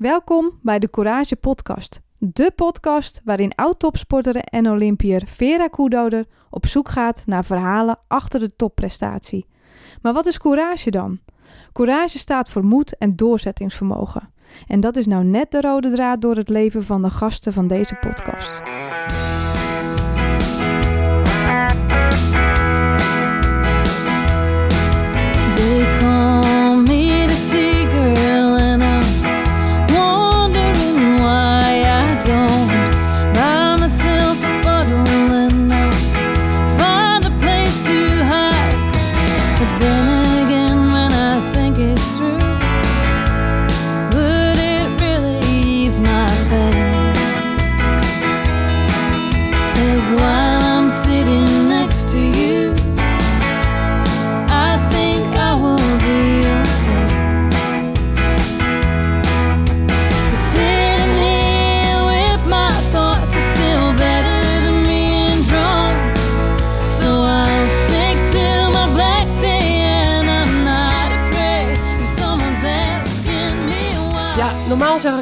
Welkom bij de Courage Podcast. De podcast waarin oud-topsporter en Olympiër Vera Koedoder op zoek gaat naar verhalen achter de topprestatie. Maar wat is courage dan? Courage staat voor moed en doorzettingsvermogen. En dat is nou net de rode draad door het leven van de gasten van deze podcast.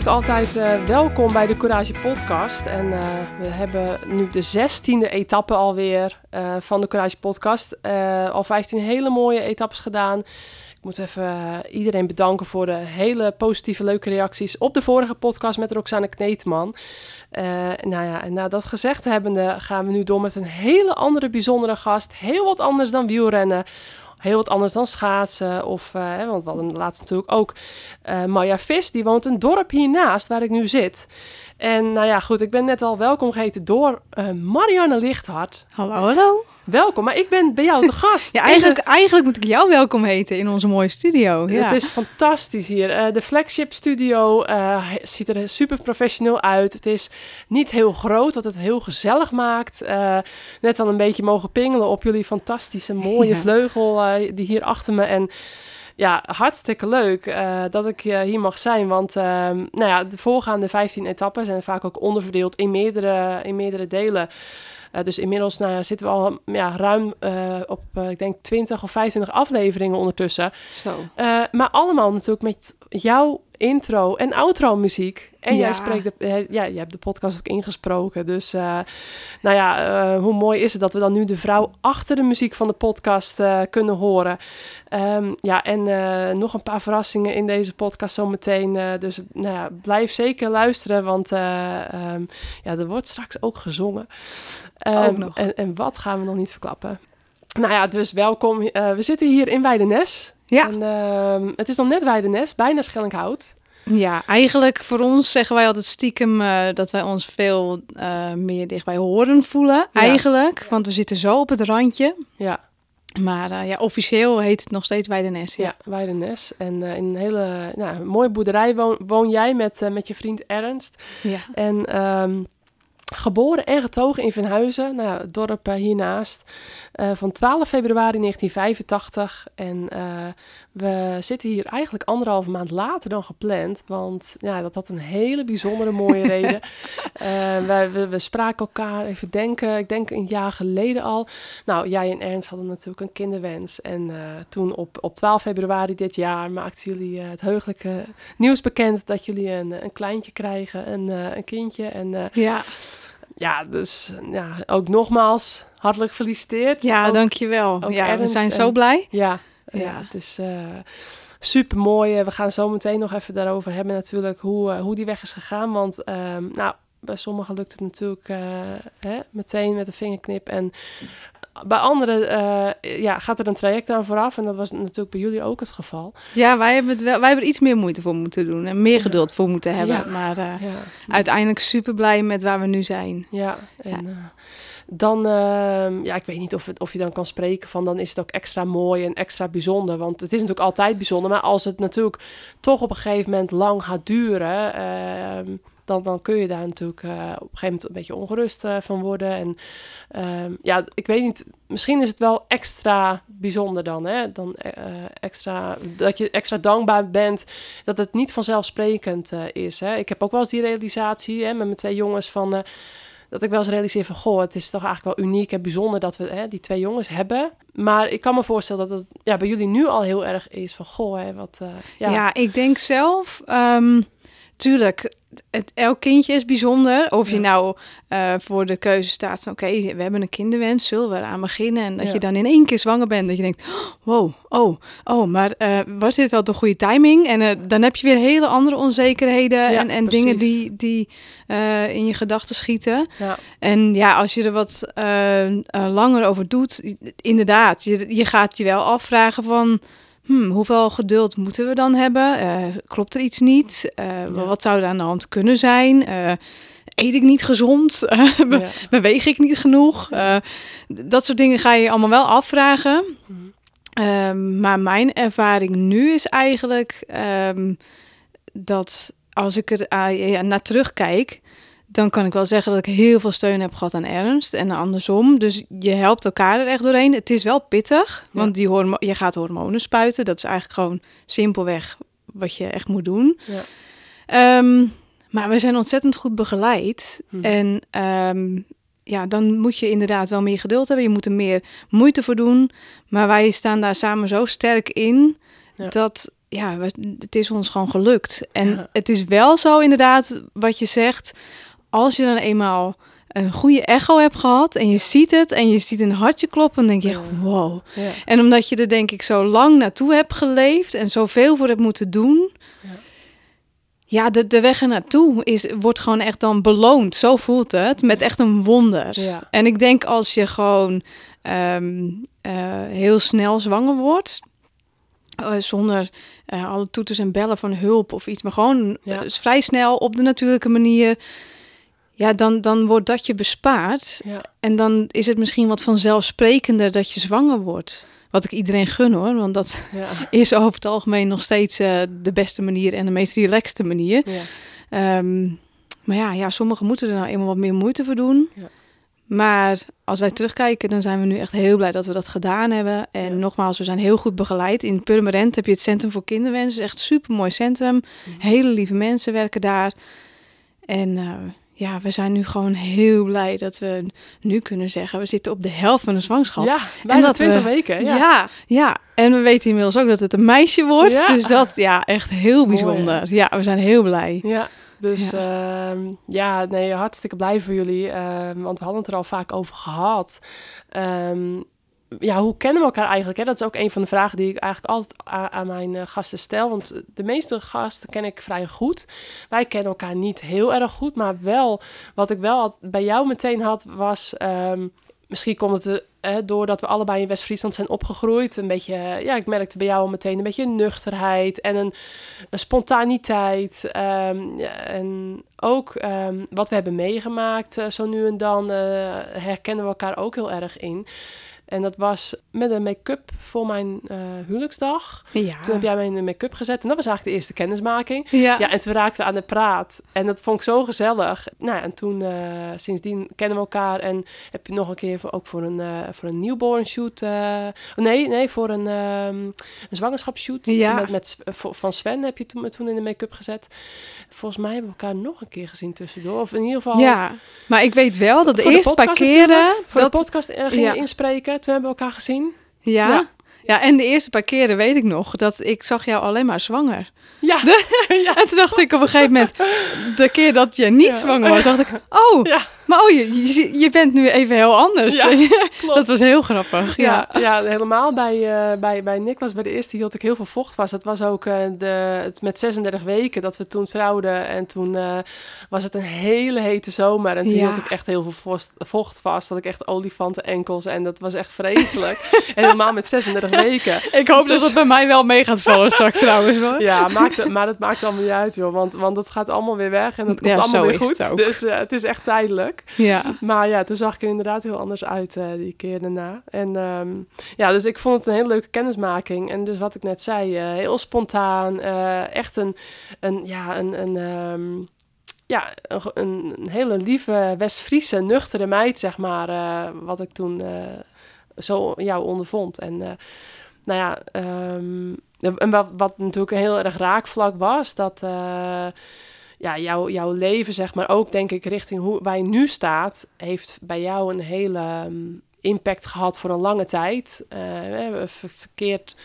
Altijd eh, welkom bij de Courage Podcast. En eh, we hebben nu de zestiende etappe alweer eh van de Courage Podcast. Al 15 hele mooie etappes gedaan. Ik moet even iedereen bedanken voor de hele positieve, leuke reacties op de vorige podcast met Roxane Kneteman. Eh, nou ja, en na dat gezegd hebbende gaan we nu door met een hele andere bijzondere gast. Heel wat anders dan wielrennen. Heel wat anders dan schaatsen. Of, hè, want we hadden laatst natuurlijk ook eh Maya Vis. Die woont een dorp hiernaast waar ik nu zit. En nou ja, goed, ik ben net al welkom geheten door eh, Marianne Lichthart. Hallo, hallo. Welkom, maar ik ben bij jou te gast. Ja, In de- eigenlijk, eigenlijk moet ik jou welkom heten in onze mooie studio. Ja. Het is fantastisch hier. Eh, de flagship studio eh, ziet er super professioneel uit. Het is niet heel groot, wat het heel gezellig maakt. Eh, net dan een beetje mogen pingelen op jullie fantastische mooie Ja. vleugel eh, die hier achter me. En ja, hartstikke leuk eh, dat ik eh, hier mag zijn. Want ehm, nou ja, de voorgaande 15 etappen zijn vaak ook onderverdeeld in meerdere, in meerdere delen. Eh, dus inmiddels nou ja, zitten we al ja, ruim op, ik denk, 20 of 25 afleveringen ondertussen. Zo. Maar allemaal natuurlijk met jouw intro en outro muziek. En Ja. jij spreekt de, ja, jij hebt de podcast ook ingesproken. Dus eh, nou ja, eh, hoe mooi is het dat we dan nu de vrouw achter de muziek van de podcast eh, kunnen horen. Ehm, ja, en nog een paar verrassingen in deze podcast zometeen. dus nou ja, blijf zeker luisteren, want eh, ehm, ja, er wordt straks ook gezongen. Ehm, Ook nog. En, en wat gaan we nog niet verklappen? Nou ja, dus welkom. We zitten hier in Weidenes. Ja. En, ehm, het is nog net Weidenes, bijna Schellinghout. ja, eigenlijk voor ons zeggen wij altijd stiekem eh, dat wij ons veel eh, meer dicht bij horen voelen. Ja. Eigenlijk, want we zitten zo op het randje. Ja, Maar eh, ja, officieel heet het nog steeds Weidenes. ja. Weidenes. En in een hele nou, mooie boerderij woon, woon jij met, met je vriend Ernst. ja. En ehm, geboren en getogen in Venhuizen, nou, het dorp eh, hiernaast, eh, van 12 februari 1985. En eh, we zitten hier eigenlijk anderhalve maand later dan gepland, want ja, dat had een hele bijzondere mooie reden. Eh, we, we spraken elkaar even denken, ik denk een jaar geleden al. Nou, jij en Ernst hadden natuurlijk een kinderwens. En eh, toen op, op 12 februari dit jaar maakten jullie eh, het heugelijke nieuws bekend dat jullie een, een kleintje krijgen, een, een kindje. En Ja, ja, dus ja, ook nogmaals hartelijk gefeliciteerd. ja Ook- dankjewel. ook Ja, we zijn en- zo blij. Ja, ja. Ja. het is super mooi. We gaan zo meteen nog even daarover hebben natuurlijk hoe, eh, hoe die weg is gegaan. Want ehm, nou, bij sommigen lukt het natuurlijk eh, hè, meteen met een vingerknip. En bij anderen eh, ja, gaat er een traject aan vooraf. En dat was natuurlijk bij jullie ook het geval. Ja, wij hebben, het wel, wij hebben er iets meer moeite voor moeten doen. En meer geduld voor moeten hebben. Ja. Maar eh, Ja, uiteindelijk super blij met waar we nu zijn. Ja, en eh, dan, ehm, ja, ik weet niet of, of je dan kan spreken van dan is het ook extra mooi en extra bijzonder. Want het is natuurlijk altijd bijzonder, maar als het natuurlijk toch op een gegeven moment lang gaat duren, ehm, dan, dan kun je daar natuurlijk eh, op een gegeven moment een beetje ongerust eh, van worden. En ehm, ja, ik weet niet, misschien is het wel extra bijzonder dan, hè? Dan eh, extra, dat je extra dankbaar bent dat het niet vanzelfsprekend is. Hè? Ik heb ook wel eens die realisatie hè, met mijn twee jongens van... dat ik wel eens realiseer van, goh, het is toch eigenlijk wel uniek en bijzonder dat we hè, die twee jongens hebben. Maar ik kan me voorstellen dat het ja, bij jullie nu al heel erg is van, goh, hè, wat... eh, Ja. ja. ik denk zelf. ehm, tuurlijk, het, elk kindje is bijzonder. Of je nou eh, voor de keuze staat van... oké, we hebben een kinderwens, zullen we eraan beginnen? En dat Ja. je dan in één keer zwanger bent. Dat je denkt, wow, oh, oh, maar eh, was dit wel de goede timing? En eh, dan heb je weer hele andere onzekerheden... Ja, en, en dingen die, die in je gedachten schieten. Ja, En ja, als je er wat langer over doet, inderdaad, je, je gaat je wel afvragen van, hmm, hoeveel geduld moeten we dan hebben? Eh, klopt er iets niet? Eh, Ja. Wat zou er aan de hand kunnen zijn? Eh, eet ik niet gezond? Be- ja. Beweeg ik niet genoeg? Dat soort dingen ga je allemaal wel afvragen. Mhm. Ehm, maar mijn ervaring nu is eigenlijk ehm, dat als ik er naar terugkijk, dan kan ik wel zeggen dat ik heel veel steun heb gehad aan Ernst en andersom. Dus je helpt elkaar er echt doorheen. Het is wel pittig, Ja. want die hormo je gaat hormonen spuiten. Dat is eigenlijk gewoon simpelweg wat je echt moet doen. Ja. Ehm, maar we zijn ontzettend goed begeleid. Mhm. En ehm, ja, dan moet je inderdaad wel meer geduld hebben. Je moet er meer moeite voor doen. Maar wij staan daar samen zo sterk in Ja. dat ja, het is ons gewoon gelukt. En Ja. het is wel zo inderdaad wat je zegt. Als je dan eenmaal een goede echo hebt gehad en je ziet het en je ziet een hartje kloppen, dan denk je echt, wow. Ja. En omdat je er denk ik zo lang naartoe hebt geleefd en zoveel voor hebt moeten doen. Ja. Ja, de, de weg er naartoe is, wordt gewoon echt dan beloond. Zo voelt het, met echt een wonder. Ja. En ik denk als je gewoon ehm, eh, heel snel zwanger wordt, eh, zonder eh, alle toeters en bellen van hulp of iets, maar gewoon vrij snel op de natuurlijke manier, ja, dan, dan wordt dat je bespaard. Ja. En dan is het misschien wat vanzelfsprekender dat je zwanger wordt. Wat ik iedereen gun hoor, want dat Ja. is over het algemeen nog steeds eh, de beste manier en de meest relaxte manier. Ja. Ehm, maar ja, ja, sommigen moeten er nou eenmaal wat meer moeite voor doen. Ja. Maar als wij terugkijken, dan zijn we nu echt heel blij dat we dat gedaan hebben. En Ja. nogmaals, we zijn heel goed begeleid. In Purmerend heb je het Centrum voor Kinderwens. Het is echt een supermooi centrum. Mhm. Hele lieve mensen werken daar. En eh, ja, we zijn nu gewoon heel blij dat we nu kunnen zeggen... we zitten op de helft van de zwangerschap. Ja, bijna dat 20 we- weken. Ja. Ja. ja, En we weten inmiddels ook dat het een meisje wordt. Ja. Dus dat, ja, echt heel Mooi, bijzonder. ja, we zijn heel blij. Ja, dus Ja. ja, ja nee, hartstikke blij voor jullie. ehm, want we hadden het er al vaak over gehad. Ehm, ja, hoe kennen we elkaar eigenlijk? Hè? Dat is ook een van de vragen die ik eigenlijk altijd aan mijn eh, gasten stel. Want de meeste gasten ken ik vrij goed. Wij kennen elkaar niet heel erg goed. Maar wel, wat ik wel bij jou meteen had, was... ehm, misschien komt het er, eh, doordat we allebei in West-Friesland zijn opgegroeid. Een beetje, eh, ja, ik merkte bij jou al meteen een beetje nuchterheid en een, spontaniteit. ehm, en ook ehm, wat we hebben meegemaakt, eh, zo nu en dan, eh, herkennen we elkaar ook heel erg in. En dat was met een make-up voor mijn eh, huwelijksdag. Ja. Toen heb jij mij in de make-up gezet. En dat was eigenlijk de eerste kennismaking. ja. Ja, en toen raakten we aan de praat. En dat vond ik zo gezellig. Nou, en toen, eh, sindsdien kennen we elkaar. En heb je nog een keer voor, ook voor een, eh, voor een newborn shoot. nee, nee, voor een, ehm een zwangerschapsshoot. Ja. Met, met, van Sven heb je toen, toen in de make-up gezet. Volgens mij hebben we elkaar nog een keer gezien tussendoor. Of in ieder geval... Ja, maar ik weet wel dat de eerste paar keren... Voor dat, de podcast eh, gingen we. Toen hebben we elkaar gezien. ja, Ja. ja. en de eerste paar keren weet ik nog dat ik zag jou alleen maar zwanger. Ja, ja. En toen dacht ik op een gegeven moment, de keer dat je niet Ja. zwanger was, dacht ik, oh, Ja. Maar oh, je, je, je bent nu even heel anders. Ja, klopt. dat was heel grappig. Ja, Ja, ja helemaal bij, eh, bij, bij Niklas, bij de eerste hield ik heel veel vocht vast. Dat was ook eh, de, het met 36 weken dat we toen trouwden. En toen eh, was het een hele hete zomer. En toen Ja. hield ik echt heel veel vocht, vocht vast. Dat ik echt olifanten enkels. En dat was echt vreselijk. en helemaal met 36 weken. Ik hoop dat Dus- het bij mij wel mee gaat vallen straks trouwens. Hoor. Ja, maakt, het- maar dat maakt allemaal niet uit, joh. Want, want dat gaat allemaal weer weg. En dat komt allemaal weer goed. het. Dus het is echt tijdelijk. Ja. Maar ja, toen zag ik er inderdaad heel anders uit eh, die keer daarna. En ehm, ja, dus ik vond het een hele leuke kennismaking. En dus wat ik net zei, eh, heel spontaan. eh, echt een, een, ja, een, een, ehm, ja, een, een, hele lieve West-Friese, nuchtere meid, zeg maar. wat ik toen zo jou ondervond. En nou ja, ehm, en wat, wat natuurlijk een heel erg raakvlak was, dat... ja, jouw, jouw leven, zeg maar, ook denk ik richting hoe je nu staat, heeft bij jou een hele ehm, impact gehad voor een lange tijd. Eh, we hebben ver- verkeerd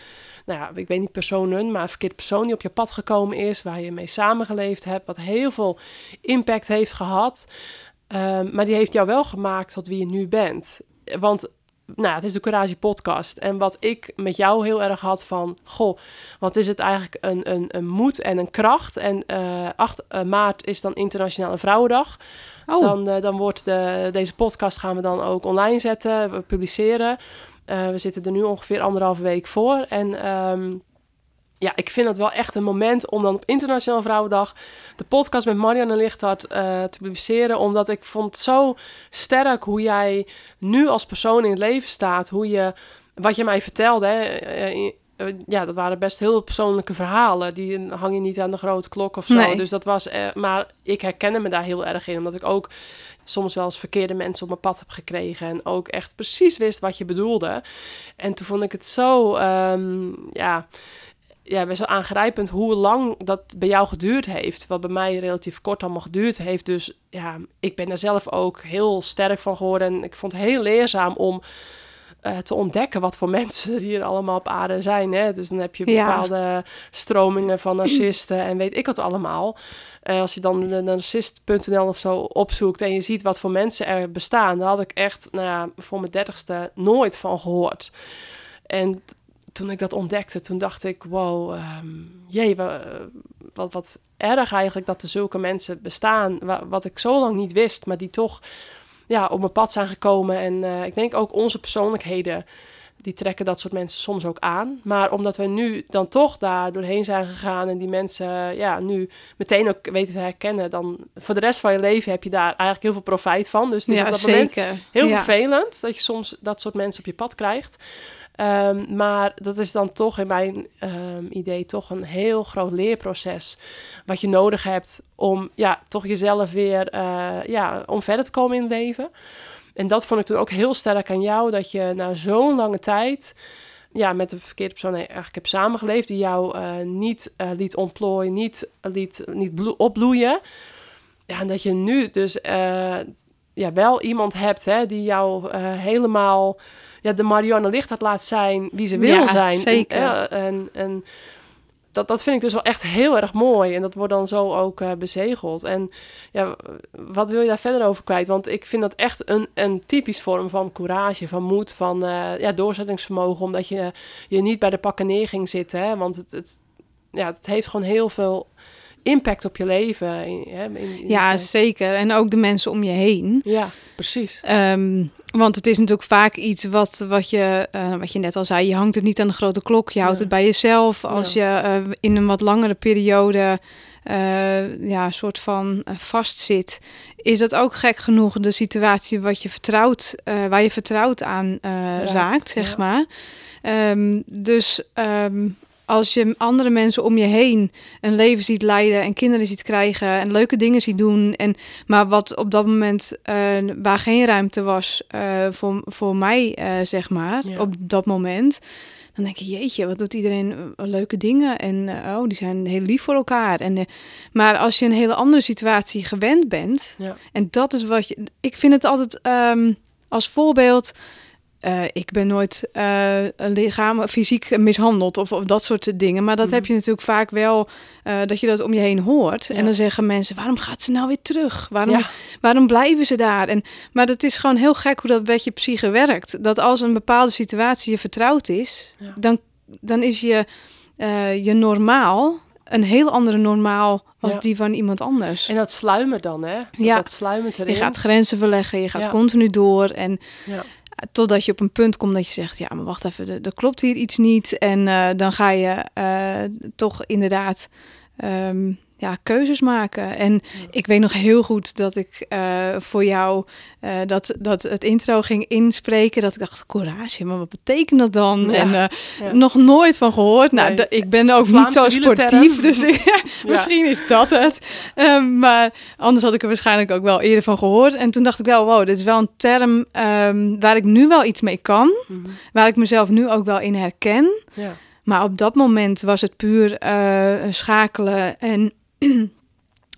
nou ja, ik weet niet personen, maar een verkeerde persoon die op je pad gekomen is, waar je mee samengeleefd hebt, wat heel veel impact heeft gehad. Ehm, maar die heeft jou wel gemaakt tot wie je nu bent. Want nou, het is de Courage podcast. En wat ik met jou heel erg had van... Goh, wat is het eigenlijk een, een, een moed en een kracht. En eh 8 eh, maart is dan Internationale Vrouwendag. Oh, Dan, eh, dan wordt de, deze podcast gaan we dan ook online zetten, we publiceren. We zitten er nu ongeveer anderhalve week voor. En ehm, ja, ik vind het wel echt een moment om dan op Internationale Vrouwendag de podcast met Marianne Lichthart eh, te publiceren. Omdat ik vond het zo sterk hoe jij nu als persoon in het leven staat. Hoe je, wat je mij vertelde, hè, eh, eh, ja, dat waren best heel persoonlijke verhalen. Die hang je niet aan de grote klok of zo. Nee. Dus dat was, eh, maar ik herkende me daar heel erg in. Omdat ik ook soms wel eens verkeerde mensen op mijn pad heb gekregen. En ook echt precies wist wat je bedoelde. En toen vond ik het zo, ehm, ja, ja, best wel aangrijpend hoe lang dat bij jou geduurd heeft. Wat bij mij relatief kort allemaal geduurd heeft. Dus ja, ik ben daar zelf ook heel sterk van geworden. En ik vond het heel leerzaam om eh, te ontdekken wat voor mensen er hier allemaal op aarde zijn. Hè? Dus dan heb je Ja. bepaalde stromingen van narcisten en weet ik wat allemaal. Eh, als je dan de narcist.nl of zo opzoekt en je ziet wat voor mensen er bestaan, daar had ik echt nou ja, voor mijn dertigste nooit van gehoord. En toen ik dat ontdekte, toen dacht ik, wow, ehm, jee, wa- wat, wat erg eigenlijk dat er zulke mensen bestaan, wa- wat ik zo lang niet wist, maar die toch ja, op mijn pad zijn gekomen. En eh, ik denk ook onze persoonlijkheden, die trekken dat soort mensen soms ook aan. Maar omdat we nu dan toch daar doorheen zijn gegaan en die mensen ja, nu meteen ook weten te herkennen, dan voor de rest van je leven heb je daar eigenlijk heel veel profijt van. Dus het is ja, op dat moment zeker. Heel ja. vervelend dat je soms dat soort mensen op je pad krijgt. Ehm, maar dat is dan toch in mijn ehm, idee toch een heel groot leerproces. Wat je nodig hebt om ja, toch jezelf weer eh, ja, om verder te komen in het leven. En dat vond ik toen ook heel sterk aan jou. Dat je na zo'n lange tijd ja, met de verkeerde persoon eigenlijk hebt samengeleefd. Die jou eh, niet eh, liet ontplooien, niet, liet, niet bloe- opbloeien. Ja, en dat je nu dus ja, wel iemand hebt hè, die jou helemaal ja, de Marianne Lichthart laat zijn wie ze wil Ja, zijn. zeker. En, en, en dat, dat vind ik dus wel echt heel erg mooi. En dat wordt dan zo ook eh, bezegeld. En ja, wat wil je daar verder over kwijt? Want ik vind dat echt een, een typisch vorm van courage, van moed, van eh, ja, doorzettingsvermogen. Omdat je je niet bij de pakken neer ging zitten. Hè? Want het, het, ja, het heeft gewoon heel veel impact op je leven. In, hè, in, in Ja, zeker. En ook de mensen om je heen. ja, precies. Ehm, want het is natuurlijk vaak iets wat, wat, je, eh, wat je net al zei, je hangt het niet aan de grote klok, je houdt Ja. het bij jezelf. Als je eh, in een wat langere periode eh, ja, soort van eh, vastzit, is dat ook gek genoeg de situatie wat je vertrouwt, waar je vertrouwd aan Raakt, raakt, zeg ja. maar. Ehm, dus ehm, als je andere mensen om je heen een leven ziet leiden en kinderen ziet krijgen en leuke dingen ziet doen en maar wat op dat moment eh, waar geen ruimte was eh, voor, voor mij, eh, zeg maar, Ja. op dat moment. Dan denk je, jeetje, wat doet iedereen leuke dingen. En oh, die zijn heel lief voor elkaar. En, maar als je een hele andere situatie gewend bent. Ja. En dat is wat je... Ik vind het altijd ehm, als voorbeeld... eh, ik ben nooit eh lichaam fysiek mishandeld of, of dat soort dingen. Maar dat Mhm. heb je natuurlijk vaak wel, eh, dat je dat om je heen hoort. Ja. En dan zeggen mensen, waarom gaat ze nou weer terug? Waarom, Ja. waarom blijven ze daar? En, maar het is gewoon heel gek hoe dat met je psyche werkt. Dat als een bepaalde situatie je vertrouwd is, Ja. dan, dan is je, je normaal een heel andere normaal als Ja. die van iemand anders. En dat sluimer dan, hè? Dat, Ja. dat sluimert erin. je gaat grenzen verleggen, je gaat Ja. continu door. En Ja. Totdat je op een punt komt dat je zegt, ja, maar wacht even, er, klopt hier iets niet. En eh, dan ga je eh, toch inderdaad ehm, ja, keuzes maken. En ik weet nog heel goed dat ik eh, voor jou eh, dat, dat het intro ging inspreken. Dat ik dacht, courage, maar wat betekent dat dan? Ja, En eh, ja. nog nooit van gehoord. Nou, Nee. ik ben ook Vlaamse niet zo sportief, dus ik- misschien is dat het. Ehm, maar anders had ik er waarschijnlijk ook wel eerder van gehoord. En toen dacht ik wel, wow, dit is wel een term ehm, waar ik nu wel iets mee kan. Mhm. Waar ik mezelf nu ook wel in herken. Ja. Maar op dat moment was het puur schakelen en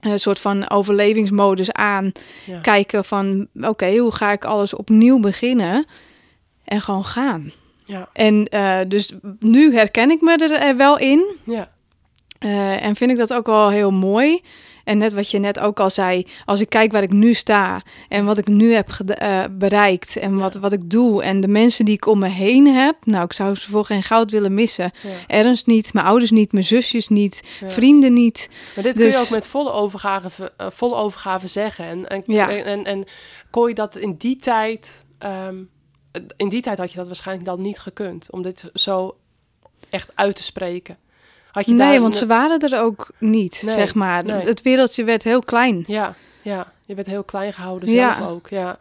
een soort van overlevingsmodus aan. Ja. Kijken van, oké, hoe ga ik alles opnieuw beginnen? En gewoon gaan. Ja, En eh, dus nu herken ik me er eh, wel in. ja, Eh, en vind ik dat ook wel heel mooi. En net wat je net ook al zei, als ik kijk waar ik nu sta en wat ik nu heb eh, bereikt en wat, wat ik doe en de mensen die ik om me heen heb, nou, ik zou ze voor geen goud willen missen. ja. Ernst niet, mijn ouders niet, mijn zusjes niet, ja. vrienden niet. Maar dit kun je Dus- ook met volle overgave, eh, volle overgave zeggen. En, en, Ja. en, en, en kon je dat in die tijd... ehm, in die tijd had je dat waarschijnlijk dan niet gekund. Om dit zo echt uit te spreken. Had je Nee, daar want een- ze waren er ook niet, Nee, zeg maar. nee. Het wereldje werd heel klein. Ja, ja. Je bent heel klein gehouden Ja. zelf ook. Ja,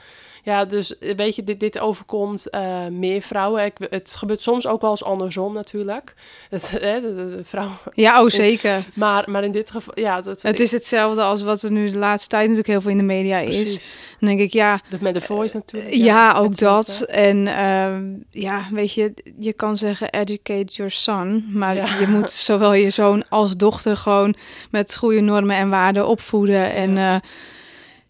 ja dus eh, weet je, dit, dit overkomt eh, meer vrouwen. Ik, het gebeurt soms ook wel eens andersom natuurlijk. Het, hè, de, de- de vrouw. Ja, oh zeker. Maar, maar in dit geval, ja, het, is hetzelfde als wat er nu de laatste tijd natuurlijk heel veel in de media is. precies. Dan denk ik, ja, Dat met de voice natuurlijk. Ja, ook hetzelfde. dat. En ehm, ja, weet je, je kan zeggen educate your son, maar Ja. je moet zowel je zoon als dochter gewoon met goede normen en waarden opvoeden. En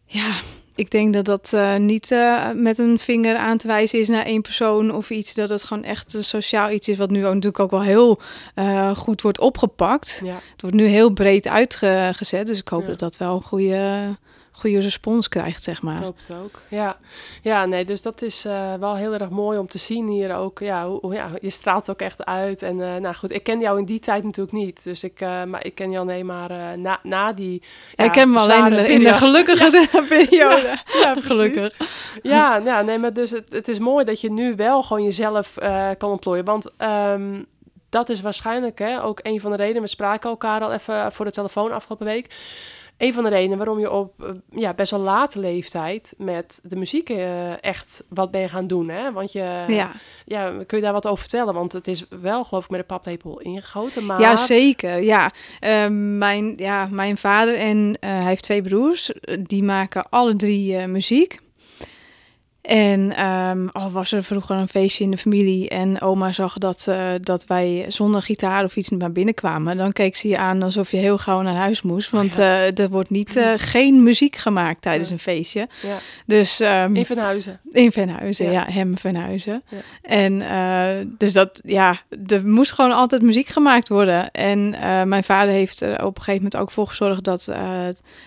ja ik denk dat dat eh, niet eh, met een vinger aan te wijzen is naar één persoon of iets. Dat het gewoon echt een sociaal iets is wat nu ook natuurlijk ook wel heel eh, goed wordt opgepakt. Ja, Het wordt nu heel breed uitgezet, dus ik hoop Ja. dat dat wel een goede, goede respons krijgt, zeg maar. het ook. Ja. ja, nee, dus dat is eh, wel heel erg mooi om te zien hier ook. Ja, hoe, hoe- ja, je straalt ook echt uit. En eh, nou goed, ik ken jou in die tijd natuurlijk niet. Dus ik, eh, maar ik ken jou alleen maar na, na die. Ja, ja, ik ken hem alleen in de, in de periode. gelukkige periode. Ja. Gelukkig. Ja, ja, nee, maar dus het, het is mooi dat je nu wel gewoon jezelf kan ontplooien. Want ehm, dat is waarschijnlijk hè, ook een van de redenen. We spraken elkaar al even voor de telefoon afgelopen week. Een van de redenen waarom je op eh, ja, best wel late leeftijd met de muziek eh, echt wat ben gaan doen. Hè? Want je, Ja. ja, kun je daar wat over vertellen? Want het is wel, geloof ik, met een paplepel ingegoten. Maar ja, zeker. Ja. Ehm, mijn, ja, mijn vader en eh, hij heeft twee broers. Eh, Die maken alle drie eh, muziek. En al was er vroeger een feestje in de familie en oma zag dat, eh, dat wij zonder gitaar of iets naar binnen kwamen, dan keek ze je aan alsof je heel gauw naar huis moest. Want eh, er wordt niet, eh, geen muziek gemaakt tijdens Ja. een feestje. ja, Dus ehm, in Venhuizen. In Venhuizen, Ja. hem Venhuizen. En dus dat, ja, er moest gewoon altijd muziek gemaakt worden. En mijn vader heeft er op een gegeven moment ook voor gezorgd dat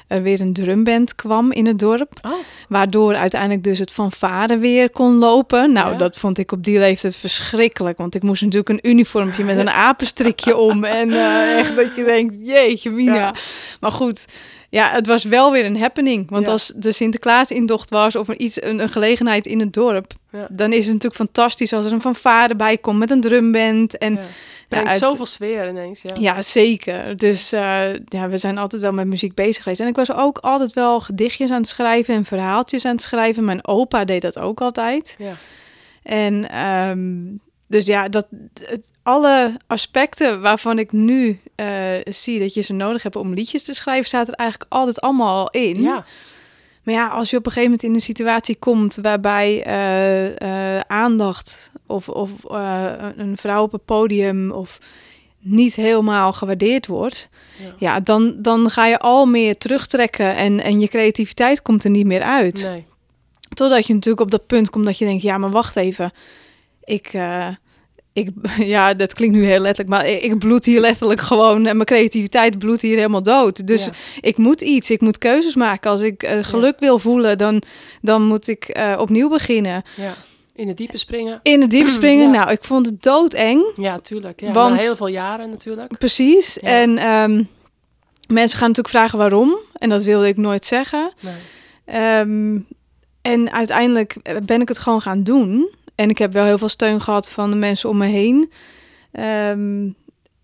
er weer een drumband kwam in het dorp. Oh, Waardoor uiteindelijk dus het fanfare weer kon lopen. Nou, Ja. dat vond ik op die leeftijd verschrikkelijk. Want ik moest natuurlijk een uniformpje met een apenstrikje om. En eh, echt dat je denkt, jeetje mina. Ja. Maar goed, ja, het was wel weer een happening. Want Ja. als de Sinterklaas-intocht was of er iets, een, een gelegenheid in het dorp... Dan is het natuurlijk fantastisch als er een fanfare bij komt met een drumband. En ja. Brengt uit- zoveel sfeer ineens. Ja. ja, zeker. Dus eh, ja, we zijn altijd wel met muziek bezig geweest. En ik was ook altijd wel gedichtjes aan het schrijven en verhaaltjes aan het schrijven. Mijn opa deed dat ook altijd. Ja. En ehm, dus ja, dat, het, alle aspecten waarvan ik nu eh, zie dat je ze nodig hebt om liedjes te schrijven, staat er eigenlijk altijd allemaal al in. Ja. Maar ja, als je op een gegeven moment in een situatie komt waarbij eh, aandacht of, of eh, een vrouw op het podium of niet helemaal gewaardeerd wordt, Ja. ja, dan, dan ga je al meer terugtrekken en, en je creativiteit komt er niet meer uit. Nee. Totdat je natuurlijk op dat punt komt dat je denkt, ja, maar wacht even. Ik, eh, ik, ja, dat klinkt nu heel letterlijk, maar ik, bloed hier letterlijk gewoon en mijn creativiteit bloedt hier helemaal dood. Dus Ja. ik moet iets, ik moet keuzes maken. Als ik eh, geluk wil voelen, dan, dan moet ik opnieuw beginnen. Ja. In het diepe springen. In het diepe springen, Ja. nou, ik vond het doodeng. Ja, tuurlijk. Ja. Want- Na heel veel jaren natuurlijk. Precies. Ja. En ehm, mensen gaan natuurlijk vragen waarom. En dat wilde ik nooit zeggen. Nee. Ehm, en uiteindelijk ben ik het gewoon gaan doen. En ik heb wel heel veel steun gehad van de mensen om me heen. Ehm,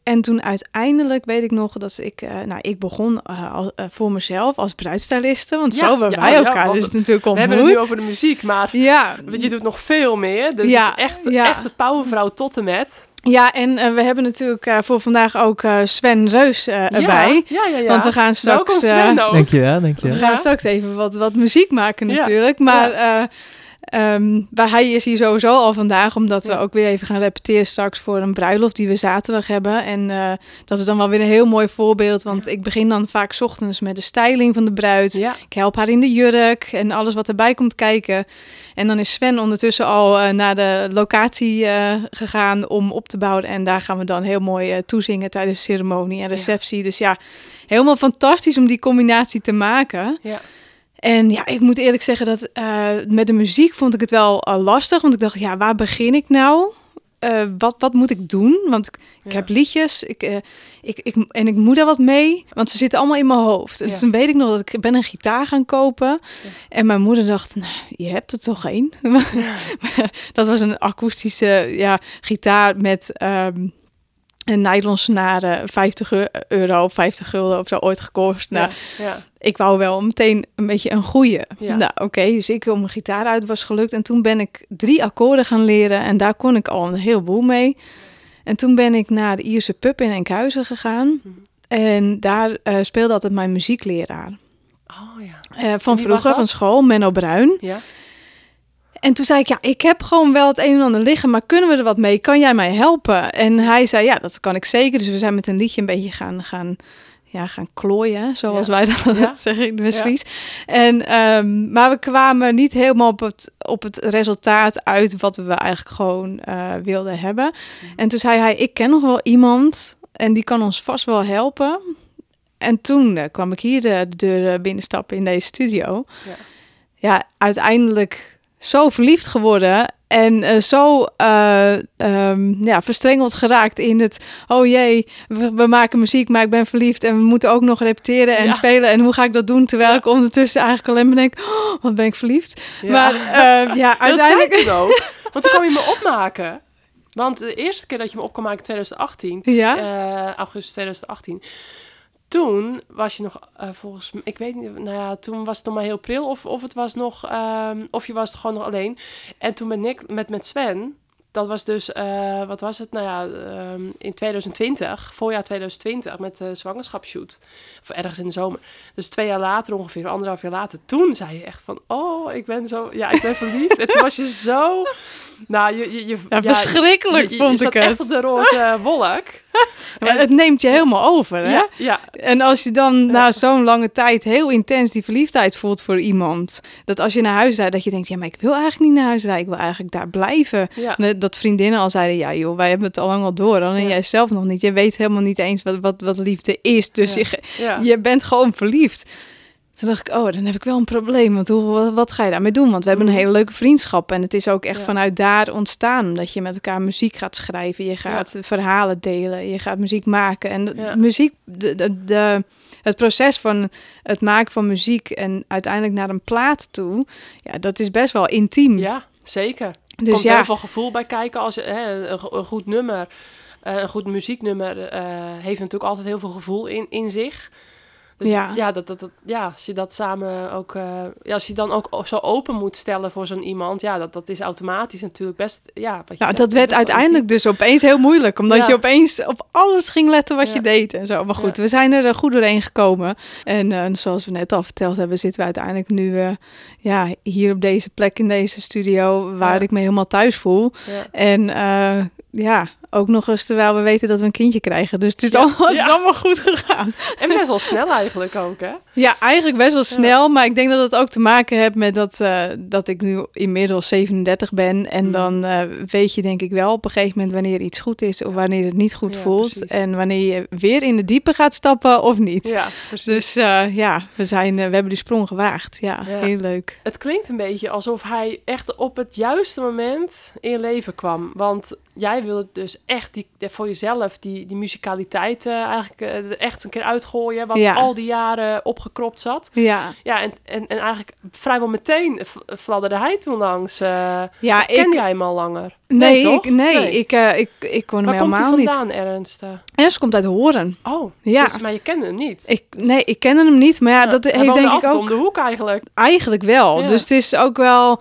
en toen uiteindelijk weet ik nog dat ik... eh, nou, ik begon eh, al- eh, voor mezelf als bruidstyliste. Want Ja, zo hebben ja, wij ja, elkaar dus natuurlijk We ontmoet. hebben het nu over de muziek, maar Ja, je doet nog veel meer. Dus echt, ja. echt de powervrouw tot en met. ja, en we hebben natuurlijk eh, voor vandaag ook eh, Sven Reus eh, erbij. Ja, ja, ja. Want we gaan straks... Welkom eh, Sven ook. Dankjewel, We dankjewel. gaan Ja. straks even wat, wat muziek maken Ja, natuurlijk. Maar Ehm, maar hij is hier sowieso al vandaag, omdat we ook weer even gaan repeteren straks voor een bruiloft die we zaterdag hebben. En eh, dat is dan wel weer een heel mooi voorbeeld, want ik begin dan vaak ochtends met de styling van de bruid. Ja, Ik help haar in de jurk en alles wat erbij komt kijken. En dan is Sven ondertussen al eh, naar de locatie eh, gegaan om op te bouwen. En daar gaan we dan heel mooi toezingen tijdens de ceremonie en receptie. Dus ja, helemaal fantastisch om die combinatie te maken. ja. En ja, ik moet eerlijk zeggen dat eh, met de muziek vond ik het wel eh, lastig. Want ik dacht, ja, waar begin ik nou? Eh, wat, wat moet ik doen? Want ik, ik Ja. heb liedjes ik, ik, ik, en ik moet daar wat mee. Want ze zitten allemaal in mijn hoofd. En Ja. toen weet ik nog dat ik ben een gitaar gaan kopen. En mijn moeder dacht, nou, je hebt er toch één? dat was een akoestische ja, gitaar met ehm, een nylon snaren. 50 eu- euro, 50 gulden of zo ooit gekost. Nou, ja, ja. ik wou wel meteen een beetje een goeie. Ja. Nou, oké, dus ik om mijn gitaar uit was gelukt. En toen ben ik drie akkoorden gaan leren en daar kon ik al een heleboel mee. En toen ben ik naar de Ierse pub in Enkhuizen gegaan. Mhm. En daar eh, speelde altijd mijn muziekleraar. Oh ja. Eh, van vroeger, van school, Menno Bruin. Ja, En toen zei ik, ja, ik heb gewoon wel het een en ander liggen, maar kunnen we er wat mee? Kan jij mij helpen? En hij zei, ja, dat kan ik zeker. Dus we zijn met een liedje een beetje gaan, gaan, ja, gaan klooien, zoals Ja. wij dat Ja. zeggen in de Westfries. En, ehm, maar we kwamen niet helemaal op het, op het resultaat uit wat we eigenlijk gewoon eh, wilden hebben. En toen zei hij, ik ken nog wel iemand en die kan ons vast wel helpen. En toen eh, kwam ik hier de, de deur binnenstappen in deze studio. Ja. Ja, uiteindelijk zo verliefd geworden en eh, zo eh, ehm, ja, verstrengeld geraakt in het... oh jee, we, we maken muziek, maar ik ben verliefd... en we moeten ook nog repeteren en Ja. spelen. En hoe ga ik dat doen? Terwijl Ja. ik ondertussen eigenlijk alleen maar denk... oh, wat ben ik verliefd. Ja. Maar eh, ja, Dat zei uiteindelijk... ook. Want toen kwam je me opmaken. Want de eerste keer dat je me op kon maken in 2018, Ja? eh, augustus 2018. Toen was je nog eh, volgens mij, ik weet niet, nou ja, toen was het nog maar heel pril of, of het was nog, ehm, of je was het gewoon nog alleen. En toen met Nick, met, met Sven, dat was dus, eh, wat was het, nou ja, ehm, in 2020, voorjaar 2020, met de zwangerschapsshoot. Of ergens in de zomer. Dus twee jaar later ongeveer, anderhalf jaar later, toen zei je echt van, oh, ik ben zo, ja, ik ben verliefd. en toen was je zo, nou, je, je, je Ja, verschrikkelijk je- vond ik het. echt op de roze wolk. Maar het neemt je helemaal over, hè? Ja, ja, En als je dan na zo'n lange tijd heel intens die verliefdheid voelt voor iemand, dat als je naar huis rijdt, dat je denkt, ja, maar ik wil eigenlijk niet naar huis rijden, ik wil eigenlijk daar blijven. ja. En Dat vriendinnen al zeiden, ja joh, wij hebben het al lang al door, dan en Ja. jij zelf nog niet. Je weet helemaal niet eens wat, wat, wat liefde is, dus Ja. je, je bent gewoon verliefd. Toen dacht ik, oh, dan heb ik wel een probleem. Want hoe, wat, ga je daarmee doen? Want we hebben een Mhm. hele leuke vriendschap. En het is ook echt Ja. vanuit daar ontstaan. Omdat je met elkaar muziek gaat schrijven. Je gaat verhalen delen. Je gaat muziek maken. En Ja. muziek, de, de, de- het proces van het maken van muziek... en uiteindelijk naar een plaat toe... ja, dat is best wel intiem. Ja, zeker. Er dus komt ja, heel veel gevoel bij kijken als je hè, een goed nummer, eh, een goed muzieknummer eh, heeft natuurlijk altijd heel veel gevoel in, in zich. Dus Ja. ja, dat, dat, dat, ja, als je dat samen ook, eh, ja, als je dan ook zo open moet stellen voor zo'n iemand, ja, dat, dat is automatisch natuurlijk best, ja. Wat je Nou, zegt, dat werd uiteindelijk dus opeens heel moeilijk. Omdat Ja. je opeens op alles ging letten wat Ja. je deed en zo. Maar goed, we zijn er eh, goed doorheen gekomen. En eh, zoals we net al verteld hebben, zitten we uiteindelijk nu ja, hier op deze plek in deze studio... waar ik me helemaal thuis voel. En ja, ook nog eens terwijl we weten dat we een kindje krijgen. Dus het is, allemaal, het is allemaal goed gegaan. En best wel snel eigenlijk ook, hè? Ja, eigenlijk best wel snel. Maar ik denk dat het ook te maken heeft met dat, eh, dat ik nu inmiddels 37 ben. En Mm. dan eh, weet je denk ik wel op een gegeven moment wanneer iets goed is of wanneer het niet goed Ja, voelt. precies. En wanneer je weer in de diepe gaat stappen of niet. Ja, precies. Dus eh, ja, we, zijn, we hebben die sprong gewaagd. Ja, Ja. heel leuk. Het klinkt een beetje alsof hij echt op het juiste moment in je leven kwam. Want jij wilde dus echt die, voor jezelf die, die muzikaliteit eh, eigenlijk eh, echt een keer uitgooien. Wat Ja. al die jaren opgekropt zat. Ja, Ja, en, en, en eigenlijk vrijwel meteen fladderde hij toen langs. eh ja of ken ik, jij hem al langer? nee, toch? ik, nee, Ik, eh, ik, ik kon hem Waar komt hij helemaal niet. vandaan, Ernst? En ze komt uit Horen. Oh, Ja. dus, maar je kende hem niet. Ik, nee, ik kende hem niet, maar ja, Ja, dat heeft denk ik ook... om de hoek eigenlijk. Eigenlijk wel. Ja. Dus het is ook wel.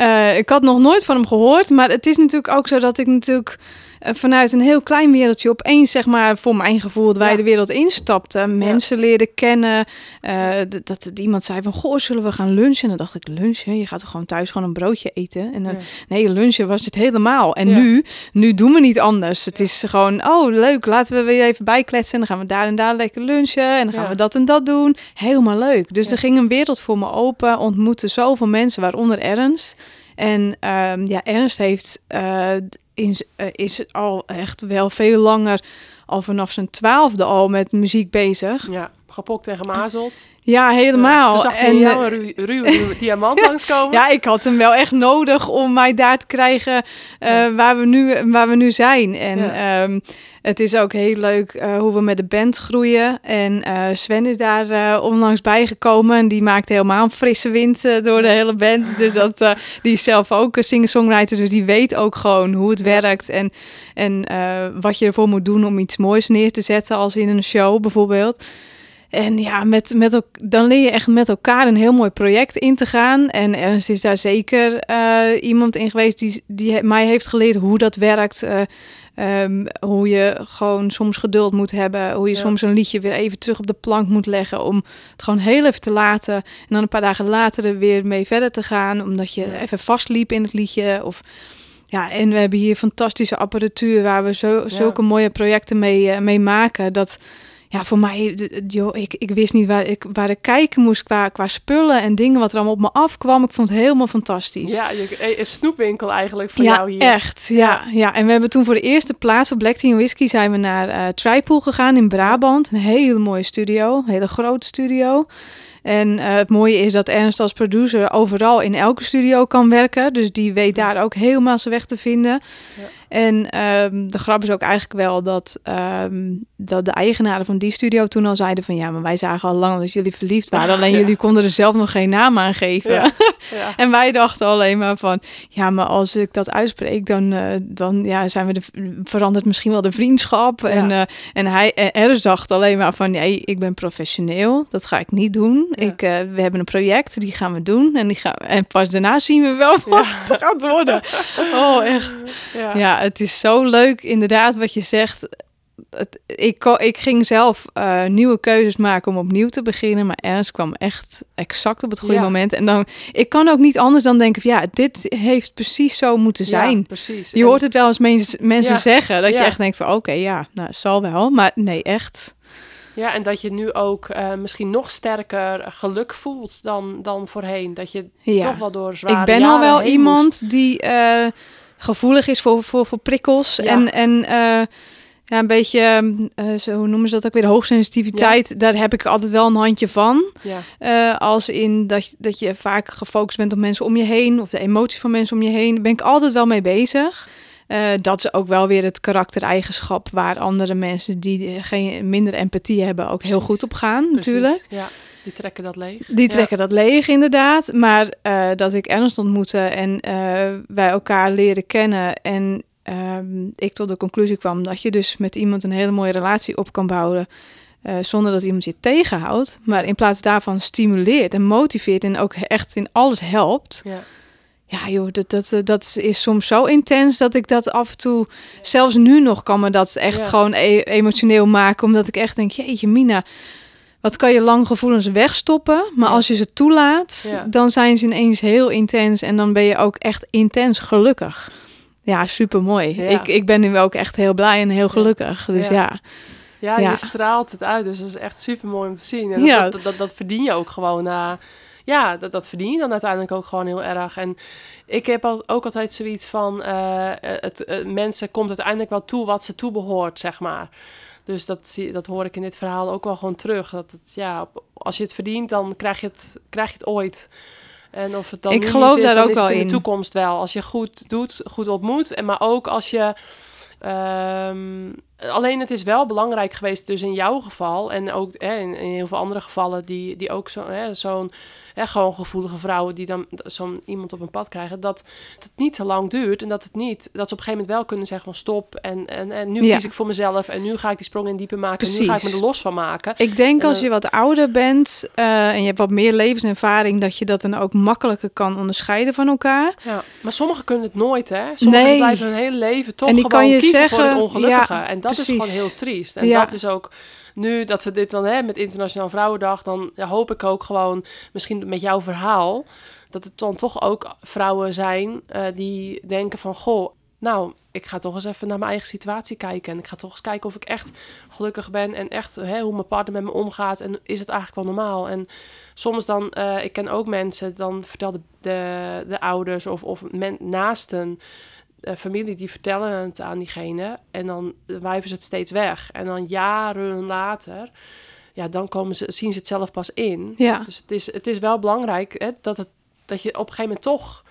Eh, ik had nog nooit van hem gehoord, maar het is natuurlijk ook zo dat ik natuurlijk vanuit een heel klein wereldje opeens, zeg maar, voor mijn gevoel, dat wij Ja. de wereld instapten. Mensen leerden kennen. eh, dat, dat iemand zei van, goh, zullen we gaan lunchen? En dan dacht ik, lunchen? Je gaat toch gewoon thuis gewoon een broodje eten? En dan, Ja. nee, lunchen was het helemaal. En nu, nu doen we niet anders. Het is gewoon, oh leuk, laten we weer even bijkletsen. En dan gaan we daar en daar lekker lunchen. En dan gaan we dat en dat doen. Helemaal leuk. Dus er ging een wereld voor me open. Ontmoette zoveel mensen, waaronder Ernst. En ehm, ja, Ernst heeft, eh, z- eh, is al echt wel veel langer, al vanaf zijn twaalfde al met muziek bezig. Ja, gepokt en gemazeld. Ja, helemaal. Toen zag hij en, jou eh, een ruw, ruw, ruw diamant langskomen. ja, ik had hem wel echt nodig om mij daar te krijgen eh, Ja. waar, we nu, waar we nu zijn. En Ja. ehm, het is ook heel leuk eh, hoe we met de band groeien. En eh, Sven is daar eh, onlangs bijgekomen. En die maakt helemaal een frisse wind eh, door de hele band. Dus dat, eh, die is zelf ook een singer-songwriter. Dus die weet ook gewoon hoe het werkt. En, en eh, wat je ervoor moet doen om iets moois neer te zetten. Als in een show bijvoorbeeld. En ja, met, met, dan leer je echt met elkaar een heel mooi project in te gaan. En Ernst is daar zeker eh, iemand in geweest die, die mij heeft geleerd hoe dat werkt. eh, ehm, hoe je gewoon soms geduld moet hebben. Hoe je Ja. soms een liedje weer even terug op de plank moet leggen. Om het gewoon heel even te laten. En dan een paar dagen later er weer mee verder te gaan. Omdat je Ja. even vastliep in het liedje. Of, ja, en we hebben hier fantastische apparatuur waar we zo, zulke mooie projecten mee, eh, mee maken. Dat ja, voor mij, joh, ik, ik wist niet waar ik, waar ik kijken moest qua, qua spullen en dingen wat er allemaal op me afkwam. Ik vond het helemaal fantastisch. Ja, je, eh, een snoepwinkel eigenlijk voor ja, jou hier. echt. Ja, ja. En we hebben toen voor de eerste plaats voor Black Tea Whisky zijn we naar eh Tripool gegaan in Brabant. Een hele mooie studio, een hele grote studio. En eh, het mooie is dat Ernst als producer overal in elke studio kan werken. Dus die weet daar ook helemaal zijn weg te vinden. Ja. En ehm, de grap is ook eigenlijk wel dat, ehm, dat de eigenaren van die studio toen al zeiden van... ja, maar wij zagen al lang dat jullie verliefd waren. Alleen Ja. jullie konden er zelf nog geen naam aan geven. Ja. Ja. En wij dachten alleen maar van, ja, maar als ik dat uitspreek, dan, eh, dan ja, zijn we de, verandert misschien wel de vriendschap. En, eh, en hij, Ernst dacht alleen maar van, nee, ik ben professioneel, dat ga ik niet doen. Ik, eh, we hebben een project, die gaan we doen. En, die gaan, en pas daarna zien we wel wat het gaat worden. Oh, echt. Ja. Het is zo leuk, inderdaad, wat je zegt. Het, ik, ik ging zelf eh, nieuwe keuzes maken om opnieuw te beginnen. Maar Ernst kwam echt exact op het goede Ja. moment. En dan, ik kan ook niet anders dan denken van ja, dit heeft precies zo moeten zijn. Ja, precies. je En- hoort het wel eens mens- mensen Ja. zeggen. Dat je echt denkt van oké, ja, nou, zal wel. Maar nee, echt. Ja, en dat je nu ook eh, misschien nog sterker geluk voelt dan, dan voorheen. Dat je Ja. toch wel door zware ik ben al wel iemand moest. die eh, gevoelig is voor, voor, voor prikkels. Ja. En, en eh, ja, een beetje, eh, zo hoe noemen ze dat ook weer, hoogsensitiviteit. Daar heb ik altijd wel een handje van. Ja, Eh, als in dat, je- dat je vaak gefocust bent op mensen om je heen. Of de emoties van mensen om je heen. Daar ben ik altijd wel mee bezig. Dat is ook wel weer het karaktereigenschap waar andere mensen die geen minder empathie hebben ook heel Precies. goed op gaan natuurlijk. Ja, die trekken dat leeg. Die trekken dat leeg, inderdaad. Maar eh, dat ik Ernst ontmoette en eh, wij elkaar leren kennen. En ehm, ik tot de conclusie kwam dat je dus met iemand een hele mooie relatie op kan bouwen. eh, zonder dat iemand je tegenhoudt. Maar in plaats daarvan stimuleert en motiveert. En ook echt in alles helpt. Ja. Ja, joh, dat, dat, dat is soms zo intens dat ik dat af en toe, zelfs nu nog, kan me dat echt Ja. gewoon e- emotioneel maken. Omdat ik echt denk, jeetje, Mina, wat kan je lang gevoelens wegstoppen? Maar Ja. als je ze toelaat, Ja. dan zijn ze ineens heel intens en dan ben je ook echt intens gelukkig. Ja, super mooi. Ja. Ik, ik ben nu ook echt heel blij en heel gelukkig. Dus Ja. ja, je straalt het uit, dus dat is echt super mooi om te zien. En Ja. dat, dat, dat, dat verdien je ook gewoon. na ja, dat, dat verdien je dan uiteindelijk ook gewoon heel erg. En ik heb al, ook altijd zoiets van: eh, het, eh, mensen komt uiteindelijk wel toe wat ze toebehoort, zeg maar. Dus dat, zie, dat hoor ik in dit verhaal ook wel gewoon terug. Dat het, ja, als je het verdient, dan krijg je het, krijg je het ooit. En of het dan Ik geloof niet is, daar ook is wel in in. de toekomst wel. Als je goed doet, goed ontmoet. En maar ook als je ehm, Alleen het is wel belangrijk geweest, dus in jouw geval en ook in, in heel veel andere gevallen die, die ook zo, hè, gewoon gevoelige vrouwen die dan zo'n iemand op een pad krijgen, dat het niet te lang duurt en dat het niet, dat ze op een gegeven moment wel kunnen zeggen van stop en, en, en nu Ja. kies ik voor mezelf en nu ga ik die sprong in diepe maken en nu ga ik me er los van maken. Ik denk En als je wat ouder bent eh, en je hebt wat meer levenservaring, dat je dat dan ook makkelijker kan onderscheiden van elkaar. Ja, maar sommigen kunnen het nooit, hè? Sommigen Nee. blijven hun hele leven toch En die gewoon kan je kiezen voor het zeggen, ongelukkige. ja, en dat is gewoon heel triest. En Ja. dat is ook nu dat we dit dan hè, met Internationaal Vrouwendag, dan ja, hoop ik ook gewoon, misschien met jouw verhaal, dat het dan toch ook vrouwen zijn eh, die denken van, goh, nou, ik ga toch eens even naar mijn eigen situatie kijken. En ik ga toch eens kijken of ik echt gelukkig ben en echt hè, hoe mijn partner met me omgaat. En is het eigenlijk wel normaal? En soms dan, eh, ik ken ook mensen, dan vertelden de, de ouders of, of men, naasten, eh, familie, die vertellen het aan diegene. En dan wijven ze het steeds weg. En dan jaren later, ja, dan komen ze, zien ze het zelf pas in. Ja. Dus het is, het is wel belangrijk hè, dat, het, dat je op een gegeven moment toch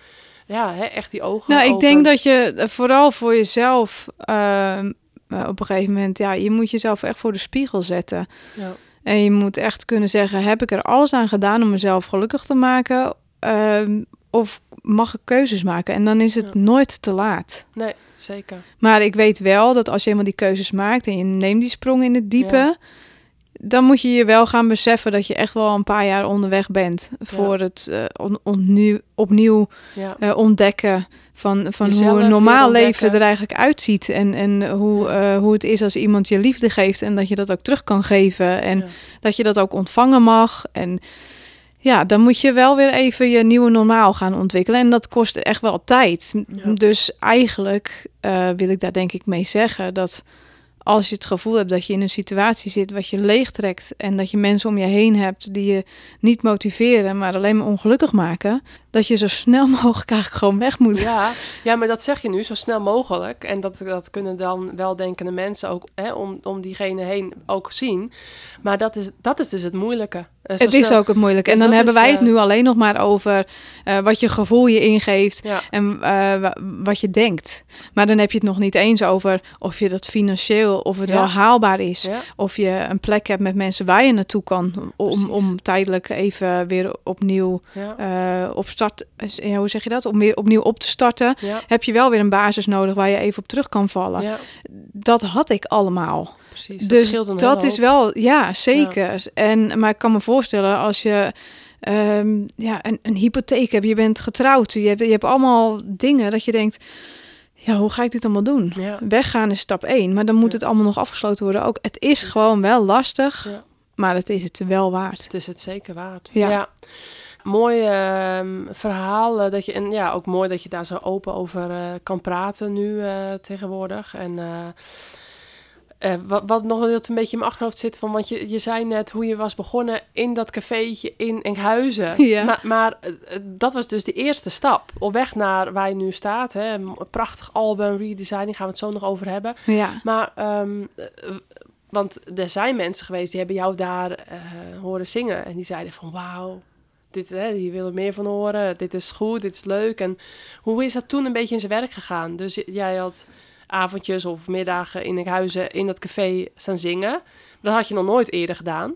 ja, hè, echt die ogen Nou, ik opent. denk dat je eh, vooral voor jezelf ehm, eh, op een gegeven moment, ja, je moet jezelf echt voor de spiegel zetten. Ja. En je moet echt kunnen zeggen, heb ik er alles aan gedaan om mezelf gelukkig te maken? Ehm, of mag ik keuzes maken? En dan is het Ja. nooit te laat. Nee, zeker. Maar ik weet wel dat als je eenmaal die keuzes maakt en je neemt die sprong in het diepe, Ja. dan moet je je wel gaan beseffen dat je echt wel een paar jaar onderweg bent voor het eh, on- opnieuw, eh, ontdekken van, van Jezelf hoe een normaal leven er eigenlijk uitziet. En, en hoe, eh, hoe het is als iemand je liefde geeft en dat je dat ook terug kan geven. En dat je dat ook ontvangen mag. En ja, dan moet je wel weer even je nieuwe normaal gaan ontwikkelen. En dat kost echt wel tijd. Ja. Dus eigenlijk eh, wil ik daar denk ik mee zeggen dat als je het gevoel hebt dat je in een situatie zit wat je leegtrekt en dat je mensen om je heen hebt die je niet motiveren, maar alleen maar ongelukkig maken, dat je zo snel mogelijk eigenlijk gewoon weg moet. Ja, ja, maar dat zeg je nu zo snel mogelijk. En dat, dat kunnen dan weldenkende mensen ook hè, om, om diegene heen ook zien. Maar dat is, dat is dus het moeilijke. Eh, zo Het is ook het moeilijke. En Dus dan hebben is, wij het eh, nu alleen nog maar over eh, wat je gevoel je ingeeft Ja, en wa- wat je denkt. Maar dan heb je het nog niet eens over of je dat financieel, of het Ja. wel haalbaar is. ja, Of je een plek hebt met mensen waar je naartoe kan. Precies. Om, om tijdelijk even weer opnieuw eh, op start. Hoe zeg je dat? Om weer opnieuw op te starten. ja, Heb je wel weer een basis nodig waar je even op terug kan vallen. ja, Dat had ik allemaal. precies. Dat dus scheelt een dat is hoop. wel, ja, zeker. En, maar ik kan me voorstellen als je ehm, ja, een, een hypotheek hebt, je bent getrouwd, je hebt, je hebt allemaal dingen dat je denkt, ja, hoe ga ik dit allemaal doen? Ja, Weggaan is stap 1, maar dan moet Ja. het allemaal nog afgesloten worden. Ook het is gewoon wel lastig, Ja. maar het is het wel waard. het is het zeker waard. Ja. Mooi ehm, verhaal eh, dat je en ja ook mooi dat je daar zo open over eh, kan praten nu eh, tegenwoordig en eh, wat, wat nog een beetje in mijn achterhoofd zit van want je, je zei net hoe je was begonnen in dat cafeetje in Enkhuizen Ja. maar, maar dat was dus de eerste stap op weg naar waar je nu staat hè een prachtig album redesigning gaan we het zo nog over hebben Ja, maar, ehm, eh, want er zijn mensen geweest die hebben jou daar horen zingen. En die zeiden van, wauw, dit, hè, hier willen meer van horen. Dit is goed, dit is leuk. En hoe is dat toen een beetje in zijn werk gegaan? Dus jij had avondjes of middagen in Enkhuizen in dat café staan zingen. Dat had je nog nooit eerder gedaan.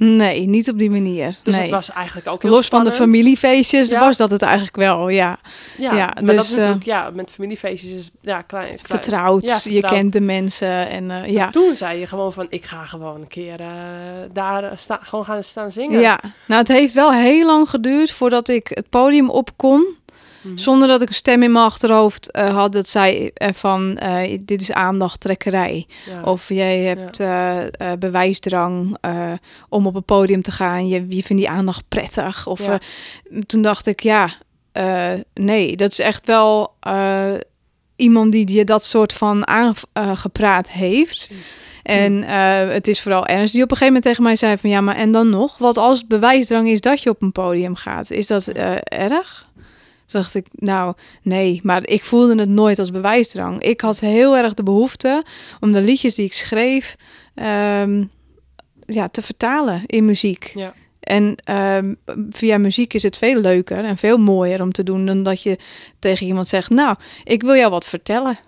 Nee, niet op die manier. Dus nee. het was eigenlijk ook heel Los van de familiefeestjes Ja. was dat het eigenlijk wel, ja. Ja, Ja, maar dus, dat is eh, natuurlijk, ja, met familiefeestjes is ja, klein. klein. Vertrouwd, Ja, je kent de mensen en eh, ja. Toen zei je gewoon van, ik ga gewoon een keer eh, daar sta, gewoon gaan staan zingen. Ja, nou het heeft wel heel lang geduurd voordat ik het podium op kon. Mhm. Zonder dat ik een stem in mijn achterhoofd eh, had dat zei eh, van eh, dit is aandachttrekkerij. Ja. Of jij hebt bewijsdrang om op een podium te gaan. Je, je vindt die aandacht prettig. Of Ja. toen dacht ik ja, nee, dat is echt wel iemand die je dat soort van aangepraat heeft. Precies. En het is vooral Ernst die op een gegeven moment tegen mij zei van... ja, maar en dan nog? Wat als bewijsdrang is dat je op een podium gaat? Is dat eh, erg? Dacht ik, nou, nee. Maar ik voelde het nooit als bewijsdrang. Ik had heel erg de behoefte om de liedjes die ik schreef... ehm, ja, te vertalen in muziek. Ja. En ehm, via muziek is het veel leuker en veel mooier om te doen dan dat je tegen iemand zegt: Nou, ik wil jou wat vertellen.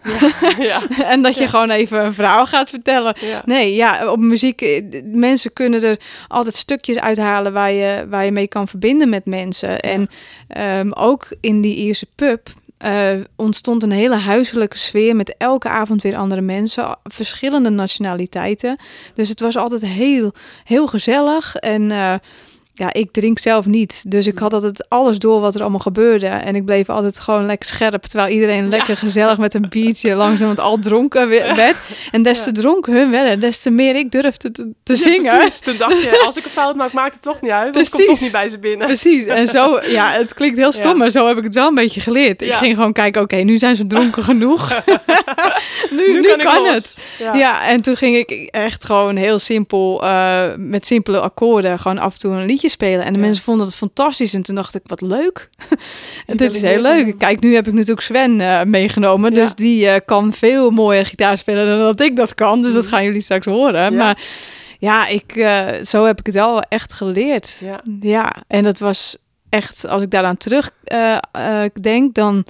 ja. en dat je Ja. gewoon even een verhaal gaat vertellen. Ja. Nee, ja, op muziek, eh, mensen kunnen er altijd stukjes uithalen waar je, waar je mee kan verbinden met mensen. En ehm, ook in die Ierse pub eh, ontstond een hele huiselijke sfeer met elke avond weer andere mensen, verschillende nationaliteiten. Dus het was altijd heel, heel gezellig en... eh, ja, ik drink zelf niet. Dus ik had altijd alles door wat er allemaal gebeurde. En ik bleef altijd gewoon lekker scherp. Terwijl iedereen lekker gezellig met een biertje langzaam al dronken we- werd. En des te dronken hun werden, des te meer ik durfde te, te Ja, zingen. precies. Toen dacht je, als ik een fout maak, maakt het toch niet uit. Het komt toch niet bij ze binnen. Precies. En zo, ja, het klinkt heel stom, maar zo heb ik het wel een beetje geleerd. Ik ging gewoon kijken, oké, nu zijn ze dronken genoeg. nu, nu, kan het. Ja. Ja. en toen ging ik echt gewoon heel simpel, eh, met simpele akkoorden, gewoon af en toe een liedje spelen. En de Ja. mensen vonden het fantastisch. En toen dacht ik, wat leuk. en dit is heel leuk. Kijk, nu heb ik natuurlijk Sven eh, meegenomen. Ja. Dus die eh, kan veel mooier gitaar spelen dan dat ik dat kan. Dus dat Mhm. gaan jullie straks horen. Maar ja, ik, eh, zo heb ik het wel echt geleerd. Ja. En dat was echt, als ik daaraan terug denk, dan...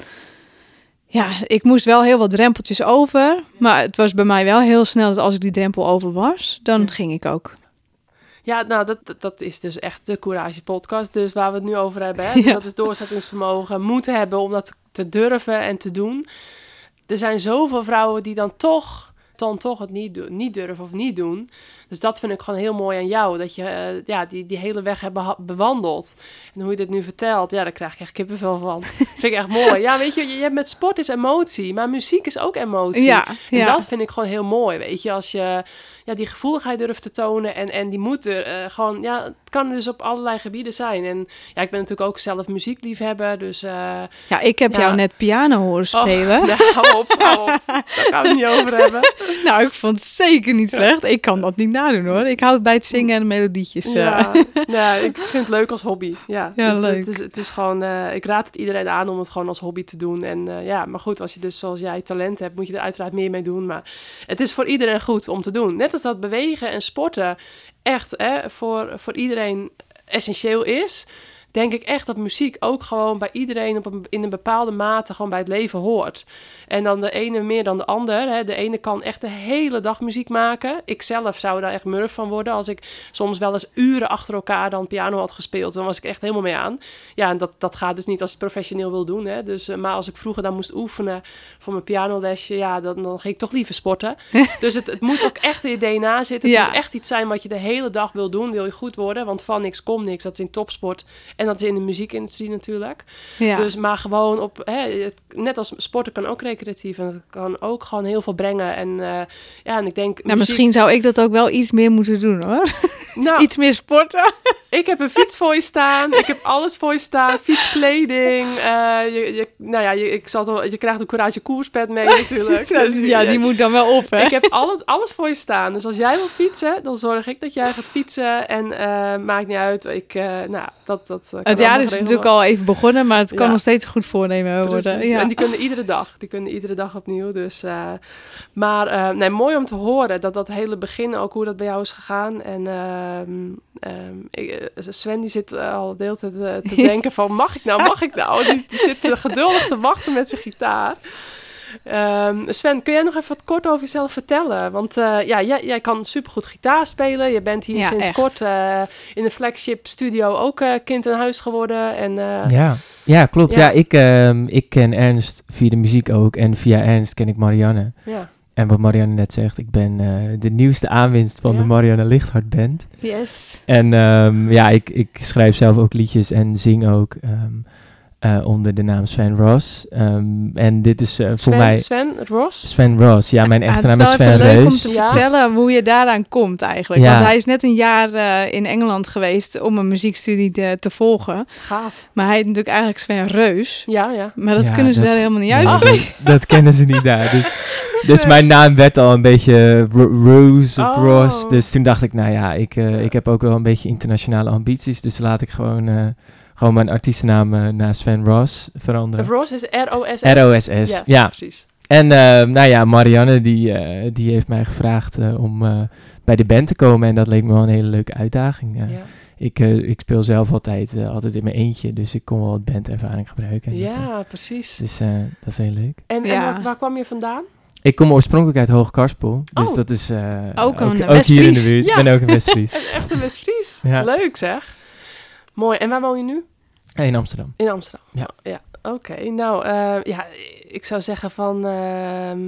Ja, ik moest wel heel wat drempeltjes over. Maar het was bij mij wel heel snel dat als ik die drempel over was, dan Ja. ging ik ook. Ja, nou, dat, dat- is dus echt de Courage podcast, dus waar we het nu over hebben. Hè? Dus Ja. Dat is doorzettingsvermogen, moeten hebben om dat te durven en te doen. Er zijn zoveel vrouwen die dan toch, dan toch het niet, niet durven of niet doen. Dus dat vind ik gewoon heel mooi aan jou, dat je eh, ja, die, die hele weg hebt bewandeld. En hoe je dit nu vertelt, ja, daar krijg ik echt kippenvel van. vind ik echt mooi. Ja, weet je, je hebt met sport is emotie, maar muziek is ook emotie. Ja, En ja. dat vind ik gewoon heel mooi, weet je. Als je ja, die gevoeligheid durft te tonen en, en die moet er eh, gewoon... Ja, het kan dus op allerlei gebieden zijn. En ja, ik ben natuurlijk ook zelf muziekliefhebber, dus... eh ja, ik heb Ja. jou net piano horen Oh, spelen. nou, hou op, hou op. Daar gaan we het niet over hebben. Nou, ik vond het zeker niet slecht. Ik kan dat niet nadoen hoor. Ik houd bij het zingen en de melodietjes. eh. Ja, ja, ik vind het leuk als hobby. Ja, Ja, het, is- leuk. Het is, het is gewoon, eh, ik raad het iedereen aan om het gewoon als hobby te doen. En eh, ja, maar goed, als je dus zoals jij talent hebt, moet je er uiteraard meer mee doen. Maar het is voor iedereen goed om te doen. Net als dat bewegen en sporten echt hè, voor, voor iedereen essentieel is. Denk ik echt dat muziek ook gewoon bij iedereen op een, in een bepaalde mate gewoon bij het leven hoort. En dan de ene meer dan de ander. Hè. De ene kan echt de hele dag muziek maken. Ik zelf zou daar echt murf van worden als ik soms wel eens uren achter elkaar dan piano had gespeeld. Dan was ik echt helemaal mee aan. Ja, en dat, dat gaat dus niet als het professioneel wil doen. Hè. Dus, eh, maar als ik vroeger dan moest oefenen voor mijn pianolesje, ja, dan, dan ging ik toch liever sporten. dus het, het moet ook echt in je DNA zitten. Het Ja. moet echt iets zijn wat je de hele dag wil doen. Wil je goed worden, want van niks komt niks. Dat is in topsport en dat is in de muziekindustrie natuurlijk. Ja. Dus maar gewoon op, hè, het, net als sporten kan ook recreatief en het kan ook gewoon heel veel brengen. En eh, ja, en ik denk. nou, muziek- misschien zou ik dat ook wel iets meer moeten doen hoor. Nou, Iets meer sporten. ik heb een fiets voor je staan. Ik heb alles voor je staan. Fietskleding. eh, je, je, nou ja, je, ik zal wel, je krijgt een Courage koerspet mee natuurlijk. Dus ja, die moet dan wel op hè. Ik heb alle, alles voor je staan. Dus als jij wil fietsen, dan zorg ik dat jij gaat fietsen. En eh, maakt niet uit. Ik, nou, dat, dat kan het jaar is natuurlijk al even begonnen, maar het kan Ja. nog steeds goed voornemen worden. Ja. En die kunnen iedere dag. Die kunnen iedere dag opnieuw. Dus, eh, maar eh, nee, mooi om te horen dat dat hele begin ook hoe dat bij jou is gegaan. En ehm, ehm, ik, eh, Sven die zit eh, al de hele tijd eh, te denken van mag ik nou, mag ik nou? Die, die zit eh, geduldig te wachten met zijn gitaar. Ehm, Sven, kun jij nog even wat kort over jezelf vertellen? Want eh, ja, jij, jij kan supergoed gitaar spelen. Je bent hier Ja, sinds echt. kort eh, in de flagship studio ook eh, kind in huis geworden. En eh, Ja, ja klopt. Ja. Ja, ik, ehm, ik ken Ernst via de muziek ook. En via Ernst ken ik Marianne. ja. En wat Marianne net zegt, ik ben eh, de nieuwste aanwinst van Ja. de Marianne Lichthart Band. Yes. En ehm, ja, ik, ik schrijf zelf ook liedjes en zing ook ehm, eh, onder de naam Sven Ross. Ehm, en dit is eh, voor Sven, mij Sven Ross. Sven Ross. Ja, mijn echte het naam is is wel Sven even leuk om te Ja. vertellen hoe je daaraan komt eigenlijk. Ja. Want hij is net een jaar eh, in Engeland geweest om een muziekstudie te, te volgen. Gaaf. Maar hij heet natuurlijk eigenlijk Sven Reus. Ja, ja. Maar dat Ja, kunnen ze dat- daar helemaal niet Nee, uitspreken. dat, dat kennen ze niet daar. Dus, dus mijn naam werd al een beetje Ro- Rose of Oh. Ross. Dus toen dacht ik, nou ja, ik, eh, ik heb ook wel een beetje internationale ambities. Dus laat ik gewoon, eh, gewoon mijn artiestennaam eh, naar Sven Ross veranderen. Ross is R-O-S-S. R-O-S-S, Ja, ja. precies. En eh, nou ja, Marianne die, eh, die heeft mij gevraagd eh, om eh, bij de band te komen. En dat leek me wel een hele leuke uitdaging. Ja. ik, eh, ik speel zelf altijd, altijd in mijn eentje, dus ik kon wel wat bandervaring gebruiken. Dat, Ja, precies. dus eh, dat is heel leuk. En, en waar, waar kwam je vandaan? Ik kom oorspronkelijk uit Hoogkarspel, dus Oh. dat is eh, Ook een ook hier in de West-Fries. buurt. Ja. Ik ben ook een Westfries. Een echte West-Fries. Ja. Leuk zeg. Mooi. En waar woon je nu? in Amsterdam. In Amsterdam. Ja. ja. Oké. Nou, eh, ja, ik zou zeggen van... ehm,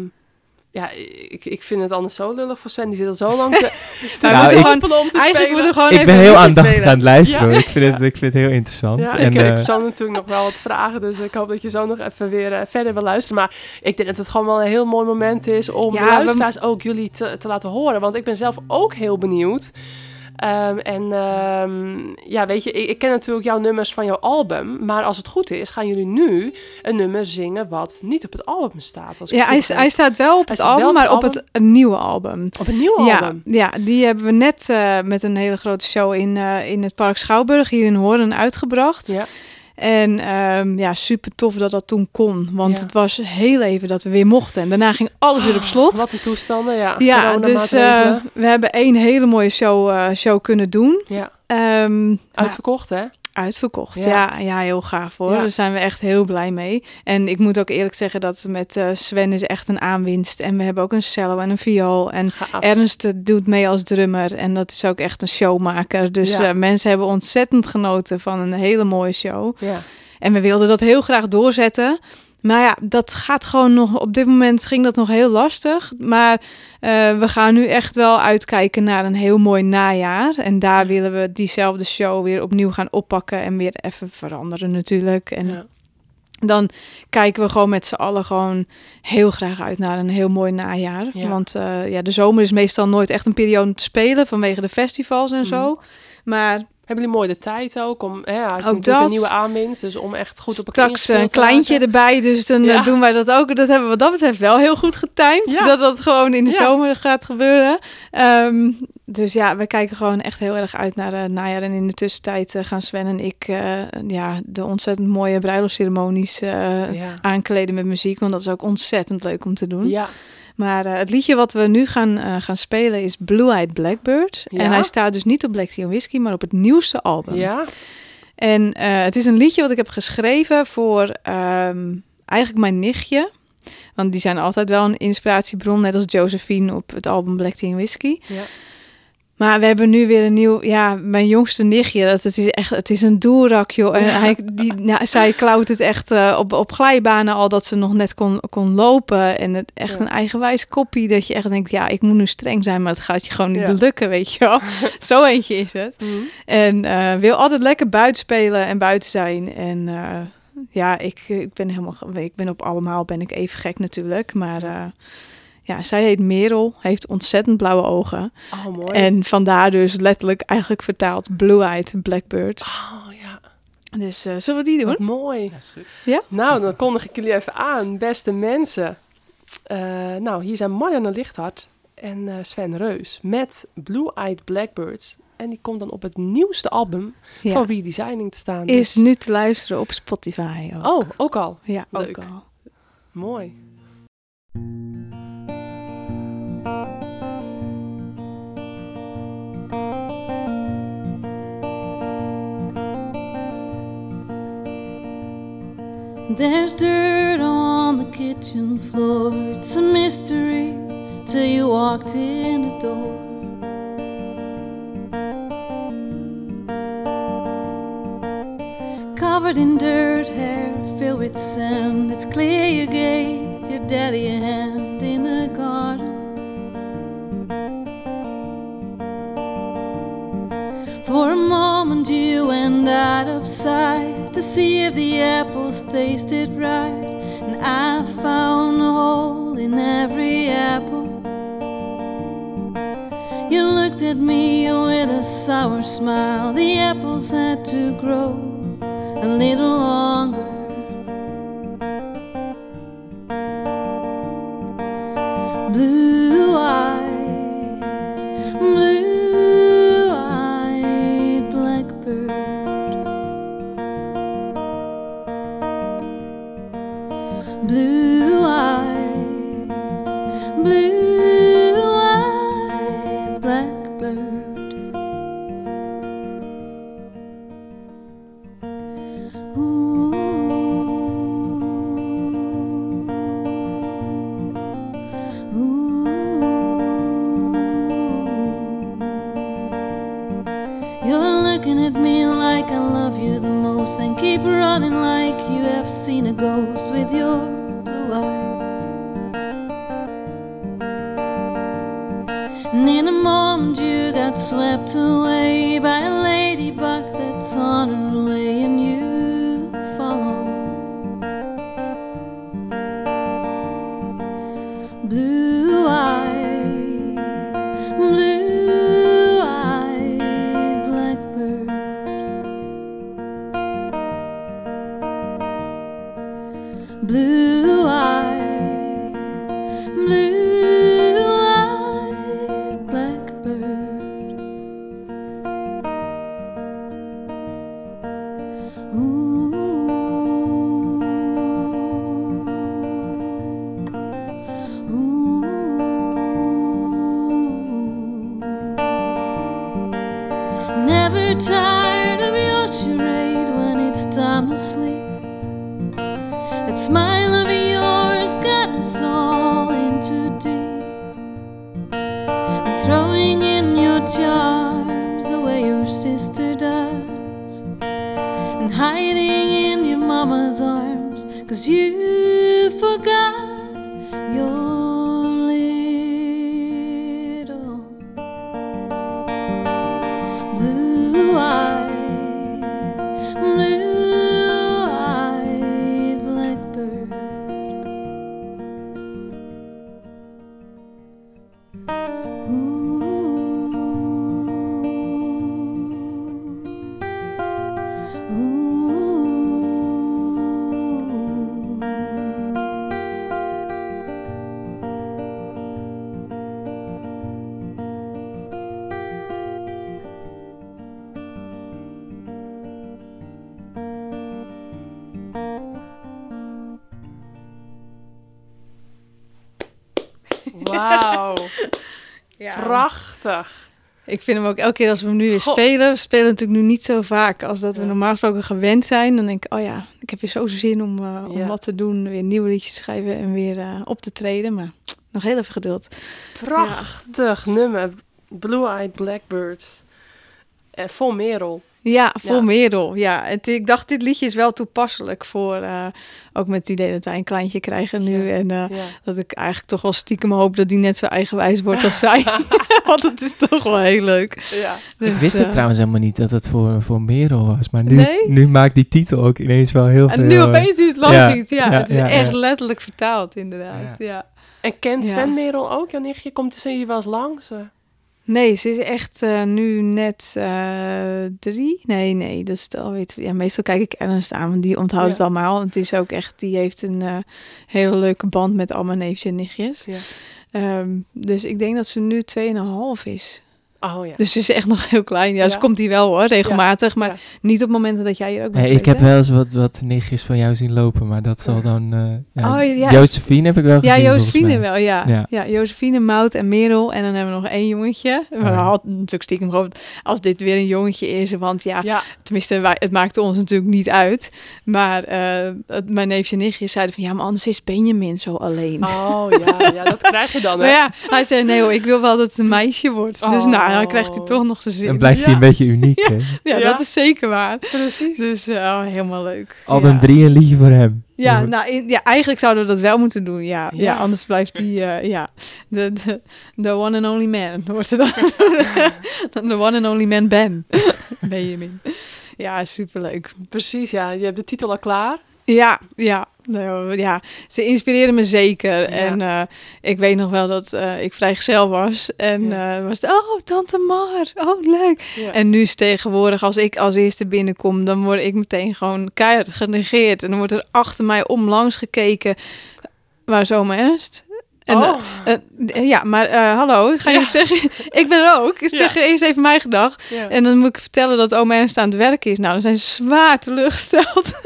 ja, ik, ik vind het anders zo lullig voor Sven. Die zit al zo lang te, te Nou, om te Eigenlijk spelen. moeten we gewoon ik even ben heel aandachtig spelen. aan het luisteren. Ja. hoor. Ik, vind het, ik vind het heel interessant. Ja, en, ik, ik eh, zou natuurlijk nog wel wat vragen, dus ik hoop dat je zo nog even weer eh, verder wil luisteren. Maar ik denk dat het gewoon wel een heel mooi moment is om Ja, de we- luisteraars ook jullie te, te laten horen. Want ik ben zelf ook heel benieuwd. Ehm, en ehm, ja, weet je, ik, ik ken natuurlijk jouw nummers van jouw album. Maar als het goed is, gaan jullie nu een nummer zingen wat niet op het album staat. Als Ja, het hij, hij staat wel op Hij het album, op het maar op het nieuwe album. op een nieuw Ja, album. ja, die hebben we net eh, met een hele grote show in, eh, in het Park Schouwburg hier in Hoorn uitgebracht. Ja. En ehm, ja, super tof dat dat toen kon. Want Ja. het was heel even dat we weer mochten. En daarna ging alles weer op slot. Wat een toestanden, ja. ja, dus eh, we hebben één hele mooie show, eh, show kunnen doen. ja, nou, uitverkocht hè? Uitverkocht. Ja. Ja. Ja, heel gaaf hoor. Ja. Daar zijn we echt heel blij mee. En ik moet ook eerlijk zeggen dat met eh, Sven is echt een aanwinst. En we hebben ook een cello en een viool. En Gaaf. Ernst doet mee als drummer en dat is ook echt een showmaker. Dus Ja. eh, mensen hebben ontzettend genoten van een hele mooie show. Ja. En we wilden dat heel graag doorzetten. Maar ja, dat gaat gewoon nog. Op dit moment ging dat nog heel lastig. Maar eh, we gaan nu echt wel uitkijken naar een heel mooi najaar. En daar willen we diezelfde show weer opnieuw gaan oppakken. En weer even veranderen natuurlijk. En Ja. dan kijken we gewoon met z'n allen gewoon heel graag uit naar een heel mooi najaar. Ja. Want eh, ja, de zomer is meestal nooit echt een periode om te spelen vanwege de festivals en zo. Mhm. Maar Hebben jullie mooi de tijd ook om, hè, hij is Ook dat. een nieuwe aanwinst, dus om echt goed op elkaar straks een kleintje erbij, dus dan Ja. eh, doen wij dat ook. Dat hebben we wat dat betreft wel heel goed getimed. Ja. Dat dat gewoon in de Ja. zomer gaat gebeuren. Ehm, dus ja, we kijken gewoon echt heel erg uit naar het najaar. En in de tussentijd eh, gaan Sven en ik eh, ja, de ontzettend mooie bruiloftsceremonies aankleden met muziek. Want dat is ook ontzettend leuk om te doen. Ja, Maar eh, het liedje wat we nu gaan, eh, gaan spelen is Blue Eyed Blackbird. Ja. En hij staat dus niet op Black Tea Whiskey, maar op het nieuwste album. ja, En eh, het is een liedje wat ik heb geschreven voor ehm, eigenlijk mijn nichtje. Want die zijn altijd wel een inspiratiebron, net als Josephine op het album Black Tea Whiskey. ja. Maar we hebben nu weer een nieuw, ja, mijn jongste nichtje, dat het is echt, het is een doerak, joh. En hij, die, nou, zij klauwt het echt eh, op, op glijbanen al dat ze nog net kon, kon lopen. En het echt Ja. een eigenwijs koppie dat je echt denkt, ja, ik moet nu streng zijn, maar het gaat je gewoon niet Ja. lukken, weet je wel. Zo eentje is het. Mhm. En eh, wil altijd lekker buiten spelen en buiten zijn. En eh, ja, ik, ik ben helemaal, ik ben op allemaal ben ik even gek natuurlijk. Maar ja, zij heet Merel, heeft ontzettend blauwe ogen. Oh, mooi. En vandaar dus letterlijk eigenlijk vertaald Blue-Eyed Blackbird. Oh, ja. Dus eh, zullen we die doen? Wat mooi. Ja, is goed. Nou, dan kondig ik jullie even aan, beste mensen. Eh, nou, hier zijn Marianne Lichthart en eh, Sven Reus met Blue Eyed Blackbirds. En die komt dan op het nieuwste album Ja. van Redesigning te staan. Is Dus- nu te luisteren op Spotify. Ook. Oh, ook al. ja, leuk. ook al. Mooi. There's dirt on the kitchen floor. It's a mystery till you walked in the door. Covered in dirt, hair filled with sand. It's clear you gave your daddy a hand in the garden. For a moment you went out of sight to see if the apples tasted right, and I found a hole in every apple. You looked at me with a sour smile. The apples had to grow a little longer. Prachtig. Ik vind hem ook elke keer als we hem nu weer spelen. We spelen natuurlijk nu niet zo vaak als dat we Ja. normaal gesproken gewend zijn. Dan denk ik, oh ja, ik heb weer zo zin om, eh, om wat te doen. Weer nieuwe liedjes schrijven en weer eh, op te treden. Maar nog heel even geduld. Prachtig nummer. Blue Eyed Blackbirds. En vol Merel. Ja, voor Ja. Merel. Ja, het, ik dacht, dit liedje is wel toepasselijk voor... eh, ook met het idee dat wij een kleintje krijgen nu. Ja. En eh, Ja. dat ik eigenlijk toch wel stiekem hoop dat die net zo eigenwijs wordt als zij. Want het is toch wel heel leuk. ja. Dus, ik wist het eh, trouwens helemaal niet dat het voor, voor Merel was. Maar nu, Nee? nu maakt die titel ook ineens wel heel veel... En nu opeens is het logisch. Ja, ja, het is ja, echt ja. letterlijk vertaald inderdaad. Ja. En kent Ja. Sven Merel ook? Jouw nichtje komt ze hier wel eens langs? Nee, ze is echt eh, nu net eh, drie. Nee, nee, dat is het alweer. Ja, meestal kijk ik Ernst aan, want die onthoudt Ja. het allemaal. Het is ook echt, die heeft een eh, hele leuke band met al mijn neefjes en nichtjes. Ja. Ehm, dus ik denk dat ze nu 2,5 is. Oh ja. Dus ze is echt nog heel klein. Ja, ze Ja. komt hier wel hoor, regelmatig. Maar Ja. niet op momenten dat jij hier ook bent ik heb wel eens wat, wat nichtjes van jou zien lopen, maar dat zal dan... eh ja, Oh, ja. Josephine heb ik wel Ja, gezien, volgens Josephine wel, ja. ja. Ja. Josephine, Mout en Merel. En dan hebben we nog één jongetje. We Oh ja. hadden natuurlijk stiekem gewoon, als dit weer een jongetje is. Want ja, Ja. tenminste, wij, het maakte ons natuurlijk niet uit. Maar eh, het- mijn neefjes en nichtjes zeiden van, ja, maar anders is Benjamin zo alleen. Oh ja, ja, dat krijg je dan, hè? Maar ja, hij zei, nee hoor, ik wil wel dat het een meisje wordt. Dus nou, dan Oh. krijgt hij toch nog zijn zin. Dan blijft hij een beetje uniek, hè? Ja, Ja. dat is zeker waar. Precies. Dus eh, oh, helemaal leuk. Album ja. 3 een liedje voor hem. Ja, nou, in- ja, eigenlijk zouden we dat wel moeten doen, ja. Ja, Ja. anders blijft die, eh, ja, de, de, de one and only man wordt er dan. De one and only man Ben. Benjamin. Ja, superleuk. Precies, ja. Je hebt de titel al klaar. Ja, ja. Nou, ja, ze inspireerden me zeker. En eh, ik weet nog wel dat eh, ik vrijgezel was. En Ja. eh, was het, oh, tante Mar, oh, leuk. Ja. En nu is tegenwoordig, als ik als eerste binnenkom, dan word ik meteen gewoon keihard genegeerd. En dan wordt er achter mij om langs gekeken. Waar is oma Ernst? En, oh. ja, maar hallo, ga je Ja. zeggen, ik ben er ook. Ja. Zeg eerst even mijn gedag. ja. En dan moet ik vertellen dat oma Ernst aan het werk is. Nou, dan zijn ze zwaar teleurgesteld.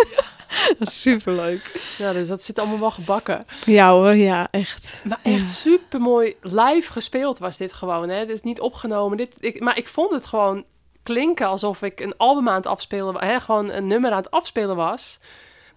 dat is superleuk. ja, dus dat zit allemaal wel gebakken. Ja hoor, ja, echt. Maar echt super mooi live gespeeld was dit gewoon. Hè? Het is niet opgenomen. Dit, ik, maar ik vond het gewoon klinken alsof ik een album aan het afspelen was. Hè, gewoon een nummer aan het afspelen was.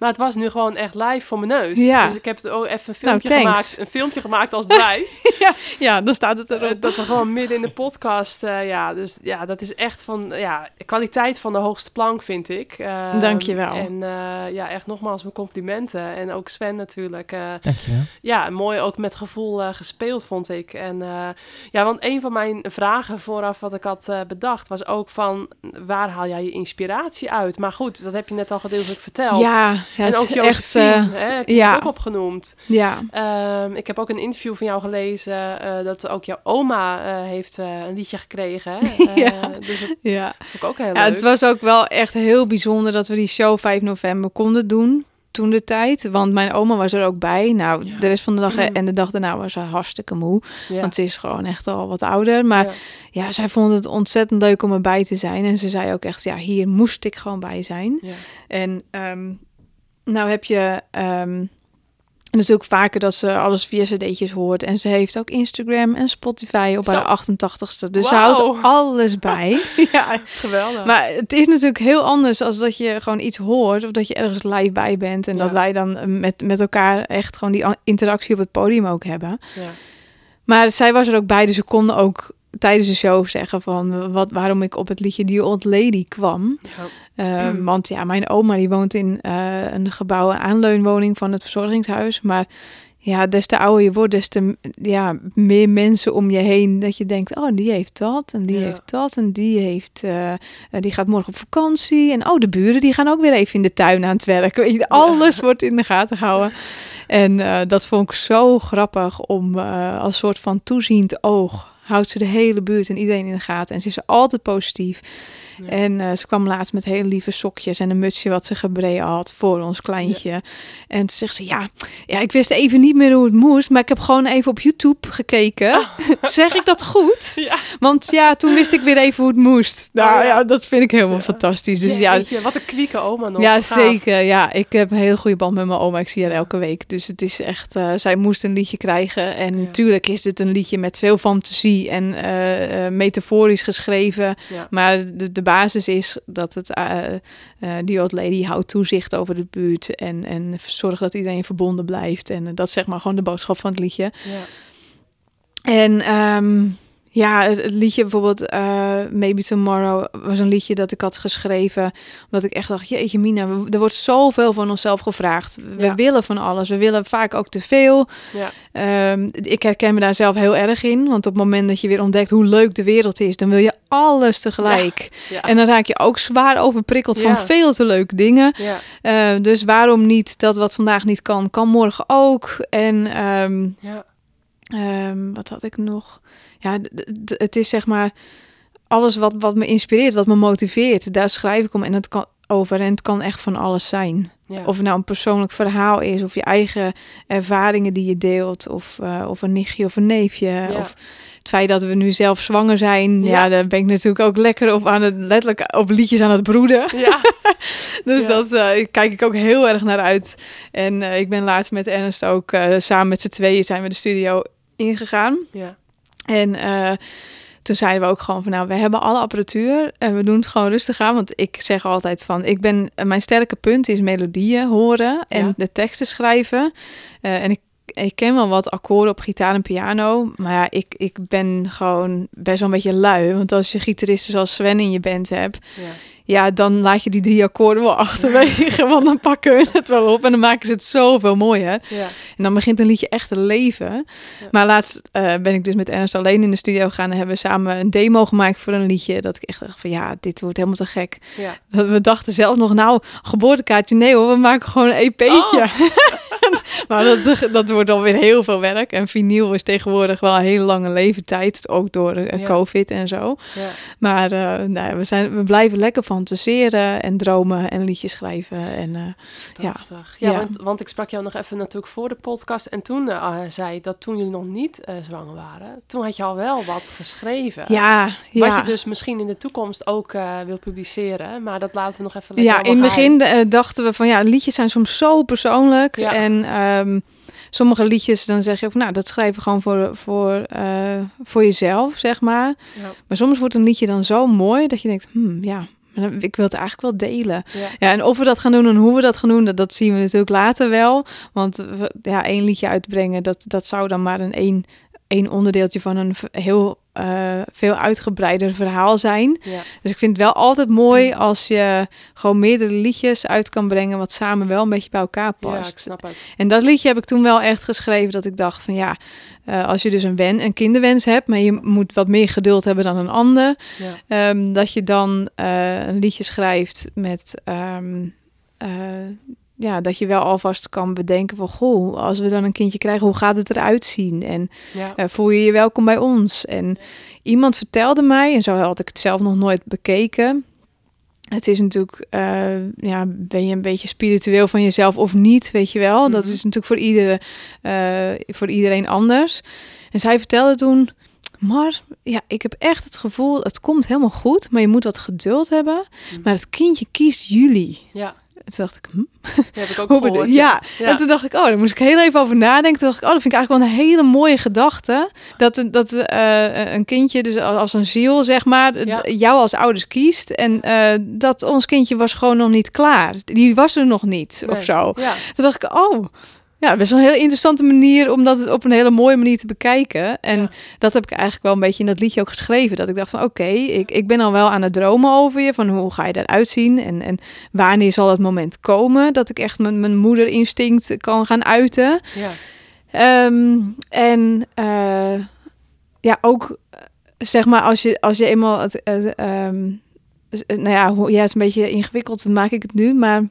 Maar het was nu gewoon echt live voor mijn neus. Ja. Dus ik heb het ook even een Nou, filmpje, thanks. gemaakt, een filmpje gemaakt als bewijs. ja, ja, dan staat het Eh, erop. dat we gewoon midden in de podcast, eh, ja, dus ja, dat is echt van, ja, kwaliteit van de hoogste plank, vind ik. Ehm, Dankjewel. En eh, ja, echt nogmaals mijn complimenten. En ook Sven natuurlijk. eh, Dankjewel. ja, mooi ook met gevoel eh, gespeeld, vond ik. En eh, ja, want een van mijn vragen vooraf wat ik had eh, bedacht, was ook van, waar haal jij je inspiratie uit? Maar goed, dat heb je net al gedeeltelijk verteld. Ja, ja, en ook Josephine, echt... eh, hè, heb je ja. het ook opgenoemd. ja, Ehm, ik heb ook een interview van jou gelezen eh, dat ook jouw oma eh, heeft een liedje gekregen. Ja. Dus dat ja. vond ik ook heel Ja, leuk. het was ook wel echt heel bijzonder dat we die show 5 november konden doen toen de tijd. Want mijn oma was er ook bij. Nou, Ja. de rest van de dag Mm. en de dag daarna was ze hartstikke moe. Want ze is gewoon echt al wat ouder. Maar Ja. zij vond het ontzettend leuk om erbij te zijn. En ze zei ook echt, ja, hier moest ik gewoon bij zijn. En ehm, nou heb je ehm natuurlijk vaker dat ze alles via cd'tjes hoort. En ze heeft ook Instagram en Spotify op Zo. haar 88ste. Dus ze houdt alles bij. ja, Geweldig. maar het is natuurlijk heel anders als dat je gewoon iets hoort of dat je ergens live bij bent en Ja. dat wij dan eh, met, met elkaar echt gewoon die interactie op het podium ook hebben. ja. Maar zij was er ook bij, dus ze konden ook tijdens de show zeggen van wat, waarom ik op het liedje Die Old Lady kwam. Ja. Eh, Mm. Want ja, mijn oma die woont in eh, een gebouw, een aanleunwoning van het verzorgingshuis. Maar ja, des te ouder je wordt, des te ja, meer mensen om je heen. Dat je denkt, oh, die heeft dat en die Ja. heeft dat en die heeft, eh, die gaat morgen op vakantie. En oh, de buren die gaan ook weer even in de tuin aan het werk. Weet je, alles wordt in de gaten gehouden. En eh, dat vond ik zo grappig om eh, als soort van toeziend oog houdt ze de hele buurt en iedereen in de gaten. En ze is altijd positief. Ja. En eh, ze kwam laatst met hele lieve sokjes en een mutsje wat ze gebreden had voor ons kleintje. En toen zegt ze, ja, ja, ik wist even niet meer hoe het moest, maar ik heb gewoon even op YouTube gekeken. zeg ik dat goed? Ja. Want ja, toen wist ik weer even hoe het moest. Nou Oh, ja. dat vind ik helemaal fantastisch. Dus ja, wat een kwieke oma nog. ja, Gaaf. zeker. Ja, ik heb een hele goede band met mijn oma. Ik zie haar elke week. Dus het is echt, eh, zij moest een liedje krijgen. En natuurlijk is dit een liedje met veel fantasie en eh, metaforisch geschreven. Ja. Maar de, de basis is dat het, eh, eh, die old lady houdt toezicht over de buurt. En, en zorgt dat iedereen verbonden blijft. En dat is zeg maar gewoon de boodschap van het liedje. Ja. En ehm, ja, het, het liedje bijvoorbeeld eh, Maybe Tomorrow was een liedje dat ik had geschreven. Omdat ik echt dacht, jeetje Mina, we- er wordt zoveel van onszelf gevraagd. We Ja. willen van alles. We willen vaak ook te veel. Ja. Ehm, ik herken me daar zelf heel erg in. Want op het moment dat je weer ontdekt hoe leuk de wereld is, dan wil je alles tegelijk. Ja. En dan raak je ook zwaar overprikkeld van veel te leuke dingen. ja. Eh, dus waarom niet dat wat vandaag niet kan, kan morgen ook. En ehm, Ja. Ehm, wat had ik nog? Ja, het is zeg maar alles wat, wat me inspireert, wat me motiveert. Daar schrijf ik om en het kan over en het kan echt van alles zijn. Ja. Of het nou een persoonlijk verhaal is, of je eigen ervaringen die je deelt, of, eh, of een nichtje of een neefje. Ja. Of het feit dat we nu zelf zwanger zijn, ja. Ja. daar ben ik natuurlijk ook lekker op aan het letterlijk op liedjes aan het broeden. Ja. Dus dat eh, kijk ik ook heel erg naar uit. En eh, ik ben laatst met Ernst ook samen met z'n tweeën zijn we de studio ingegaan. Ja. En eh, toen zeiden we ook gewoon van nou, we hebben alle apparatuur en we doen het gewoon rustig aan. Want ik zeg altijd van, ik ben, mijn sterke punt is melodieën horen en Ja. de teksten schrijven. Eh, en ik, ik ken wel wat akkoorden op gitaar en piano, maar ja, ik, ik ben gewoon best wel een beetje lui. Want als je gitaristen zoals Sven in je band hebt, Ja. Ja, dan laat je die drie akkoorden wel achterwege. want dan pakken we het wel op en dan maken ze het zoveel mooier. Ja. En dan begint een liedje echt te leven. Ja. Maar laatst eh, ben ik dus met Ernst alleen in de studio gegaan en hebben we samen een demo gemaakt voor een liedje. Dat ik echt dacht van ja, dit wordt helemaal te gek. Ja. We dachten zelf nog, nou, geboortekaartje, nee hoor, we maken gewoon een EP'tje. maar dat, dat wordt alweer heel veel werk. En vinyl is tegenwoordig wel een hele lange leeftijd, ook door eh. COVID en zo. Ja. Maar eh, nou, we, zijn, we blijven lekker fantaseren en dromen en liedjes schrijven. En eh, Ja. Ja, Ja. Want, want ik sprak jou nog even natuurlijk voor de podcast. En toen zei dat toen jullie nog niet zwanger waren, toen had je al wel wat geschreven. ja, ja. Wat je dus misschien in de toekomst ook wil publiceren. Maar dat laten we nog even Ja, in het begin dachten we van ja, liedjes zijn soms zo persoonlijk. Ja. En ehm, sommige liedjes, dan zeg je ook, nou, dat schrijf je gewoon voor, voor, eh, voor jezelf, zeg maar. Ja. Maar soms wordt een liedje dan zo mooi dat je denkt, hmm, ja, ik wil het eigenlijk wel delen. Ja. Ja, en of we dat gaan doen en hoe we dat gaan doen, dat, dat zien we natuurlijk later wel. Want we, ja, één liedje uitbrengen, dat, dat zou dan maar een één, één onderdeeltje van een heel eh, veel uitgebreider verhaal zijn. Ja. Dus ik vind het wel altijd mooi als je gewoon meerdere liedjes uit kan brengen, wat samen wel een beetje bij elkaar ja, past. ik snap het. En dat liedje heb ik toen wel echt geschreven dat ik dacht van ja, eh, als je dus een, wen, een kinderwens hebt, maar je moet wat meer geduld hebben dan een ander, Ja. Ehm, dat je dan eh, een liedje schrijft met. ehm, eh, ja, dat je wel alvast kan bedenken van... Goh, als we dan een kindje krijgen, hoe gaat het eruit zien? En Ja. eh, voel je je welkom bij ons? En iemand vertelde mij, en zo had ik het zelf nog nooit bekeken... Het is natuurlijk, eh, ja, ben je een beetje spiritueel van jezelf of niet, weet je wel? Dat Mhm. is natuurlijk voor, iedere, eh, voor iedereen anders. En zij vertelde toen, maar ja, ik heb echt het gevoel, het komt helemaal goed, maar je moet wat geduld hebben. Mhm. Maar het kindje kiest jullie. ja, En toen dacht ik, hm? dat heb ik ook gehoord. ja. Ja. En toen dacht ik, oh, daar moest ik heel even over nadenken. Toen dacht ik, oh, dat vind ik eigenlijk wel een hele mooie gedachte. Dat, een- dat eh, een kindje, dus als een ziel, zeg maar, Ja. jou als ouders kiest. En eh, dat ons kindje was gewoon nog niet klaar. Die was er nog niet, of zo. Ja. Toen dacht ik, oh, ja, best wel een heel interessante manier om dat op een hele mooie manier te bekijken. En Ja. dat heb ik eigenlijk wel een beetje in dat liedje ook geschreven. Dat ik dacht van, oké, ik, ik ben al wel aan het dromen over je. Van hoe ga je eruit zien? En, en wanneer zal het moment komen dat ik echt mijn, mijn moederinstinct kan gaan uiten? Ja. Ehm, en eh, ja, ook zeg maar als je, als je eenmaal het, het, ehm, nou ja, hoe, ja, het is een beetje ingewikkeld, dan maak ik het nu, maar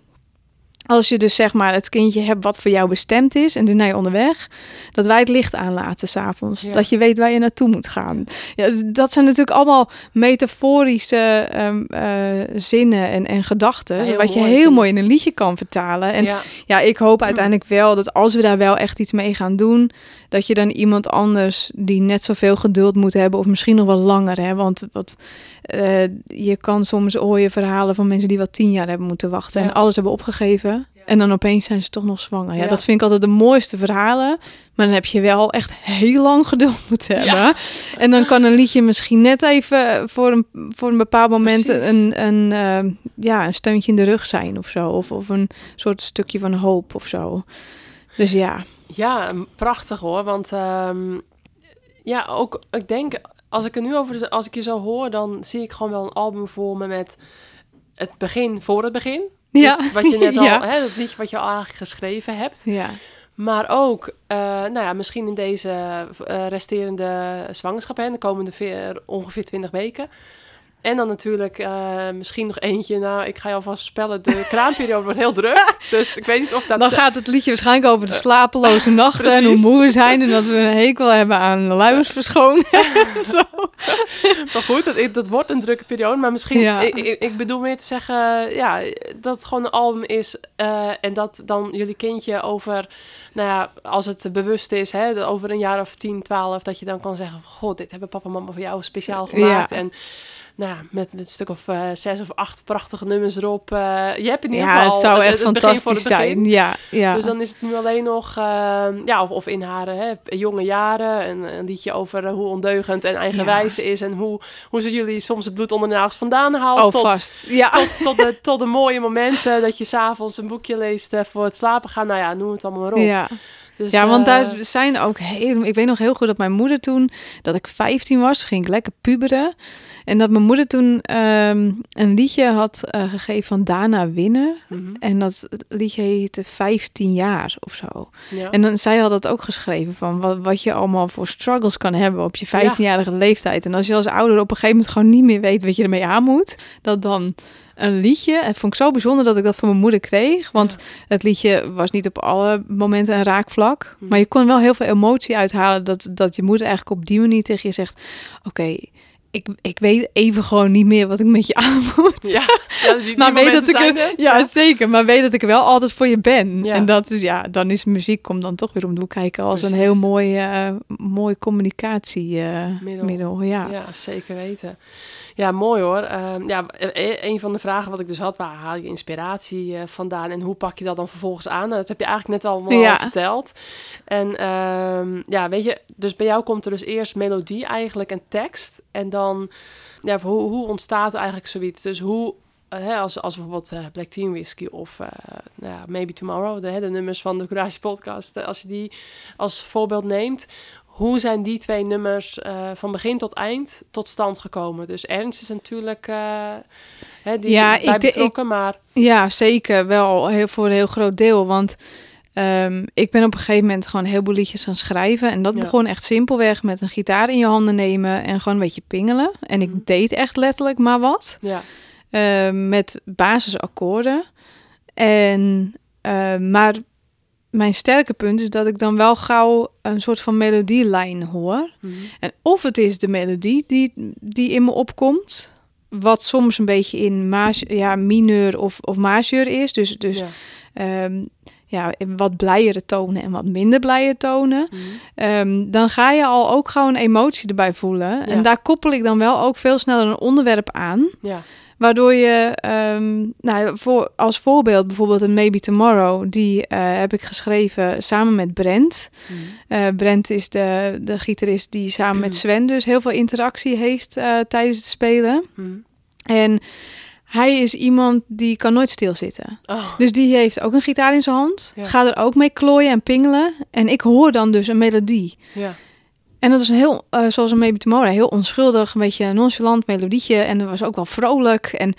als je dus zeg maar het kindje hebt wat voor jou bestemd is en dus naar je onderweg, dat wij het licht aanlaten s'avonds. Ja. Dat je weet waar je naartoe moet gaan. Ja, dat zijn natuurlijk allemaal metaforische ehm, eh, zinnen en, en gedachten, Ja, wat je heel vind mooi in een liedje kan vertalen. En ja. ja, ik hoop uiteindelijk wel dat als we daar wel echt iets mee gaan doen, dat je dan iemand anders die net zoveel geduld moet hebben, of misschien nog wel langer. Hè? Want wat, eh, je kan soms je verhalen van mensen die wel tien jaar hebben moeten wachten Ja. en alles hebben opgegeven. En dan opeens zijn ze toch nog zwanger. Ja, Ja. dat vind ik altijd de mooiste verhalen. Maar dan heb je wel echt heel lang geduld moeten hebben. En dan kan een liedje misschien net even voor een, voor een bepaald moment Precies. een, een, eh, ja, een steuntje in de rug zijn of zo. Of, of een soort stukje van hoop of zo. Dus ja. Ja, prachtig hoor. Want ehm, ja, ook ik denk, als ik er nu over, als ik je zo hoor, dan zie ik gewoon wel een album voor me met het begin voor het begin. Ja. Dus wat je net al, Ja. hè, dat liedje wat je al eigenlijk geschreven hebt. Ja. Maar ook, eh, nou ja, misschien in deze eh, resterende zwangerschap, hè, de komende veer- ongeveer 20 weken. En dan natuurlijk eh, misschien nog eentje. Nou, ik ga je alvast voorspellen, de kraamperiode wordt heel druk. Dus ik weet niet of dat... Dan gaat het liedje waarschijnlijk over de slapeloze nachten en hoe moe we zijn. En dat we een hekel hebben aan luiersverschoning. zo. Maar goed, dat, dat wordt een drukke periode. Maar misschien, Ja. ik, ik, bedoel meer te zeggen, ja, dat het gewoon een album is. eh, en dat dan jullie kindje over, nou ja, als het bewust is, hè, over een jaar of 10, 12, dat je dan kan zeggen: God, dit hebben papa en mama voor jou speciaal gemaakt. Ja. En nou met, met een stuk of eh, zes of acht prachtige nummers erop. eh, je hebt in ieder Ja, geval het zou echt het het fantastisch zijn. Ja, ja. Dus dan is het nu alleen nog, eh, ja, of, of in haar hè, jonge jaren, een, een liedje over eh, hoe ondeugend en eigenwijs ze is en hoe, hoe ze jullie soms het bloed onder de nagels vandaan haalt. oh, tot, vast. Ja. tot, tot, de, tot de mooie momenten dat je s'avonds een boekje leest voor het slapen gaan. Nou ja, noem het allemaal maar op. Ja. Dus, ja, want eh, daar zijn ook heel... Ik weet nog heel goed dat mijn moeder toen... Dat ik 15 was, ging ik lekker puberen. En dat mijn moeder toen ehm, een liedje had eh, gegeven van Dana Winner. mhm, En dat liedje heette 15 jaar of zo. ja. En dan, zij had dat ook geschreven van wat, wat je allemaal voor struggles kan hebben op je 15-jarige leeftijd. En als je als ouder op een gegeven moment gewoon niet meer weet wat je ermee aan moet, dat dan een liedje. En het vond ik zo bijzonder dat ik dat van mijn moeder kreeg. Want het liedje was niet op alle momenten een raakvlak. Hm. Maar je kon wel heel veel emotie uithalen dat, dat je moeder eigenlijk op die manier tegen je zegt: Oké, ik, ik weet even gewoon niet meer wat ik met je aan moet. Ja, ja die, die maar weet dat ik er, ja, zeker. Maar weet dat ik wel altijd voor je ben. Ja. En dat is ja, dan is muziek komt dan toch weer om de hoek kijken als een heel mooi, eh mooi communicatiemiddel. Middel. middel. ja. Ja, zeker weten. Ja, mooi hoor. Ehm, ja, e- een van de vragen wat ik dus had, waar haal je inspiratie eh, vandaan en hoe pak je dat dan vervolgens aan? Nou, dat heb je eigenlijk net al Ja. verteld. En ehm, ja, weet je, dus bij jou komt er dus eerst melodie eigenlijk en tekst. En dan, ja, hoe, hoe ontstaat eigenlijk zoiets? Dus hoe, eh, hè, als, als bijvoorbeeld eh, Black Teen Whiskey of nou Maybe Tomorrow, de, nummers van de Courage Podcast, als je die als voorbeeld neemt, hoe zijn die twee nummers eh, van begin tot eind tot stand gekomen? Dus Ernst is natuurlijk eh, hè, die Ja, bij ik betrokken, maar Ja, zeker. Wel heel, voor een heel groot deel. Want ehm, ik ben op een gegeven moment gewoon heel veel liedjes gaan schrijven. En dat Ja. begon echt simpelweg met een gitaar in je handen nemen en gewoon een beetje pingelen. En ik Mhm. deed echt letterlijk maar wat. ja, Ehm, met basisakkoorden. En, ehm, maar mijn sterke punt is dat ik dan wel gauw een soort van melodielijn hoor. mhm, En of het is de melodie die, die in me opkomt, wat soms een beetje in maas, ja, mineur of, of majeur is. Dus, dus ja. ehm, ja, wat blijere tonen en wat minder blije tonen. mhm. Ehm, dan ga je al ook gewoon een emotie erbij voelen. Ja. En daar koppel ik dan wel ook veel sneller een onderwerp aan. ja. Waardoor je, ehm, nou, voor, als voorbeeld bijvoorbeeld een Maybe Tomorrow, die eh, heb ik geschreven samen met Brent. mhm. Eh, Brent is de, de gitarist die samen met Sven dus heel veel interactie heeft eh, tijdens het spelen. Mhm. En hij is iemand die kan nooit stilzitten. Oh, Dus die heeft ook een gitaar in zijn hand, Ja. gaat er ook mee klooien en pingelen. En ik hoor dan dus een melodie. ja. En dat is een heel, eh, zoals een Maybe Tomorrow, heel onschuldig, een beetje nonchalant melodietje. En dat was ook wel vrolijk. En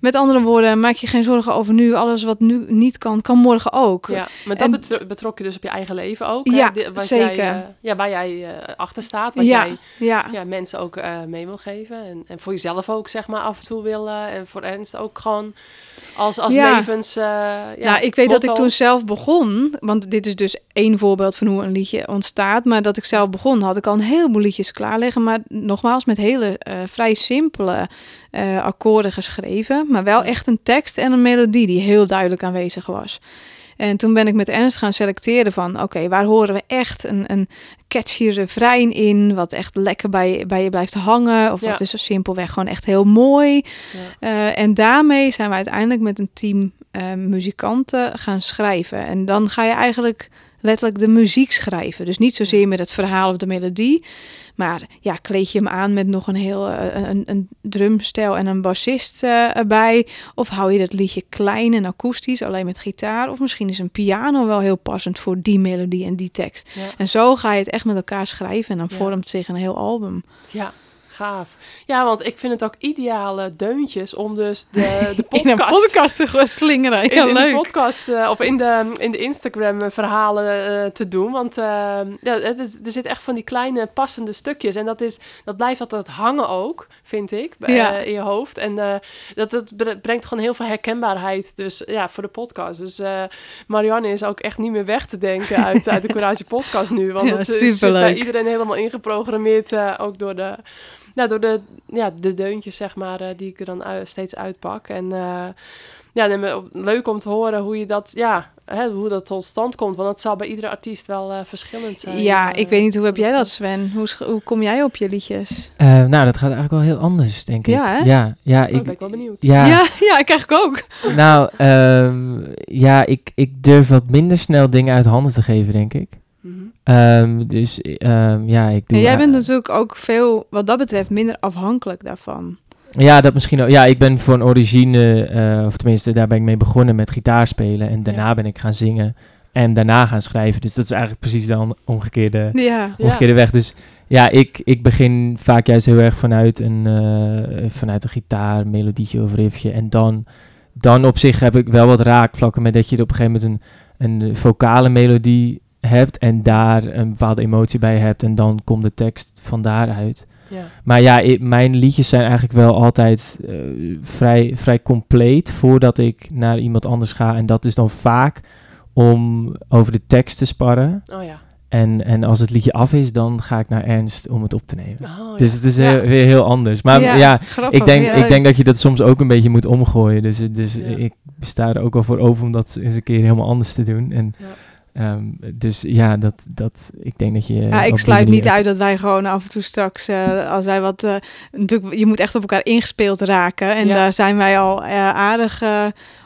met andere woorden, maak je geen zorgen over nu. Alles wat nu niet kan, kan morgen ook. ja. Maar dat En- betro- betrok je dus op je eigen leven ook? hè? Ja, Di- wat zeker. Jij, eh, ja, waar jij eh, achter staat, wat ja, jij ja. ja, mensen ook mee wil geven. En, en voor jezelf ook, zeg maar, af en toe willen. En voor Ernst ook gewoon als, als Ja. levens... ja, nou, ik weet dat ik toen zelf begon, want dit is dus één voorbeeld van hoe een liedje ontstaat. Maar dat ik zelf begon, had ik al een heleboel liedjes klaar liggen. Maar nogmaals, met hele eh, vrij simpele eh, akkoorden geschreven. Maar wel echt een tekst en een melodie die heel duidelijk aanwezig was. En toen ben ik met Ernst gaan selecteren van, oké, waar horen we echt een, een catchy refrein in, wat echt lekker bij, bij je blijft hangen, of Ja. wat is zo simpelweg gewoon echt heel mooi. Ja. Eh, en daarmee zijn we uiteindelijk met een team muzikanten gaan schrijven. En dan ga je eigenlijk letterlijk de muziek schrijven. Dus niet zozeer met het verhaal of de melodie. Maar ja, kleed je hem aan met nog een heel eh, een, een drumstijl en een bassist eh, erbij. Of hou je dat liedje klein en akoestisch, alleen met gitaar. Of misschien is een piano wel heel passend voor die melodie en die tekst. Ja. En zo ga je het echt met elkaar schrijven en dan Ja. vormt zich een heel album. Ja, gaaf. Ja, want ik vind het ook ideale deuntjes om dus de, de podcast... In een podcast te slingeren. in, in de podcast eh, of in de, in de Instagram eh, verhalen eh, te doen. Want eh, ja, het is, er zit echt van die kleine passende stukjes. En dat, is, dat blijft altijd hangen ook, vind ik, Ja. in je hoofd. En dat, dat bre- brengt gewoon heel veel herkenbaarheid dus, ja, voor de podcast. Dus Marianne is ook echt niet meer weg te denken uit, uit de Courage podcast nu. Want Ja, dat is, bij iedereen helemaal ingeprogrammeerd, ook door de... Nou, door de, ja, de deuntjes, zeg maar, eh, die ik er dan steeds uitpak. En eh, ja, nee, leuk om te horen hoe je dat, ja, hè, hoe dat tot stand komt. Want dat zal bij iedere artiest wel eh, verschillend zijn. Ja, ik weet niet, hoe heb jij dat. Sven? Hoe, sch- hoe kom jij op je liedjes? Eh, nou, dat gaat eigenlijk wel heel anders, denk ik. Ja, hè? Ja, ja, Oh, ben ik, ik wel benieuwd. ja, ja, ja, ik eigenlijk ook. nou, ehm, ja, ik, ik durf wat minder snel dingen uit handen te geven, denk ik. Ehm, dus ehm, ja, ik doe... En jij bent natuurlijk ook veel, wat dat betreft, minder afhankelijk daarvan. Ja, dat misschien ook. Ja, ik ben een origine, eh, of tenminste, daar ben ik mee begonnen met gitaarspelen. En daarna Ja. ben ik gaan zingen en daarna gaan schrijven. Dus dat is eigenlijk precies de omgekeerde, Ja. Ja. omgekeerde weg. Dus ja, ik, ik begin vaak juist heel erg vanuit een, eh, vanuit een gitaar, melodietje of riffje. En dan, dan op zich heb ik wel wat raakvlakken met dat je op een gegeven moment een, een vocale melodie hebt en daar een bepaalde emotie bij hebt. En dan komt de tekst van daaruit. Ja. Maar ja, mijn liedjes zijn eigenlijk wel altijd eh, vrij, vrij compleet voordat ik naar iemand anders ga. En dat is dan vaak om over de tekst te sparren. Oh ja. En, en als het liedje af is, dan ga ik naar Ernst om het op te nemen. Oh, Dus ja. het is Ja. eh, weer heel anders. Maar ja, grappig, ik, denk, ik denk dat je dat soms ook een beetje moet omgooien. Dus, dus Ja. ik sta er ook wel voor over om dat eens een keer helemaal anders te doen. En, Ehm, dus ja, dat, dat, ik denk dat je... Ja, ik sluit manier- niet uit dat wij gewoon af en toe straks, eh, als wij wat, eh, natuurlijk, je moet echt op elkaar ingespeeld raken. En Ja. daar zijn wij al eh, aardig,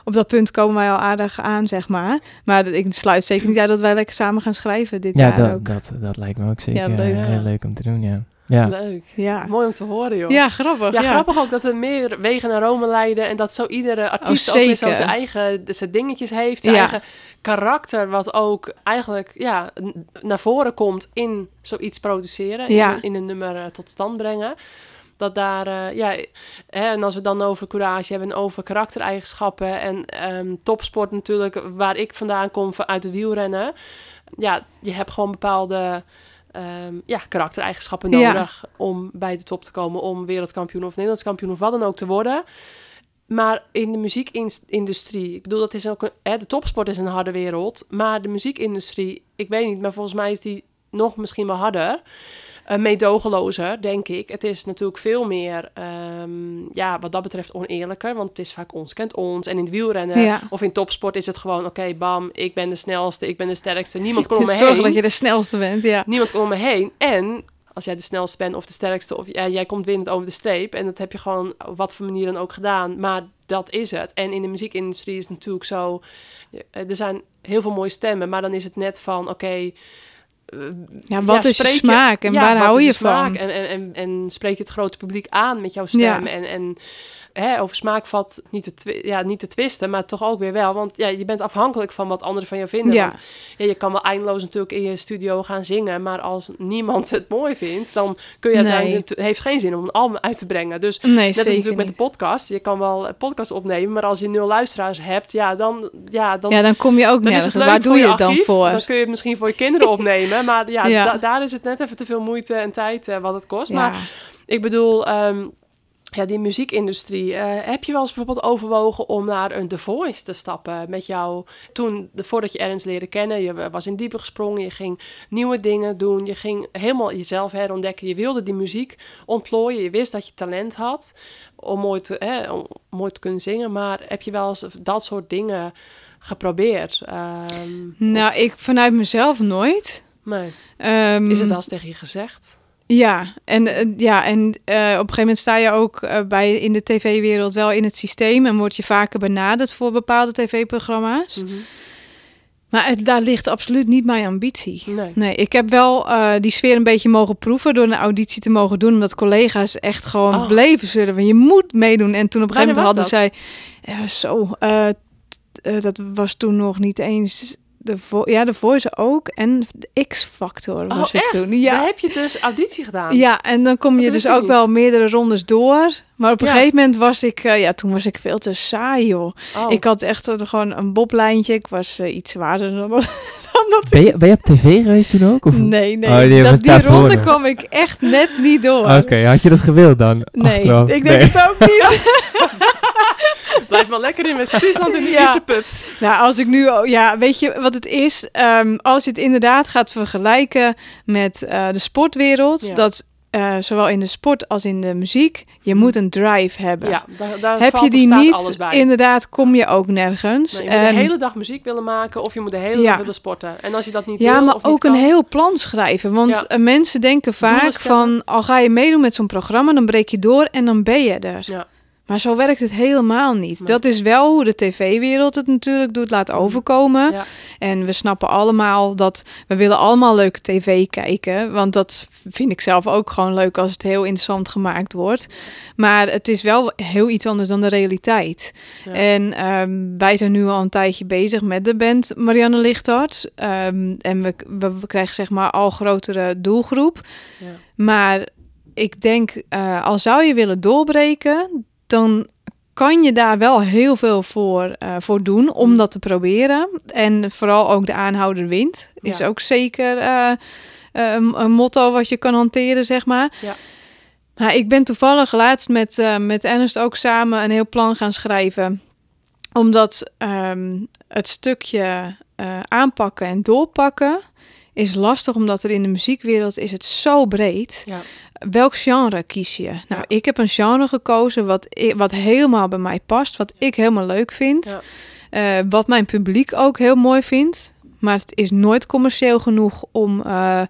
op dat punt komen wij al aardig aan, zeg maar. Maar dat- ik sluit zeker niet uit dat wij lekker samen gaan schrijven dit Ja, jaar dat, ook. dat, dat lijkt me ook zeker Ja, leuk. heel leuk om te doen, ja. Ja, Leuk. Ja. Mooi om te horen, joh. ja, grappig. Ja, Ja, grappig ook dat er meer wegen naar Rome leiden en dat zo iedere artiest ook weer zo zijn eigen zijn dingetjes heeft, zijn Ja. eigen karakter, wat ook eigenlijk ja, naar voren komt in zoiets produceren, in, Ja. in een nummer eh, tot stand brengen. Dat daar, eh, ja, hè, en als we dan over courage hebben en over karaktereigenschappen en ehm, topsport natuurlijk, waar ik vandaan kom uit de wielrennen. Ja, je hebt gewoon bepaalde ehm, ja, karaktereigenschappen Ja. nodig om bij de top te komen, om wereldkampioen of Nederlands kampioen of wat dan ook te worden. Maar in de muziekindustrie, ik bedoel, dat is ook een, hè, de topsport is een harde wereld, maar de muziekindustrie, ik weet niet, maar volgens mij is die nog misschien wel harder. Eh meedogenlozer, denk ik. Het is natuurlijk veel meer, ehm, ja, wat dat betreft oneerlijker, want het is vaak ons kent ons. En in het wielrennen Ja. of in topsport is het gewoon, oké, bam, ik ben de snelste, ik ben de sterkste, niemand komt om me Zorg heen. dat je de snelste bent, ja. Niemand komt om me heen. En als jij de snelste bent of de sterkste, of ja, jij komt winnend over de streep. En dat heb je gewoon op wat voor manier dan ook gedaan. Maar dat is het. En in de muziekindustrie is het natuurlijk zo. eh, Er zijn heel veel mooie stemmen, maar dan is het net van oké. Ja, wat is je smaak en ja, waar hou je van? En, en, en, en spreek je het grote publiek aan met jouw stem? Ja. En, en hè, over smaak valt niet te, ja, niet te twisten, maar toch ook weer wel. Want ja, je bent afhankelijk van wat anderen van jou vinden. Ja. Want ja, je kan wel eindeloos natuurlijk in je studio gaan zingen, maar als niemand het mooi vindt, dan kun je Nee. het heeft geen zin om een album uit te brengen. Dus Nee, dat is natuurlijk met de podcast. Je kan wel een podcast opnemen, maar als je nul luisteraars hebt, ja, dan, ja, dan, Ja, dan kom je ook nergens. Waar doe je het dan voor? Dan kun je het misschien voor je kinderen opnemen, maar ja, Ja. da- daar is het net even te veel moeite en tijd eh, wat het kost. Maar ik bedoel, ehm, ja, die muziekindustrie. eh, heb je wel eens bijvoorbeeld overwogen om naar een The Voice te stappen met jou? Toen, de, voordat je Ernst leerde kennen, je was in diepe gesprongen, je ging nieuwe dingen doen, je ging helemaal jezelf herontdekken. Je wilde die muziek ontplooien, je wist dat je talent had om mooi te, hè, om mooi te kunnen zingen. Maar heb je wel eens dat soort dingen geprobeerd? Ehm, Nou, ik vanuit mezelf nooit. Nee. Ehm, Is het eens tegen je gezegd? Ja, en, eh, ja, en eh, op een gegeven moment sta je ook eh, bij in de tv-wereld wel in het systeem en word je vaker benaderd voor bepaalde tv-programma's. Mhm. Maar het, daar ligt absoluut niet mijn ambitie. Nee. Nee, ik heb wel die sfeer een beetje mogen proeven door een auditie te mogen doen, omdat collega's echt gewoon Oh. bleven zullen van je moet meedoen. En toen op een gegeven moment hadden zij, ja, zo, dat was toen nog niet eens de vo ja, de Voice ook en de X-Factor was Oh, het echt? toen. Ja, Daar heb je dus auditie gedaan? ja, en dan kom je dus ook niet. wel meerdere rondes door. Maar op een Ja. gegeven moment was ik, eh, ja, toen was ik veel te saai, joh. Oh. Ik had echt gewoon een boblijntje. Ik was eh, iets zwaarder dan, dat- dan dat Ben je, ben je op tv geweest toen ook? Of? Nee, nee. Oh, die was dat, die ronde kwam ik echt net niet door. Oké, had je dat gewild dan? Nee, achteraf? ik denk Nee. het ook niet. Blijf maar lekker in West-Friesland in de Ja. Ierse pub. nou, als ik nu... Ja, weet je wat het is? Ehm, als je het inderdaad gaat vergelijken met eh, de sportwereld... Ja. dat eh, zowel in de sport als in de muziek... je moet een drive hebben. Ja, daar, daar Heb je die niet, inderdaad, kom je ook nergens. Nee, je moet En- de hele dag muziek willen maken of je moet de hele Ja. dag willen sporten. En als je dat niet Ja, wil maar of ook een heel plan schrijven. Want Ja. eh, mensen denken vaak van... al ga je meedoen met zo'n programma, dan breek je door en dan ben je er. Ja. Maar zo werkt het helemaal niet. Dat is wel hoe de tv-wereld het natuurlijk doet, laat overkomen. Ja. En we snappen allemaal dat we willen allemaal leuke tv kijken. Want dat vind ik zelf ook gewoon leuk als het heel interessant gemaakt wordt. Maar het is wel heel iets anders dan de realiteit. Ja. En ehm, wij zijn nu al een tijdje bezig met de band Marianne Lichthart. Ehm, en we, we, we krijgen zeg maar al grotere doelgroep. Ja. Maar ik denk, eh, al zou je willen doorbreken, dan kan je daar wel heel veel voor, eh, voor doen om Mm. dat te proberen. En vooral ook de aanhouder wint is Ja. ook zeker eh, eh, een, een motto wat je kan hanteren, zeg maar. Ja. Maar ik ben toevallig laatst met, eh, met Ernst ook samen een heel plan gaan schrijven. Omdat ehm, het stukje aanpakken en doorpakken is lastig, omdat er in de muziekwereld is het zo breed. Ja. Welk genre kies je? Nou, Ja. ik heb een genre gekozen wat, wat helemaal bij mij past, wat ik helemaal leuk vind. Eh, wat mijn publiek ook heel mooi vindt. Maar het is nooit commercieel genoeg om, eh,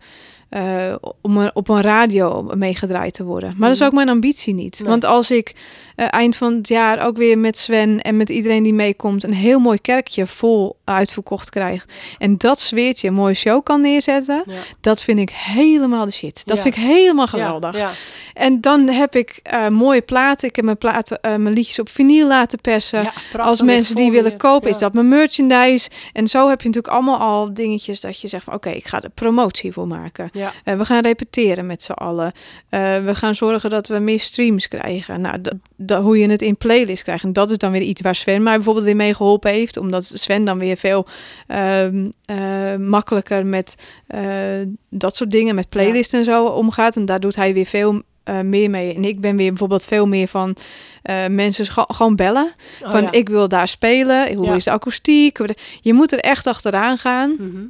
eh, om op een radio meegedraaid te worden. Maar dat is Mhm. ook mijn ambitie niet. Nee. Want als ik eh, eind van het jaar ook weer met Sven en met iedereen die meekomt... een heel mooi kerkje vol uitverkocht krijg... en dat sfeertje een mooie show kan neerzetten... Ja. dat vind ik helemaal de shit. Dat Ja. vind ik helemaal geweldig. Ja, ja. En dan heb ik eh, mooie platen. Ik heb mijn, platen, mijn liedjes op vinyl laten persen. Als mensen die willen kopen, is dat mijn merchandise. En zo heb je natuurlijk allemaal al dingetjes dat je zegt van... oké, ik ga er promotie voor maken. Ja, Eh, we gaan repeteren met z'n allen. Eh, we gaan zorgen dat we meer streams krijgen. Nou, hoe je het in playlist krijgt. En dat is dan weer iets waar Sven mij bijvoorbeeld weer mee geholpen heeft. Omdat Sven dan weer veel ehm, eh, makkelijker met dat soort dingen, met playlist en zo omgaat. En daar doet hij weer veel meer mee. En ik ben weer bijvoorbeeld veel meer van mensen gewoon bellen. Oh, van ja. ik wil daar spelen. Hoe Ja. is de akoestiek? Je moet er echt achteraan gaan. Mhm.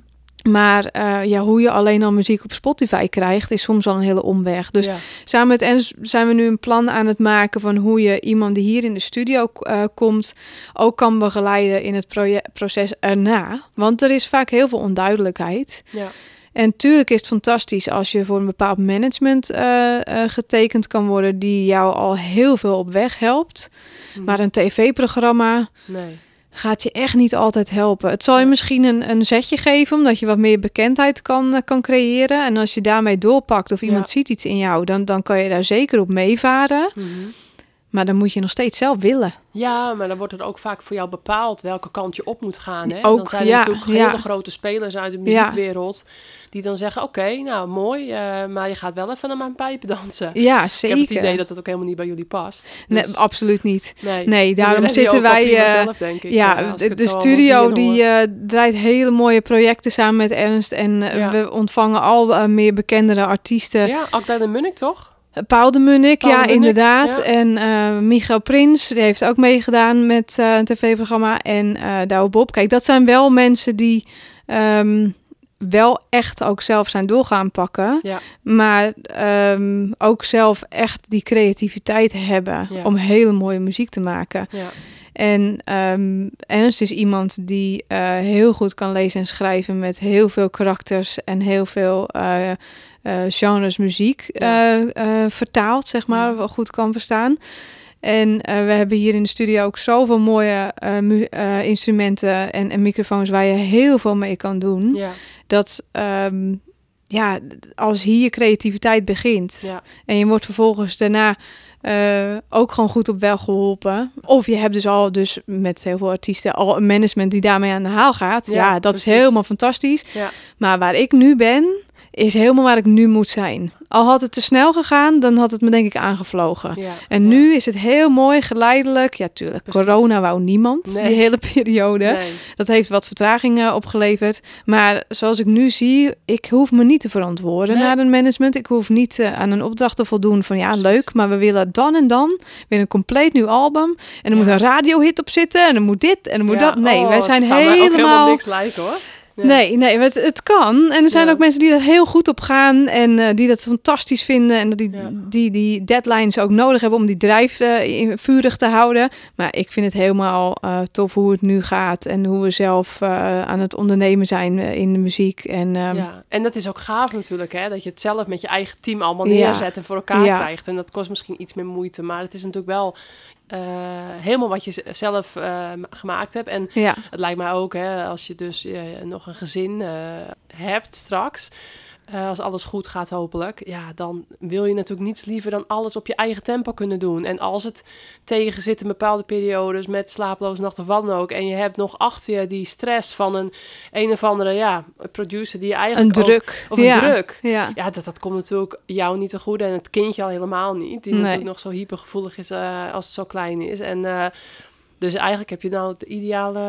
Maar eh, ja, hoe je alleen al muziek op Spotify krijgt, is soms al een hele omweg. Dus ja. samen met Ens zijn we nu een plan aan het maken van hoe je iemand die hier in de studio eh, komt, ook kan begeleiden in het proces erna. Want er is vaak heel veel onduidelijkheid. ja. En tuurlijk is het fantastisch als je voor een bepaald management eh, getekend kan worden, die jou al heel veel op weg helpt. Mhm. Maar een tv-programma, Nee. Gaat je echt niet altijd helpen. Het zal je misschien een, een zetje geven, omdat je wat meer bekendheid kan, eh, kan creëren. En als je daarmee doorpakt of iemand Ja. ziet iets in jou, dan, dan kan je daar zeker op meevaren. Mhm. Maar dan moet je nog steeds zelf willen. Ja, maar dan wordt er ook vaak voor jou bepaald welke kant je op moet gaan. Hè? Ook, dan zijn er ja, natuurlijk ja. hele grote spelers uit de muziekwereld die dan zeggen: Oké, nou mooi, eh, maar je gaat wel even naar mijn pijpen dansen. Ja, Ik zeker. heb het idee dat het ook helemaal niet bij jullie past. Nee, Dus, absoluut niet. nee, daarom zitten wij... eh, zelf, denk ik, ja, eh, de, ik het studio die draait hele mooie projecten samen met Ernst. En we ontvangen al meer bekendere artiesten. Ja, Akda de Munnik toch? Paul de Munnik, Paul ja, de Munnik, inderdaad. ja. En eh Michael Prins, die heeft ook meegedaan met eh, een tv-programma. En eh Douwe Bob. Kijk, dat zijn wel mensen die ehm, wel echt ook zelf zijn door gaan pakken. Ja. Maar ehm, ook zelf echt die creativiteit hebben Ja. om hele mooie muziek te maken. Ja. En ehm Ernst is iemand die heel goed kan lezen en schrijven met heel veel karakters en heel veel genres muziek eh, eh, vertaald, zeg maar, wel goed kan verstaan. En eh, we hebben hier in de studio ook zoveel mooie eh, eh, instrumenten en, en microfoons waar je heel veel mee kan doen. Ja, Dat ehm, ja, als hier creativiteit begint ja, en je wordt vervolgens daarna eh, ook gewoon goed op weg geholpen. Of je hebt dus al dus met heel veel artiesten al een management die daarmee aan de haal gaat. Ja, Ja, dat precies. is helemaal fantastisch. ja. Maar waar ik nu ben, is helemaal waar ik nu moet zijn. Al had het te snel gegaan, dan had het me denk ik aangevlogen. ja. En ja. nu is het heel mooi, geleidelijk. Ja, tuurlijk, Precies. corona wou niemand, Nee. die hele periode. Nee. Dat heeft wat vertragingen opgeleverd. Maar zoals ik nu zie, ik hoef me niet te verantwoorden Nee. naar een management. Ik hoef niet eh, aan een opdracht te voldoen van ja, Precies. leuk, maar we willen dan en dan weer een compleet nieuw album. En er Ja. moet een radiohit op zitten en er moet dit en er moet dat. Nee, oh, wij zijn helemaal... niks lijken hoor. Ja. Nee, nee, het, het kan. En er zijn Ja. ook mensen die er heel goed op gaan en eh, die dat fantastisch vinden. En dat die, Ja. die die deadlines ook nodig hebben om die drijf in- vurig te houden. Maar ik vind het helemaal eh, tof hoe het nu gaat en hoe we zelf aan het ondernemen zijn in de muziek. En ehm, en dat is ook gaaf natuurlijk, hè? Dat je het zelf met je eigen team allemaal neerzet en voor elkaar krijgt. En dat kost misschien iets meer moeite, maar het is natuurlijk wel eh, helemaal wat je zelf eh, gemaakt hebt. En ja, het lijkt mij ook, hè, als je dus eh, nog een gezin hebt straks. Eh, als alles goed gaat hopelijk, ja, dan wil je natuurlijk niets liever dan alles op je eigen tempo kunnen doen. En als het tegen zit in bepaalde periodes met slaaploze nachten of wat dan ook, en je hebt nog achter je die stress van een een of andere ja, producer die je een eigenlijk ook- druk. of een ja. druk. Ja. Ja, dat, dat komt natuurlijk jou niet te goede en het kindje al helemaal niet. Die Nee. natuurlijk nog zo hypergevoelig is eh, als het zo klein is. En eh, Dus eigenlijk heb je nou de ideale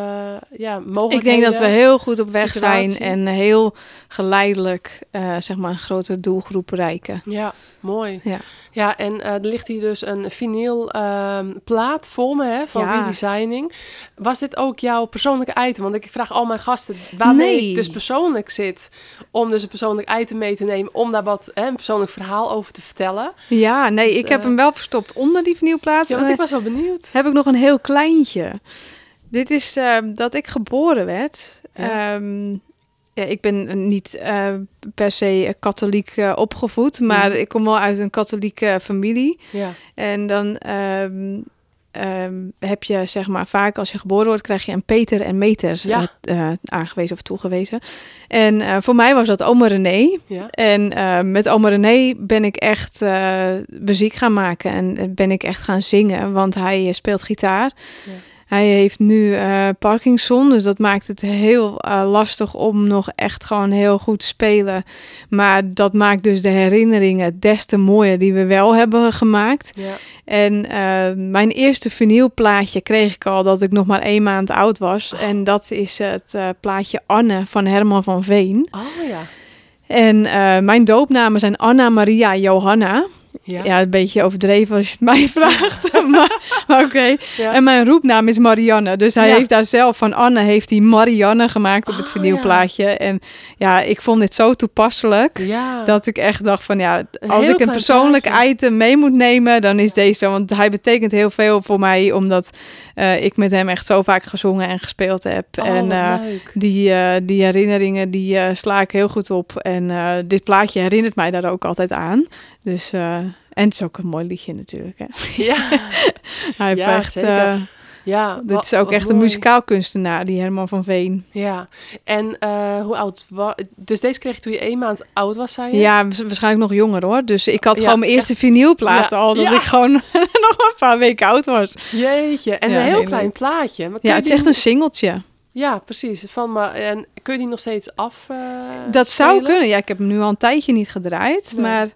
ja, mogelijkheden. Ik denk dat we heel goed op weg zijn en heel geleidelijk eh, zeg maar een grotere doelgroep bereiken. Ja, mooi. Ja. Ja, en eh, er ligt hier dus een vinyl ehm, plaat voor me hè, van Ja. redesigning. Was dit ook jouw persoonlijke item? Want ik vraag al mijn gasten waarmee Nee. ik dus persoonlijk zit... om dus een persoonlijk item mee te nemen... om daar wat hè, een persoonlijk verhaal over te vertellen. Ja, nee, Dus, ik heb eh, hem wel verstopt onder die vinylplaat. Ja, want eh, ik was wel benieuwd. heb ik nog een heel kleintje. Dit is eh, dat ik geboren werd. Ja. Ehm, ja, ik ben niet eh, per se katholiek eh, opgevoed, maar ik kom wel uit een katholieke familie. Ja, En dan ehm, ehm, heb je, zeg maar, vaak als je geboren wordt, krijg je een Peter en Meter Ja. eh, eh, aangewezen of toegewezen. En eh, voor mij was dat oma René. ja. En eh, met oma René ben ik echt eh, muziek gaan maken en eh, ben ik echt gaan zingen, want hij eh, speelt gitaar. Ja. Hij heeft nu eh, Parkinson, dus dat maakt het heel eh, lastig om nog echt gewoon heel goed te spelen. Maar dat maakt dus de herinneringen des te mooier die we wel hebben gemaakt. ja. En eh, mijn eerste vinylplaatje kreeg ik al dat ik nog maar één maand oud was. Oh. En dat is het plaatje Anne van Herman van Veen. Oh ja. En mijn doopnamen zijn Anna Maria Johanna. Ja. Ja, een beetje overdreven als je het mij vraagt. maar maar oké. Ja. En mijn roepnaam is Marianne. Dus hij Ja. heeft daar zelf van Anne heeft hij Marianne gemaakt op het Oh, vinylplaatje. En ja, ik vond dit zo toepasselijk. Dat ik echt dacht van ja, als heel ik een persoonlijk plaatje. item mee moet nemen, dan is deze wel. Want hij betekent heel veel voor mij, omdat eh, ik met hem echt zo vaak gezongen en gespeeld heb. Oh, en leuk. die, eh, die herinneringen, die sla ik heel goed op. En dit plaatje herinnert mij daar ook altijd aan. Dus, eh, en het is ook een mooi liedje natuurlijk. Hè. Ja, Hij heeft Ja, echt, eh, ja. dit wat- is ook echt een muzikaal kunstenaar, die Herman van Veen. Ja, en eh, hoe oud was... Dus deze kreeg je toen je één maand oud was, zei je? Ja, wa- waarschijnlijk nog jonger hoor. Dus ik had Ja, gewoon mijn eerste vinylplaat Ja, al, dat ja. ik gewoon nog een paar weken oud was. Jeetje, en een heel klein plaatje. Maar Ja, het is echt een singeltje. Ja, precies. Van, maar, en kun je die nog steeds af eh, Dat zou kunnen. Ja, ik heb hem nu al een tijdje niet gedraaid. Nee. Maar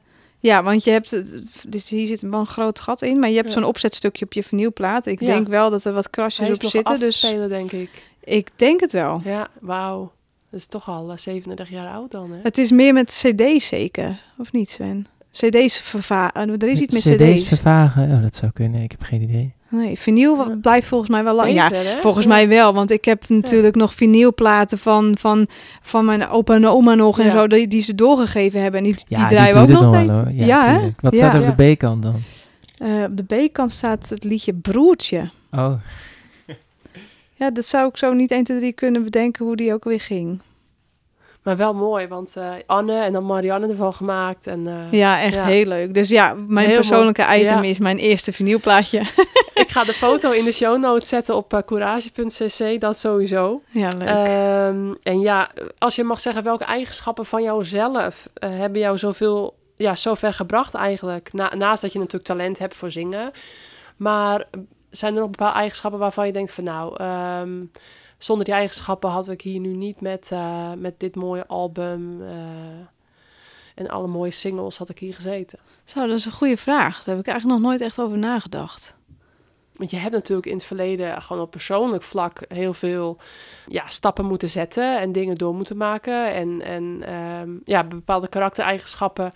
ja, want je hebt... Dus hier zit wel een groot gat in. Maar je hebt Ja. zo'n opzetstukje op je vinylplaat. Ik Ja. denk wel dat er wat krasjes op nog zitten. af te Dus spelen, denk ik. ik denk het wel. Ja, wauw. Dat is toch al eh, 37 jaar oud dan, hè? Het is meer met cd's zeker. Of niet, Sven? cd's vervagen. Er is iets met CD's cd's. vervagen? Oh, dat zou kunnen. Ik heb geen idee. Nee, vinyl Ja. blijft volgens mij wel lang. Ja, hè? Volgens Ja. mij wel, want ik heb natuurlijk nog vinylplaten van, van, van mijn opa en oma nog en Ja. zo, die, die ze doorgegeven hebben. En die, die draaien we ook nog het steeds. wel hoor. Ja. Wat Ja. staat er op de B-kant dan? Eh, op de B-kant staat het liedje Broertje. Oh, Ja, dat zou ik zo niet 1, 2, 3 kunnen bedenken hoe die ook weer ging. Maar wel mooi, want eh, Anne en dan Marianne ervan gemaakt. En, eh, Ja, echt Ja. heel leuk. Dus ja, mijn Heel persoonlijke mooi. item Ja. is mijn eerste vinylplaatje. Ik ga de foto in de show notes zetten op eh, courage.cc, dat sowieso. ja, leuk. Ehm, en ja, als je mag zeggen, welke eigenschappen van jouzelf hebben jou zoveel, ja, zo ver gebracht eigenlijk? Na, naast dat je natuurlijk talent hebt voor zingen. Maar zijn er nog bepaalde eigenschappen waarvan je denkt van nou, ehm, zonder die eigenschappen had ik hier nu niet met, eh, met dit mooie album eh, en alle mooie singles had ik hier gezeten. Zo, dat is een goede vraag. Daar heb ik eigenlijk nog nooit echt over nagedacht. Want je hebt natuurlijk in het verleden gewoon op persoonlijk vlak heel veel ja, stappen moeten zetten en dingen door moeten maken. En, en ehm, ja, bepaalde karaktereigenschappen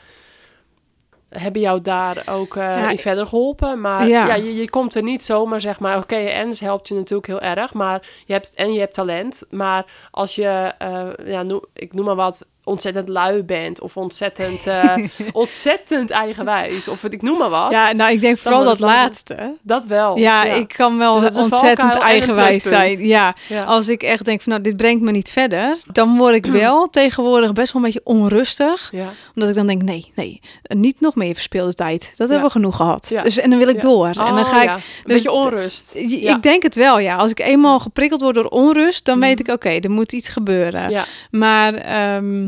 hebben jou daar ook Ja, in verder geholpen. Maar ja. ja. je, je komt er niet zomaar, zeg maar, oké, Ens helpt je natuurlijk heel erg, maar je hebt, en je hebt talent. Maar als je, eh, ja, noem, ik noem maar wat, ontzettend lui bent of ontzettend, eh, ontzettend eigenwijs of ik noem maar wat, Ja, nou, ik denk vooral dat laatste. dat wel. Ja, ik kan wel Dus ontzettend eigenwijs zijn. Ja, Ja. als ik echt denk van nou, dit brengt me niet verder, dan word ik wel tegenwoordig best wel een beetje onrustig. Ja. Omdat ik dan denk, nee, nee, niet nog meer verspeelde tijd. Dat hebben we genoeg gehad. Ja. Dus, en dan wil ik door. en dan Oh, ga ik. Een dus beetje onrust. Ik denk het wel, ja. Als ik eenmaal geprikkeld word door onrust, dan weet Mhm. ik, oké, er moet iets gebeuren. Ja. Maar, ehm,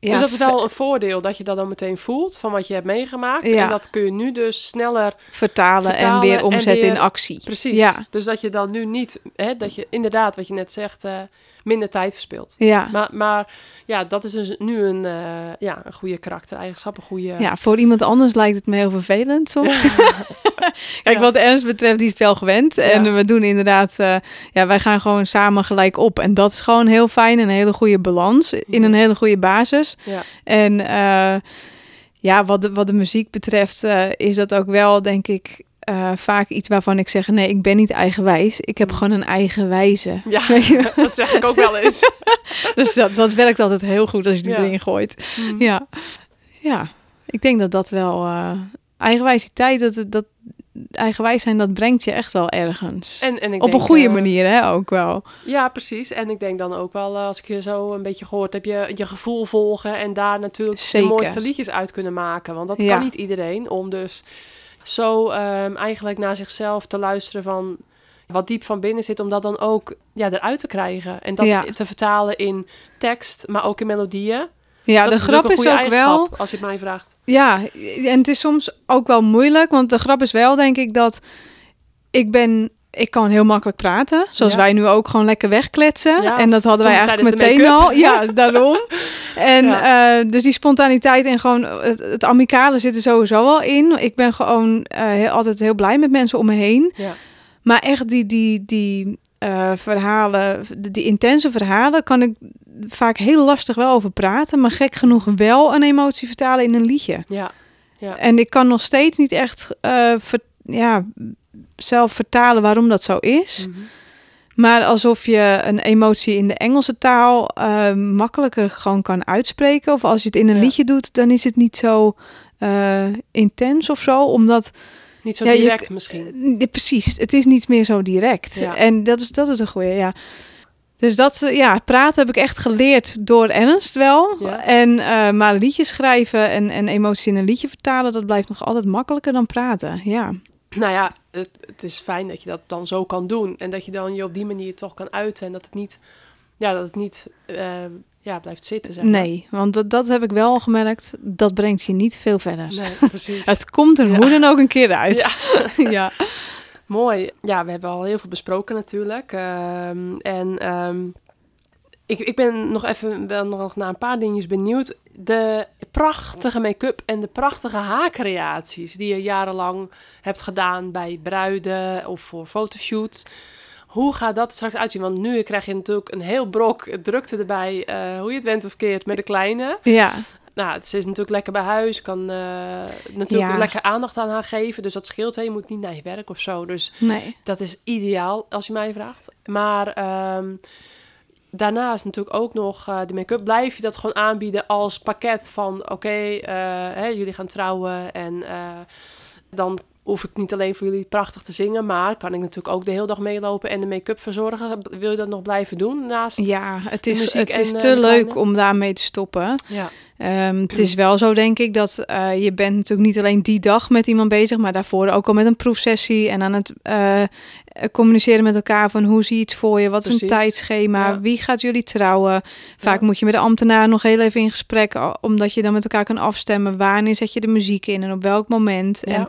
ja, dus dat is wel een voordeel dat je dat dan meteen voelt van wat je hebt meegemaakt. Ja. En dat kun je nu dus sneller vertalen, en weer en omzetten weer- in actie. precies. Ja, Dus dat je dan nu niet, hè, dat je inderdaad wat je net zegt, eh, minder tijd verspilt. ja. Maar, maar ja, dat is dus nu een, eh, ja, een goede karaktereigenschap, een goede... Ja, voor iemand anders lijkt het me heel vervelend soms. Kijk, Ja. wat Ernst betreft, die is het wel gewend. En we doen inderdaad, eh, ja, wij gaan gewoon samen gelijk op. En dat is gewoon heel fijn, een hele goede balans in een hele goede basis. Ja. En eh, ja, wat de, wat de muziek betreft, is dat ook wel, denk ik, eh, vaak iets waarvan ik zeg: nee, ik ben niet eigenwijs. Ik heb Mm. gewoon een eigen wijze. Ja, dat zeg ik ook wel eens. Dus dat, dat werkt altijd heel goed als je die Ja. erin gooit. Mm. Ja, ja. Ik denk dat dat wel eh eigenwijsiteit, dat, dat eigenwijs zijn, dat brengt je echt wel ergens. En, en ik Op een goede eh, manier, hè, ook wel. Ja, precies. En ik denk dan ook wel, als ik je zo een beetje gehoord heb, je, je gevoel volgen en daar natuurlijk Zeker. de mooiste liedjes uit kunnen maken. Want dat Ja. kan niet iedereen, om dus zo ehm, eigenlijk naar zichzelf te luisteren van wat diep van binnen zit, om dat dan ook ja, eruit te krijgen. En dat Ja. te vertalen in tekst, maar ook in melodieën. Ja, dat de grap is ook wel. als je het mij vraagt. Ja, en het is soms ook wel moeilijk, want de grap is wel, denk ik, dat ik ben. Ik kan heel makkelijk praten, zoals Ja. wij nu ook gewoon lekker wegkletsen. Ja, en dat hadden wij eigenlijk meteen al. Ja, daarom. En Ja. eh, dus die spontaniteit en gewoon het, het amicale zit er sowieso wel in. Ik ben gewoon eh, heel, altijd heel blij met mensen om me heen. Ja. Maar echt die, die, die eh, verhalen, die, die intense verhalen, kan ik vaak heel lastig wel over praten. Maar gek genoeg wel een emotie vertalen in een liedje. Ja. Ja. En ik kan nog steeds niet echt ja, zelf vertalen waarom dat zo is. Mhm. Maar alsof je een emotie in de Engelse taal eh, makkelijker gewoon kan uitspreken. Of als je het in een Ja. liedje doet, dan is het niet zo eh, intens of zo. Omdat Niet zo Ja, je- direct misschien. Ja, precies, het is niet meer zo direct. En dat is, dat is een goeie, ja. Dus dat, eh, ja, praten heb ik echt geleerd door Ernst wel. Ja. En, eh, maar liedjes schrijven en, en emoties in een liedje vertalen, dat blijft nog altijd makkelijker dan praten. Ja, Nou ja, het, het is fijn dat je dat dan zo kan doen. En dat je dan je op die manier toch kan uiten. En dat het niet, ja, dat het niet eh, ja, blijft zitten, zeg maar. nee, want dat, dat heb ik wel gemerkt. Dat brengt je niet veel verder. Nee, precies. Het komt er Ja. hoe dan ook een keer uit. Ja. ja. Mooi. Ja, we hebben al heel veel besproken natuurlijk. Ehm, en ehm, ik, ik ben nog even wel nog naar een paar dingetjes benieuwd. De prachtige make-up en de prachtige haarcreaties die je jarenlang hebt gedaan bij bruiden of voor fotoshoots. Hoe gaat dat straks uitzien? Want nu krijg je natuurlijk een heel brok drukte erbij, eh, hoe je het went of keert, met de kleine. ja. Nou, het is natuurlijk lekker bij huis. Kan eh, natuurlijk Ja. lekker aandacht aan haar geven. Dus dat scheelt. Hè. Je moet niet naar je werk of zo. Dus Nee. dat is ideaal als je mij vraagt. Maar ehm, daarnaast natuurlijk ook nog eh, de make-up. Blijf je dat gewoon aanbieden als pakket van... Oké, eh, jullie gaan trouwen en eh, dan hoef ik niet alleen voor jullie prachtig te zingen... maar kan ik natuurlijk ook de hele dag meelopen en de make-up verzorgen. Wil je dat nog blijven doen naast... Ja, het is, het is en, te leuk om daarmee te stoppen. Ja. Ehm, het is wel zo, denk ik, dat je bent natuurlijk niet alleen die dag met iemand bezig, maar daarvoor ook al met een proefsessie en aan het communiceren met elkaar van hoe zie je het voor je, wat is een tijdschema, Ja. wie gaat jullie trouwen. Vaak Ja. moet je met de ambtenaar nog heel even in gesprek, omdat je dan met elkaar kan afstemmen wanneer zet je de muziek in en op welk moment. En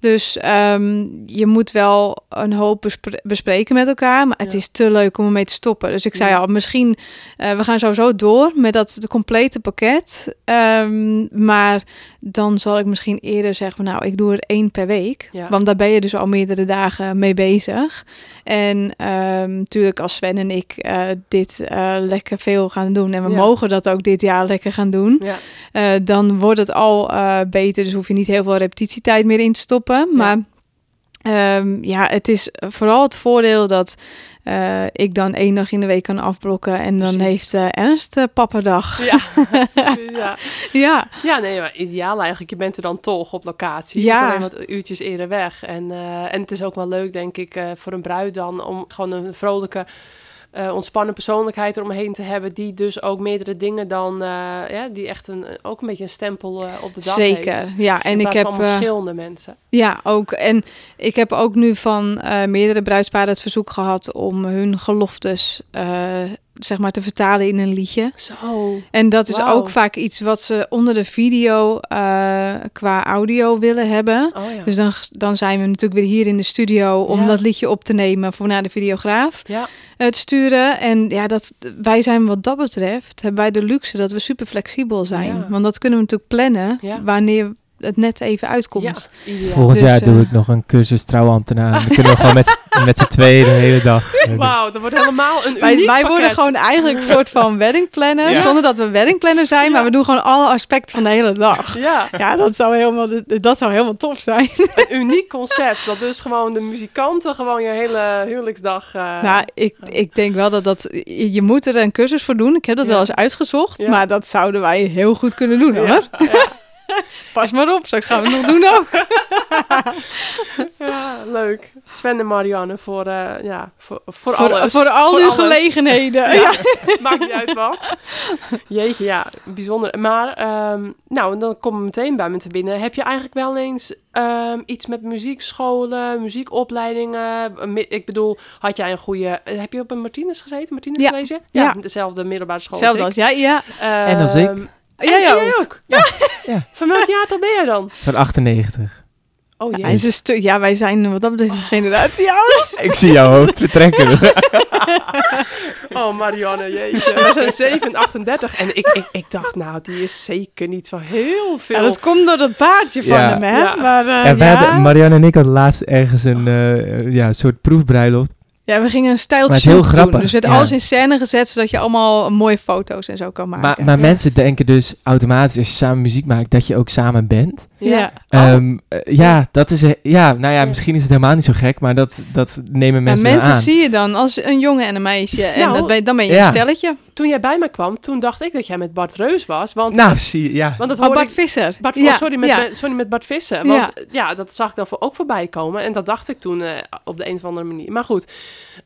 dus ehm, je moet wel een hoop bespre- bespreken met elkaar, maar het Ja. is te leuk om ermee te stoppen. Dus ik zei al, misschien, eh, we gaan sowieso door met dat de complete pakket. Ehm, maar dan zal ik misschien eerder zeggen, nou, ik doe er één per week. Ja. Want daar ben je dus al meerdere dagen mee bezig. En ehm, natuurlijk als Sven en ik eh, dit eh, lekker veel gaan doen, en we Ja. mogen dat ook dit jaar lekker gaan doen, dan wordt het al beter. Dus hoef je niet heel veel repetitietijd meer in te stoppen. Maar ehm, ja, het is vooral het voordeel dat eh, ik dan één dag in de week kan afblokken. En dan Precies. heeft uh, Ernst uh, papperdag. Ja. ja. ja. Ja, nee, maar ideaal eigenlijk. Je bent er dan toch op locatie. Je Ja. bent alleen wat uurtjes eerder weg. En, eh, en het is ook wel leuk, denk ik, eh, voor een bruid dan... om gewoon een vrolijke, eh, ontspannen persoonlijkheid eromheen te hebben... die dus ook meerdere dingen dan... eh, ja, die echt een, ook een beetje een stempel eh, op de dag Zeker. heeft. Ja, en ik heb verschillende mensen. Ja, ook. En ik heb ook nu van meerdere bruidsparen het verzoek gehad om hun geloftes zeg maar te vertalen in een liedje. Zo. En dat is ook vaak iets wat ze onder de video eh, qua audio willen hebben. Oh ja. Dus dan, dan zijn we natuurlijk weer hier in de studio om Ja. dat liedje op te nemen voor naar de videograaf ja. eh, te sturen. En ja, dat, wij zijn wat dat betreft, hebben wij de luxe dat we super flexibel zijn. Want dat kunnen we natuurlijk plannen wanneer het net even uitkomt. Ja. Volgend Dus, jaar doe eh, ik nog een cursus trouwambtenaar. Dan kunnen we gewoon met, z'n- met z'n tweeën de hele dag. Wauw, dat wordt helemaal een Wij, uniek wij worden pakket. gewoon eigenlijk een soort van weddingplanner, Ja. zonder dat we weddingplanner zijn, maar we doen gewoon alle aspecten van de hele dag. Ja, Ja, dat zou helemaal, dat zou helemaal tof zijn. een uniek concept. Dat dus gewoon de muzikanten gewoon je hele huwelijksdag... eh, Nou, ik, ik denk wel dat dat... Je moet er een cursus voor doen. Ik heb dat Ja. wel eens uitgezocht. Ja. Maar dat zouden wij heel goed kunnen doen, hoor. Pas maar op, straks gaan we het nog doen ook. Ja, leuk. Sven en Marianne voor, eh, ja, voor, voor, Voor, alles. voor al uw alles. gelegenheden. Ja, Ja. maakt niet uit wat. Jeetje, ja, bijzonder. Maar, ehm, nou, en dan kom ik meteen bij me te binnen. Heb je eigenlijk wel eens ehm, iets met muziekscholen, muziekopleidingen? Mi- Ik bedoel, had jij een goede... eh, Heb je op een Martinez gezeten? Martinez Ja. College? Ja. dezelfde middelbare school Hetzelfde als als jij, ja. ik. En als ik. Ja, jij ook? Ja. Ja. Van welk jaar tot ben jij dan? Van 98. Oh Hij jee. is een stuk, ja, wij zijn wat dat betreft een generatie ouder. Ik zie jou ook vertrekken. Oh, Marianne, jeetje. We zijn 7 en 38. En ik, ik, ik dacht, nou, die is zeker niet zo heel veel. Ja, dat komt door dat paardje van Ja. hem, hè. Ja. Maar, eh, En hadden, Marianne en ik hadden laatst ergens een eh, ja, soort proefbruiloft. Ja, we gingen een Maar het is stijltje heel doen. grappig, Dus we hebben ja. alles in scène gezet, zodat je allemaal mooie foto's en zo kan maken. Maar, maar Ja. mensen denken dus automatisch als je samen muziek maakt dat je ook samen bent. Ja. Ehm, eh, ja, dat is, eh, ja, nou ja, Ja. misschien is het helemaal niet zo gek, maar dat, dat nemen mensen, mensen aan. zie je dan als een jongen en een meisje. En Nou, dat ben, dan ben je ja. een stelletje. Toen jij bij me kwam, toen dacht ik dat jij met Bart Reus was. Want, Nou, zie je, ja. want dat Oh, hoorde Bart ik... Visser. Bart, ja. oh, sorry, met, ja. met- sorry, met Bart Vissen. Want ja, dat zag ik dan voor, ook voorbij komen. En dat dacht ik toen eh, op de een of andere manier. Maar goed.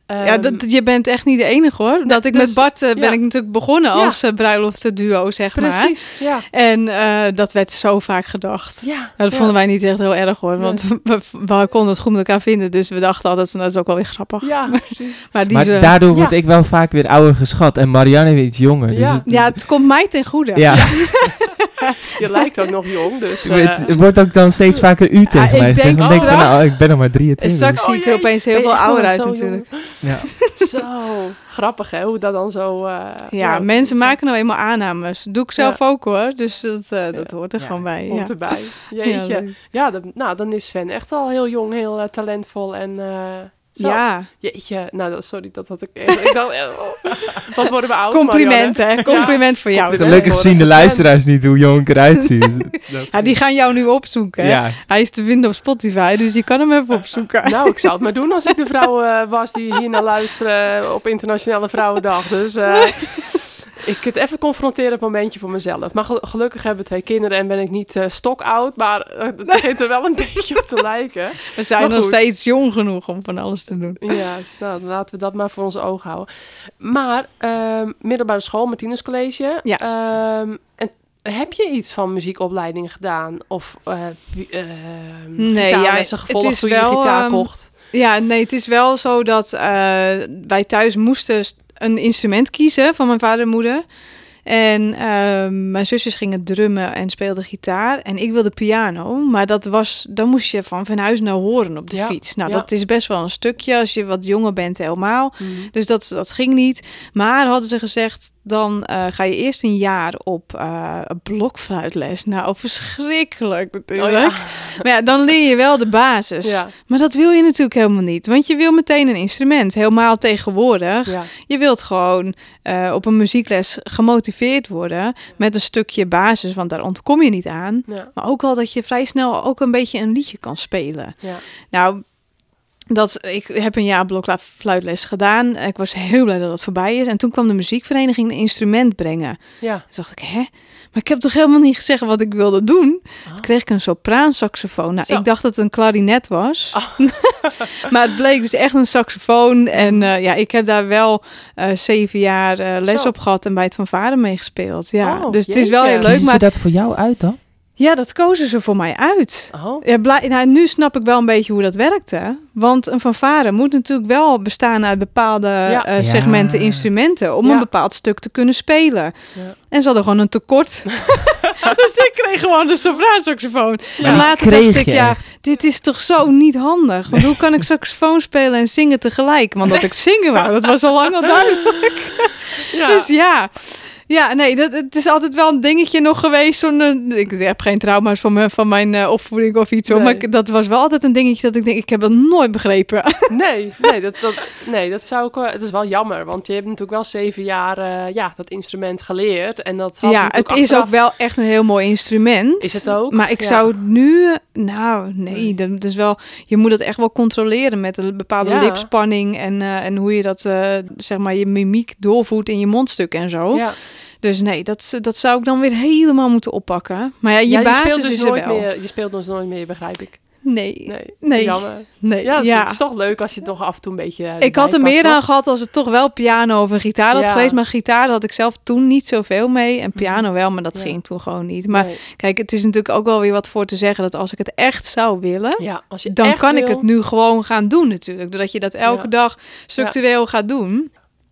Ja, ehm, dat, je bent echt niet de enige hoor. Dat ik dus- met Bart eh, ben ja. ik natuurlijk begonnen Ja. als uh, bruiloftduo, zeg maar. Precies, ja. En eh, dat werd zo vaak gedacht. Ja, Nou, dat ja. vonden wij niet echt heel erg hoor, Nee. want we, we konden het goed met elkaar vinden. Dus we dachten altijd van dat is ook wel weer grappig. Ja, precies. Maar die Maar daardoor word ja. ik wel vaak weer ouder geschat. En Weer iets jonger. Dus Ja. het, ja, het komt mij ten goede. ja. Je lijkt ook nog jong, dus... het, eh, het wordt ook dan steeds vaker u tegen ik mij gezegd. denk Dan denk ik van, nou, ik ben nog maar En 23. straks zie ik er opeens heel veel ouder uit natuurlijk. Ja. Zo, grappig hè, hoe dat dan zo... eh, Ja, mensen maken nou eenmaal aannames. Doe ik zelf ook hoor. Dus dat, eh, dat hoort er Ja, gewoon bij. Hoort Ja. erbij. Ja, Jeetje. Ja, dat- nou, dan is Sven echt al heel jong, heel talentvol en... zo. ja, Jeetje, nou, sorry, dat had ik... Ik dacht, eh, oh, wat worden we oud, compliment Marianne? hè. Compliment voor jou. Gelukkig zien de luisteraars niet hoe jong ik eruit zie. Dat- dat is Ja, die gaan jou nu opzoeken. hè. Ja, Hij is te vinden op Spotify, dus je kan hem even opzoeken. Nou, ik zou het maar doen als ik de vrouw eh, was die hier naar luisteren op Internationale Vrouwendag. Dus eh, ik het even confronteren op een momentje voor mezelf. Maar gel- gelukkig hebben we twee kinderen en ben ik niet eh stokoud. Maar eh, het begint er wel een beetje op te lijken. We zijn nog steeds jong genoeg om van alles te doen. Ja, dus nou, dan laten we dat maar voor ons oog houden. Maar ehm, middelbare school, Martinus College. Ja. ehm, en heb je iets van muziekopleiding gedaan? Of eh ehm, Nee, gitaarlessen ja, gevolgd het toen je wel, gitaar kocht? Ja, nee, het is wel zo dat wij thuis moesten st- een instrument kiezen van mijn vader en moeder. En ehm, mijn zusjes gingen drummen en speelden gitaar. En ik wilde piano. Maar dat was, dan moest je van van huis naar horen op de Ja, fiets. Nou, ja. dat is best wel een stukje als je wat jonger bent helemaal. Mhm. Dus dat, dat ging niet. Maar hadden ze gezegd, dan eh, ga je eerst een jaar op een blokfluitles. Nou, verschrikkelijk natuurlijk. Oh ja. Maar ja, dan leer je wel de basis. Ja, Maar dat wil je natuurlijk helemaal niet. Want je wil meteen een instrument. Helemaal tegenwoordig. ja. Je wilt gewoon eh, op een muziekles gemotiveerd worden. Met een stukje basis. Want daar ontkom je niet aan. Maar ook wel dat je vrij snel ook een beetje een liedje kan spelen. ja. Nou, dat, ik heb een jaar blokfluitles gedaan. Ik was heel blij dat het voorbij is. En toen kwam de muziekvereniging een instrument brengen. ja. Toen dacht ik, hè? Maar ik heb toch helemaal niet gezegd wat ik wilde doen? Ah. Toen kreeg ik een sopraansaxofoon. Nou, Zo. ik dacht dat het een klarinet was. Ah. maar het bleek dus echt een saxofoon. En eh, ja, ik heb daar wel eh, zeven jaar eh, les Zo. op gehad en bij het van vader meegespeeld. Ja, Oh, dus het is wel heel leuk. Kiezen ze Maar dat voor jou uit dan? Ja, dat kozen ze voor mij uit. Oh, Ja, blij, nou, nu snap ik wel een beetje hoe dat werkte. Want een fanfare moet natuurlijk wel bestaan uit bepaalde Ja. eh, Ja. segmenten instrumenten. Om Ja. een bepaald stuk te kunnen spelen. Ja. En ze hadden gewoon een tekort. dus ik kreeg gewoon de sopraansaxofoon. Ja. En later kreeg dacht ik, je ja, dit is toch zo niet handig. Want hoe kan ik saxofoon spelen en zingen tegelijk? Want dat ik zingen wou, dat was al lang al duidelijk. ja. Dus ja, Ja, nee, dat, het is altijd wel een dingetje nog geweest. Zo'n, eh, ik heb geen trauma's van, mijn van mijn eh, opvoeding of iets. hoor, Nee. Maar ik- dat was wel altijd een dingetje dat ik denk, ik heb dat nooit begrepen. Nee, nee, dat, dat, nee, dat zou ik wel... Het is wel jammer, want je hebt natuurlijk wel zeven jaar eh, ja, dat instrument geleerd. En dat had ja, het is ook wel echt een heel mooi instrument. Is het ook? Maar ik Ja. zou nu... Nou, nee, dat is wel... Je moet het echt wel controleren met een bepaalde Ja. lipspanning... En, en hoe je dat, zeg maar, je mimiek doorvoert in je mondstuk en zo. Ja, Dus nee, dat, dat zou ik dan weer helemaal moeten oppakken. Maar ja, je Ja, je basis speelt dus is nooit wel. meer. Je speelt dus nooit meer, begrijp ik. Nee, Nee, Nee. jammer. nee. Ja, Ja, het is toch leuk als je toch af en toe een beetje. eh, ik had er meer aan gehad als het toch wel piano of een gitaar had Ja. geweest. Maar gitaar had ik zelf toen niet zoveel mee. En piano wel, maar dat Ja. ging toen gewoon niet. Maar Nee. kijk, het is natuurlijk ook wel weer wat voor te zeggen... dat als ik het echt zou willen... Ja, als je dan kan ik het nu gewoon gaan doen natuurlijk. Doordat je dat elke dag structureel gaat doen.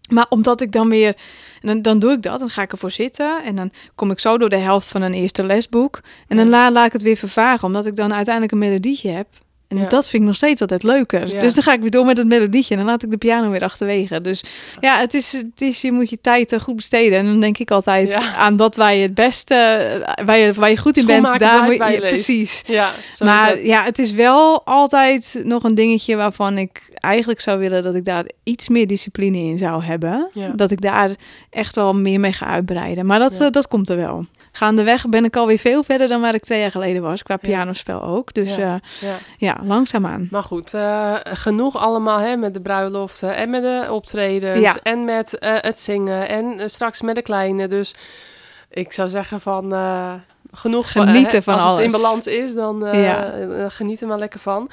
Maar omdat ik dan weer... En dan, dan doe ik dat, dan ga ik ervoor zitten. En dan kom ik zo door de helft van een eerste lesboek. En dan la, laat ik het weer vervagen. Omdat ik dan uiteindelijk een melodietje heb. En Ja. dat vind ik nog steeds altijd leuker. Ja. Dus dan ga ik weer door met het melodietje. En dan laat ik de piano weer achterwege. Dus ja, het is, het is je moet je tijd eh, goed besteden. En dan denk ik altijd Ja. aan dat waar je het beste... eh, Waar je, waar je goed in bent. Daar moet je, precies. Ja, zo Maar het. ja, het is wel altijd nog een dingetje waarvan ik eigenlijk zou willen dat ik daar iets meer discipline in zou hebben. Dat ik daar echt wel meer mee ga uitbreiden. Maar dat, eh, dat komt er wel. Gaandeweg ben ik alweer veel verder dan waar ik twee jaar geleden was. Qua pianospel ook. Dus Ja. ja, Ja. langzaamaan. Maar goed, eh, genoeg allemaal hè, met de bruiloften en met de optredens Ja. en met eh, het zingen en straks met de kleine. Dus ik zou zeggen van genoeg van- Genieten eh, van als het in balans is, dan eh, Ja. geniet er maar lekker van.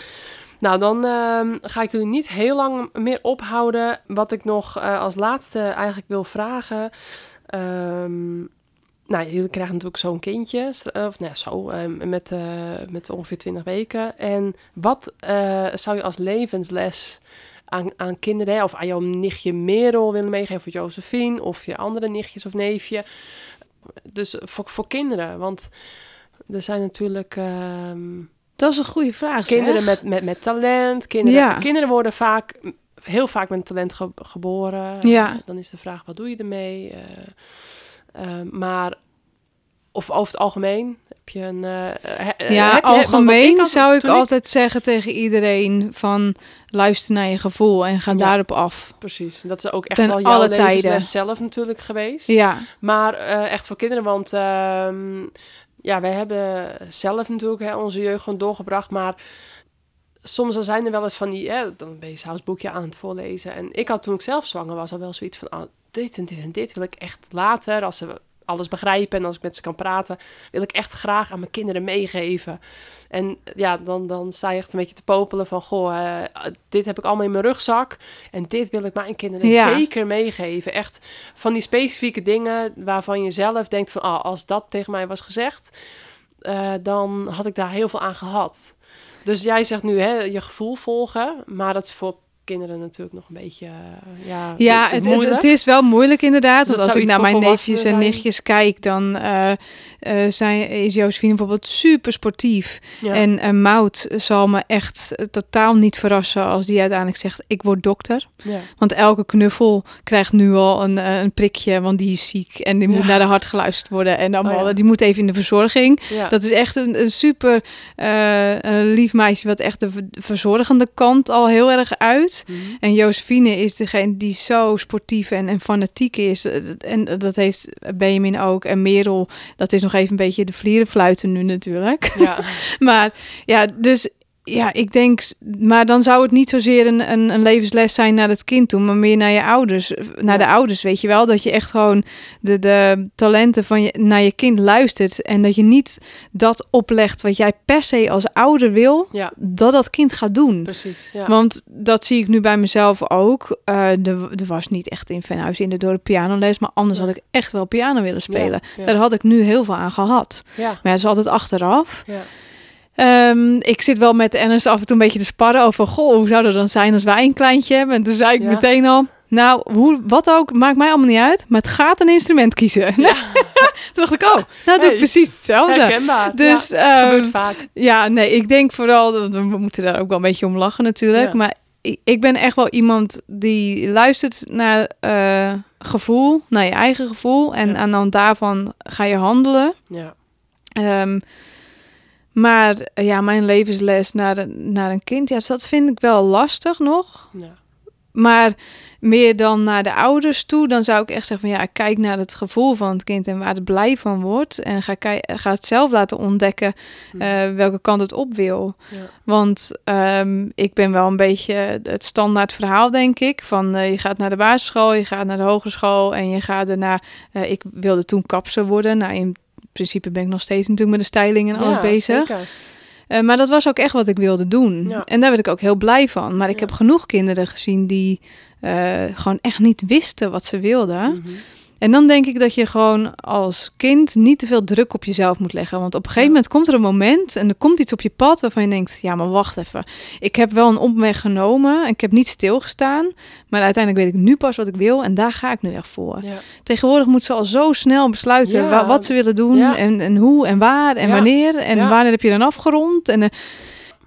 Nou, dan ehm, ga ik jullie niet heel lang meer ophouden. Wat ik nog als laatste eigenlijk wil vragen. Ehm, nou, jullie krijgen natuurlijk zo'n kindje, eh, of nou, zo, ehm, met, eh, met ongeveer 20 weken. En wat eh, zou je als levensles aan, aan kinderen, of aan jouw nichtje Merel willen meegeven, of Josephine, of je andere nichtjes of neefje? Dus voor, voor kinderen, want er zijn natuurlijk ehm, Dat is een goede vraag. kinderen zeg. met, met, met talent. Kinderen, Ja. kinderen worden vaak, heel vaak met talent ge- geboren. Ja. Dan is de vraag, wat doe je ermee? Eh, eh, maar, of over het algemeen, heb je een... eh, eh, Ja, heb je- algemeen had- zou ik altijd zeggen tegen iedereen van luister naar je gevoel en ga Ja. daarop af. Precies, dat is ook echt Ten wel jouw alle tijden. zelf natuurlijk geweest. Ja, Maar eh, echt voor kinderen, want ehm, ja, wij hebben zelf natuurlijk hè, onze jeugd gewoon doorgebracht, maar soms dan zijn er wel eens van die, hè, dan ben je s'avonds boekje aan het voorlezen. En ik had toen ik zelf zwanger was al wel zoiets van, oh, dit en dit en dit wil ik echt later, als ze alles begrijpen en als ik met ze kan praten, wil ik echt graag aan mijn kinderen meegeven. En ja, dan, dan sta je echt een beetje te popelen van, goh, eh, dit heb ik allemaal in mijn rugzak en dit wil ik mijn kinderen Ja. zeker meegeven. Echt van die specifieke dingen waarvan je zelf denkt van, ah, als dat tegen mij was gezegd, eh, dan had ik daar heel veel aan gehad. Dus jij zegt nu, hè, je gevoel volgen, maar dat is voor kinderen natuurlijk nog een beetje, eh, ja, Ja, het, het, moeilijk. het is wel moeilijk inderdaad. Dus want als ik naar mijn neefjes en zijn? nichtjes kijk, dan eh, eh, zijn, is Josephine bijvoorbeeld super sportief. Ja. En Mout zal me echt totaal niet verrassen als die uiteindelijk zegt, ik word dokter. ja. Want elke knuffel krijgt nu al een, een prikje, want die is ziek. En die moet naar de hart geluisterd worden. En allemaal, Oh die moet even in de verzorging. Dat is echt een, een super een lief meisje, wat echt de ver- verzorgende kant al heel erg uit. Mhm. En Josephine is degene die zo sportief en, en fanatiek is. En dat heeft Benjamin ook. En Merel, dat is nog even een beetje de vlierenfluiten nu natuurlijk. ja. Maar ja, dus ja, ik denk, maar dan zou het niet zozeer een, een, een levensles zijn naar het kind toe, maar meer naar je ouders, eh, naar de ouders, weet je wel, dat je echt gewoon de, de talenten van je naar je kind luistert en dat je niet dat oplegt wat jij per se als ouder wil, ja, dat dat kind gaat doen. precies. Ja. Want dat zie ik nu bij mezelf ook. Eh, er, er was niet echt in Venhuis in de door de pianoles, maar anders Ja. had ik echt wel piano willen spelen. Ja, Daar had ik nu heel veel aan gehad. ja, Maar dat is altijd achteraf. ja. Ehm, ik zit wel met Ernest af en toe een beetje te sparren over... Goh, hoe zou dat dan zijn als wij een kleintje hebben? En toen zei ik Ja. meteen al... Nou, hoe, wat ook, maakt mij allemaal niet uit. Maar het gaat een instrument kiezen. toen dacht ik, oh, nou doe Hey. ik precies hetzelfde. Herkenbaar. Dus ja, ehm, gebeurt vaak. ja, nee, ik denk vooral... dat We moeten daar ook wel een beetje om lachen natuurlijk. Ja. Maar ik- ben echt wel iemand die luistert naar eh, gevoel, naar je eigen gevoel. En Ja. aan de hand daarvan ga je handelen. Ja. Ehm, maar ja, mijn levensles naar, een- naar een kind, ja, dat vind ik wel lastig nog. Ja. Maar meer dan naar de ouders toe, dan zou ik echt zeggen van ja, kijk naar het gevoel van het kind en waar het blij van wordt. En ga, ga het zelf laten ontdekken Hm. eh, welke kant het op wil. Ja. Want ehm, ik ben wel een beetje het standaard verhaal, denk ik. Van eh, je gaat naar de basisschool, je gaat naar de hogeschool en je gaat erna. eh, ik wilde toen kapser worden. Nou, in principe ben ik nog steeds natuurlijk met de styling en alles Ja, bezig. zeker. Eh, maar dat was ook echt wat ik wilde doen. Ja. En daar werd ik ook heel blij van. Maar ik Ja. heb genoeg kinderen gezien die eh, gewoon echt niet wisten wat ze wilden. Mhm. En dan denk ik dat je gewoon als kind niet te veel druk op jezelf moet leggen. Want op een gegeven moment komt er een moment en er komt iets op je pad waarvan je denkt: ja, maar wacht even. Ik heb wel een omweg genomen en ik heb niet stilgestaan. Maar uiteindelijk weet ik nu pas wat ik wil en daar ga ik nu echt voor. Ja. Tegenwoordig moet ze al zo snel besluiten Ja. wa- wat ze willen doen Ja. en, en hoe en waar en wanneer. En wanneer heb je dan afgerond. En, eh,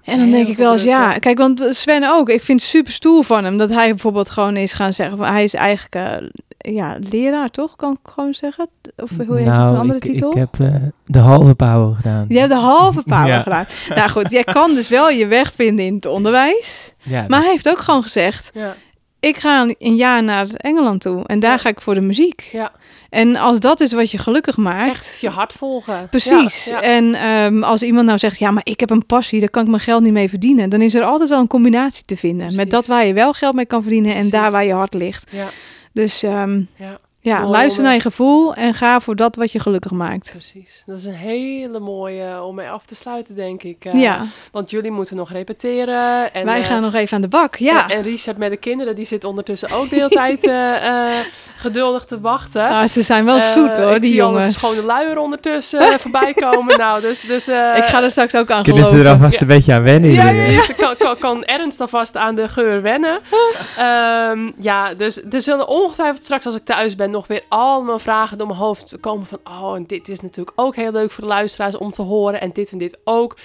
en dan denk ik wel eens, ja. kijk, want Sven ook. Ik vind het super stoer van hem dat hij bijvoorbeeld gewoon is gaan zeggen. van, Hij is eigenlijk eh, ja, leraar, toch? Kan ik gewoon zeggen? Of hoe heet het, Nou, een andere ik, titel? Ik heb eh, de halve pauw gedaan. Je hebt de halve power Ja. gedaan. Nou goed, jij kan dus wel je weg vinden in het onderwijs. Ja, Maar dat- hij heeft ook gewoon gezegd, Ja. ik ga een- jaar naar Engeland toe. En daar Ja. ga ik voor de muziek. Ja. En als dat is wat je gelukkig maakt... Echt je hart volgen. Precies. Ja, ja. En ehm, als iemand nou zegt, ja, maar ik heb een passie, daar kan ik mijn geld niet mee verdienen. Dan is er altijd wel een combinatie te vinden. Met dat waar je wel geld mee kan verdienen en Precies. daar waar je hart ligt. Ja. Dus ehm, Ja. Ja, Mooi luister om- naar je gevoel en ga voor dat wat je gelukkig maakt. Precies. Dat is een hele mooie om mee af te sluiten, denk ik. Eh, ja, Want jullie moeten nog repeteren. En, wij eh, gaan nog even aan de bak. Ja, En, en Richard met de kinderen, die zit ondertussen ook de hele tijd eh, eh, geduldig te wachten. Ah, ze zijn wel zoet hoor, ik die jongens. een schone luier ondertussen voorbij komen. Nou, dus... dus eh, ik ga er straks ook aan Kunnen ze er alvast Ja. een beetje aan wennen? Ja, Precies, kan, kan, kan Ernst alvast aan de geur wennen. Ehm, ja, dus er zullen ongetwijfeld straks als ik thuis ben nog weer allemaal vragen door mijn hoofd komen van... Oh, en dit is natuurlijk ook heel leuk voor de luisteraars om te horen en dit en dit ook.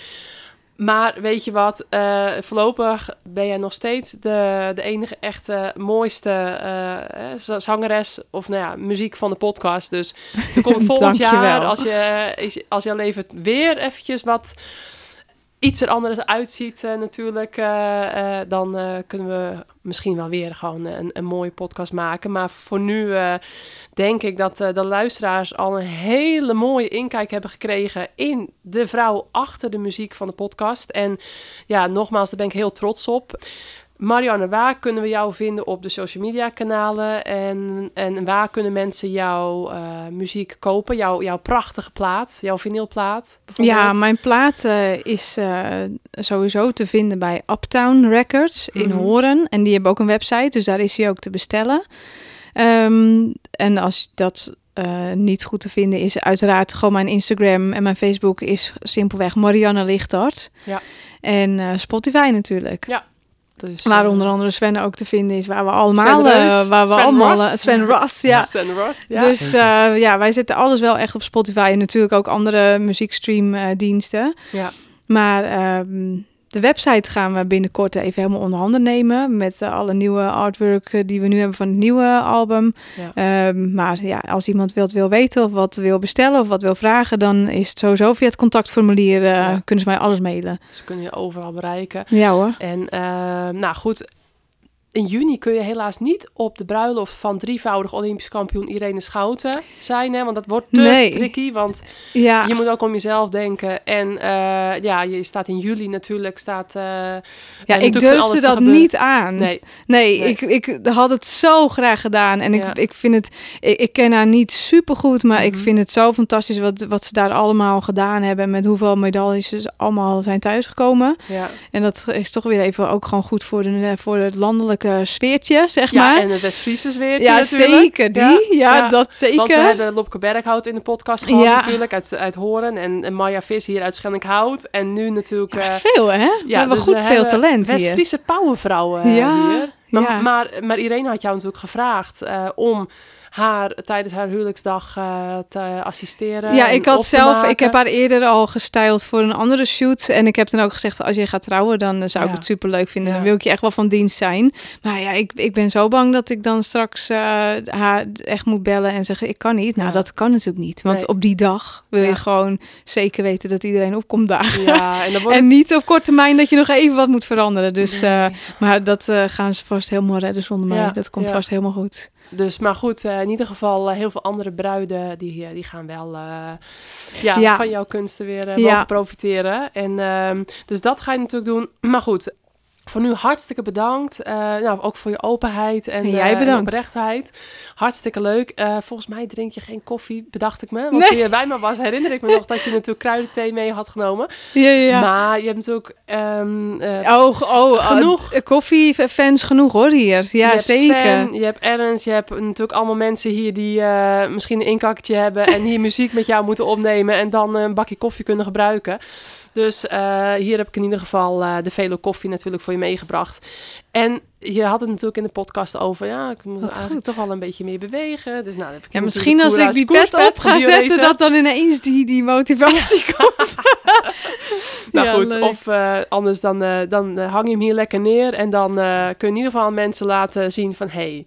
Maar weet je wat, eh, voorlopig ben jij nog steeds de, de enige echte mooiste eh, eh, za- zangeres of nou ja, muziek van de podcast. Dus er komt volgend jaar, als, je, als jouw leven weer eventjes wat iets er anders uitziet eh, natuurlijk, eh, eh, dan kunnen we misschien wel weer gewoon een, een mooie podcast maken. Maar voor nu denk ik dat de luisteraars al een hele mooie inkijk hebben gekregen in de vrouw achter de muziek van de podcast. En ja, nogmaals, daar ben ik heel trots op. Marianne, waar kunnen we jou vinden op de social media kanalen? En, en waar kunnen mensen jouw eh, muziek kopen? Jouw, jouw prachtige plaat, jouw vinylplaat bijvoorbeeld? Ja, mijn plaat eh, is eh, sowieso te vinden bij Uptown Records in Mhm. Horen. En die hebben ook een website, dus daar is hij ook te bestellen. Ehm, en als dat niet goed te vinden is, uiteraard gewoon mijn Instagram en mijn Facebook is simpelweg Marianne Lichtart. Ja. En Spotify natuurlijk. Ja. Dus, Waar eh, onder andere Sven ook te vinden is, waar we allemaal, Sven eh, waar we Sven allemaal, Ross. eh, Sven Ross, ja. Sven Ross, ja. Dus ja, wij zetten alles wel echt op Spotify en natuurlijk ook andere muziekstreamdiensten. ja. Maar ehm, de website gaan we binnenkort even helemaal onder handen nemen met eh, alle nieuwe artwork eh, die we nu hebben van het nieuwe album. Ja. Ehm, maar ja, als iemand wat wil weten of wat wil bestellen of wat wil vragen, dan is het sowieso via het contactformulier eh, Ja. kunnen ze mij alles mailen. Dus kun je overal bereiken. Ja hoor. En eh, nou goed, in juni kun je helaas niet op de bruiloft van drievoudig Olympisch kampioen Irene Schouten zijn. Hè, want dat wordt te Nee. tricky, want Ja, je moet ook om jezelf denken. En eh, ja, je staat in juli natuurlijk, staat... eh, ja ik durfde dat niet aan. Nee, Nee, Nee. Ik, ik had het zo graag gedaan. En Ja. ik, ik vind het, ik, ik ken haar niet super goed, maar ik Mhm. vind het zo fantastisch wat, wat ze daar allemaal gedaan hebben. Met hoeveel medailles ze allemaal zijn thuisgekomen. ja. En dat is toch weer even ook gewoon goed voor, de, voor het landelijke sfeertje, zeg ja, maar. en het West-Friese weer ja, natuurlijk. zeker die. Ja, Ja, dat zeker. Want we hebben Lopke Berghout in de podcast gehad natuurlijk, uit, uit Horen. En, en Maya Vis hier uit Schellinkhout. En nu natuurlijk... Eh, veel, hè? we hebben dus goed veel hebben talent hier. West-Friese powervrouwen eh, Ja. hier. Maar, Ja. maar, maar Irene had jou natuurlijk gevraagd eh, om haar tijdens haar huwelijksdag eh, te assisteren. Ja, ik had zelf, ik heb haar eerder al gestyled voor een andere shoot. En ik heb dan ook gezegd, als je gaat trouwen, dan eh, zou ik het super leuk vinden. Ja. Dan wil ik je echt wel van dienst zijn. Maar ja, ik, ik ben zo bang dat ik dan straks eh, haar echt moet bellen en zeggen, ik kan niet. Nou, Ja. dat kan natuurlijk niet. Want Nee. op die dag wil je gewoon zeker weten dat iedereen opkomt dagen. Ja, en dan wordt En niet op korte termijn dat je nog even wat moet veranderen. Dus, Nee. maar dat gaan ze vast helemaal redden zonder mij. Dat komt vast helemaal goed. Dus, maar goed, eh, in ieder geval eh, heel veel andere bruiden die, eh, die gaan wel ja, Ja. van jouw kunsten weer mogen profiteren. En, ehm, dus dat ga je natuurlijk doen. Maar goed, voor nu hartstikke bedankt. Eh, nou, ook voor je openheid en, En jij eh, oprechtheid. Hartstikke leuk. Eh, volgens mij drink je geen koffie, bedacht ik me. Want Nee. toen je bij me was, herinner ik me nog dat je natuurlijk kruidenthee mee had genomen. Ja, ja. Maar je hebt natuurlijk... eh, Oh, oh, Genoeg. eh, Koffiefans genoeg hoor hier. Je Ja, hebt zeker. Sven, je hebt Ernst, je hebt natuurlijk allemaal mensen hier die eh, misschien een inkakkertje hebben en hier muziek met jou moeten opnemen en dan een bakje koffie kunnen gebruiken. Dus eh, hier heb ik in ieder geval eh, de Velo koffie natuurlijk voor je meegebracht. En je had het natuurlijk in de podcast over, ja, ik moet Wat eigenlijk goed. toch wel een beetje meer bewegen. Dus nou, heb ik Ja, misschien als ik die pet op ga zetten, dat dan ineens die, die motivatie komt. Nou Ja, goed, leuk. of eh, anders dan, dan hang je hem hier lekker neer. En dan kun je in ieder geval mensen laten zien van... hé, hey,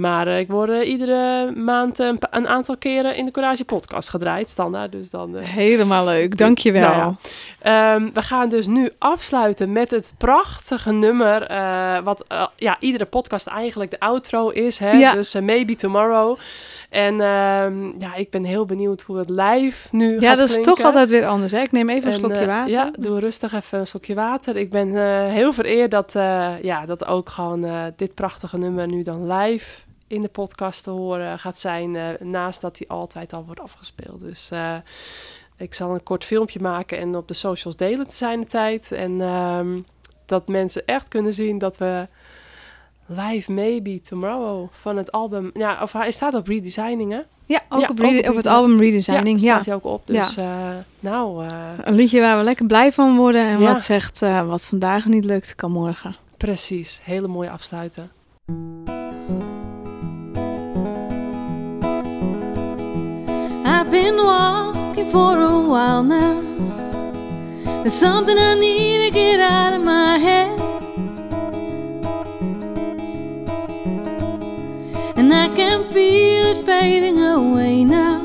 maar eh, ik word eh, iedere maand een, pa- een aantal keren in de Courage podcast gedraaid. Standaard, dus dan... eh, Helemaal leuk, dankjewel. Nou ja. Ehm, we gaan dus nu afsluiten met het prachtige nummer... eh, wat eh, ja, iedere podcast eigenlijk de outro is. Hè? Ja. Dus eh, Maybe Tomorrow. En ehm, ja, ik ben heel benieuwd hoe het live nu Ja, gaat dat is klinken. toch altijd weer anders. Hè? Ik neem even een En, slokje eh, water. Ja, doe rustig even een slokje water. Ik ben eh, heel vereerd dat, eh, ja, dat ook gewoon eh, dit prachtige nummer nu dan live in de podcast te horen gaat zijn. eh, naast dat hij altijd al wordt afgespeeld. Dus eh, ik zal een kort filmpje maken en op de socials delen te zijn de tijd. En ehm, dat mensen echt kunnen zien dat we live maybe tomorrow van het album... Ja, of hij staat op redesigning, hè? Ja, ook, Ja, op, ook op op het album Redesigning. Ja, staat hij ook op. Dus eh, nou... Een liedje waar we lekker blij van worden. En wat zegt, wat vandaag niet lukt, kan morgen. Precies, hele mooie afsluiten. I've been walking for a while now. There's something I need to get out of my head. And I can feel it fading away now.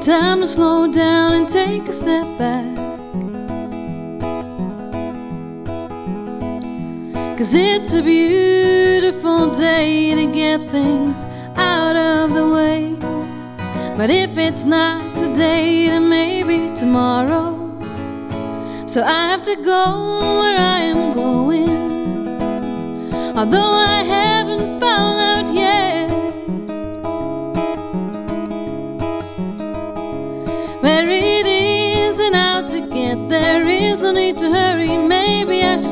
Time to slow down and take a step back. Cause it's a beautiful day to get things out of the way. But if it's not today, then maybe tomorrow. So I have to go where I am going. Although I haven't found out yet where it is and how to get there. Is no need to hurry. Maybe I should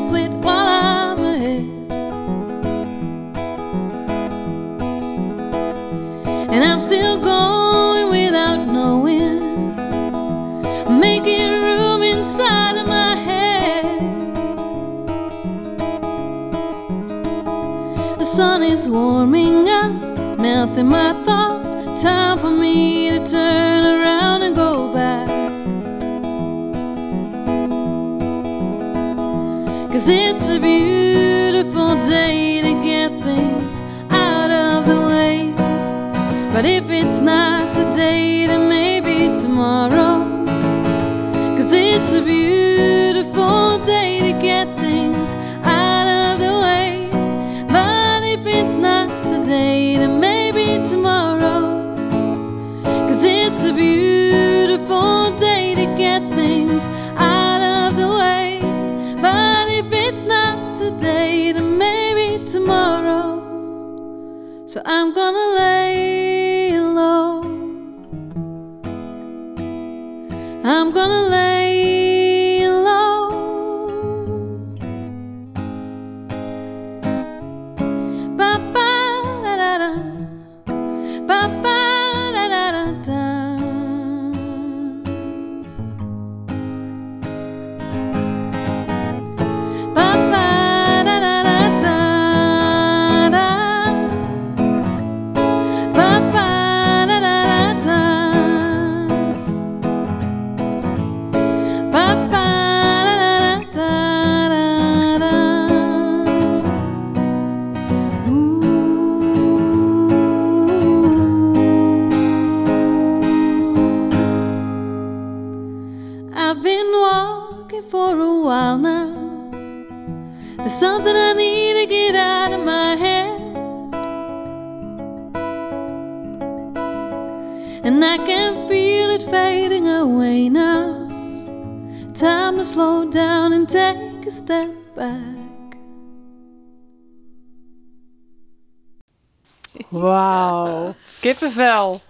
Wauw. Kippenvel.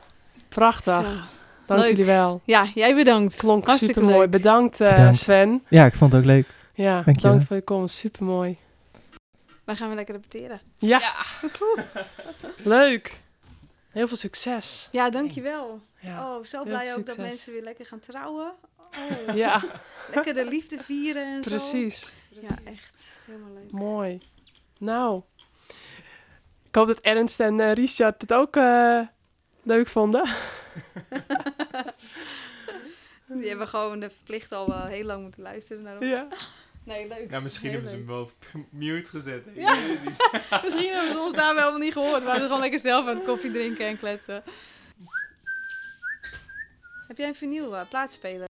Prachtig. Zo. Dank Leuk. jullie wel. Ja, jij bedankt. Klonk Hartstikke super mooi. leuk. Bedankt, eh, Bedankt. Sven. Ja, ik vond het ook leuk. Ja, Dank je bedankt wel. voor je komst. Super mooi. Wij gaan weer lekker repeteren. Ja. Leuk. Heel veel succes. Ja, dankjewel. Ja. Oh, zo blij ook dat mensen weer lekker gaan trouwen. Oh, Ja, lekker de liefde vieren en zo. precies. Ja, echt. Helemaal leuk. Mooi. Nou. Ik hoop dat Ernst en eh, Richard het ook eh, leuk vonden. Die hebben gewoon de verplicht al wel heel lang moeten luisteren naar ons. Nee, leuk. Ja, misschien Heel hebben ze hem wel op mute gezet. Ja. Misschien hebben ze ons daar wel niet gehoord. We waren gewoon lekker zelf aan het koffie drinken en kletsen. Heb jij een vinyl uh, plaatspeler?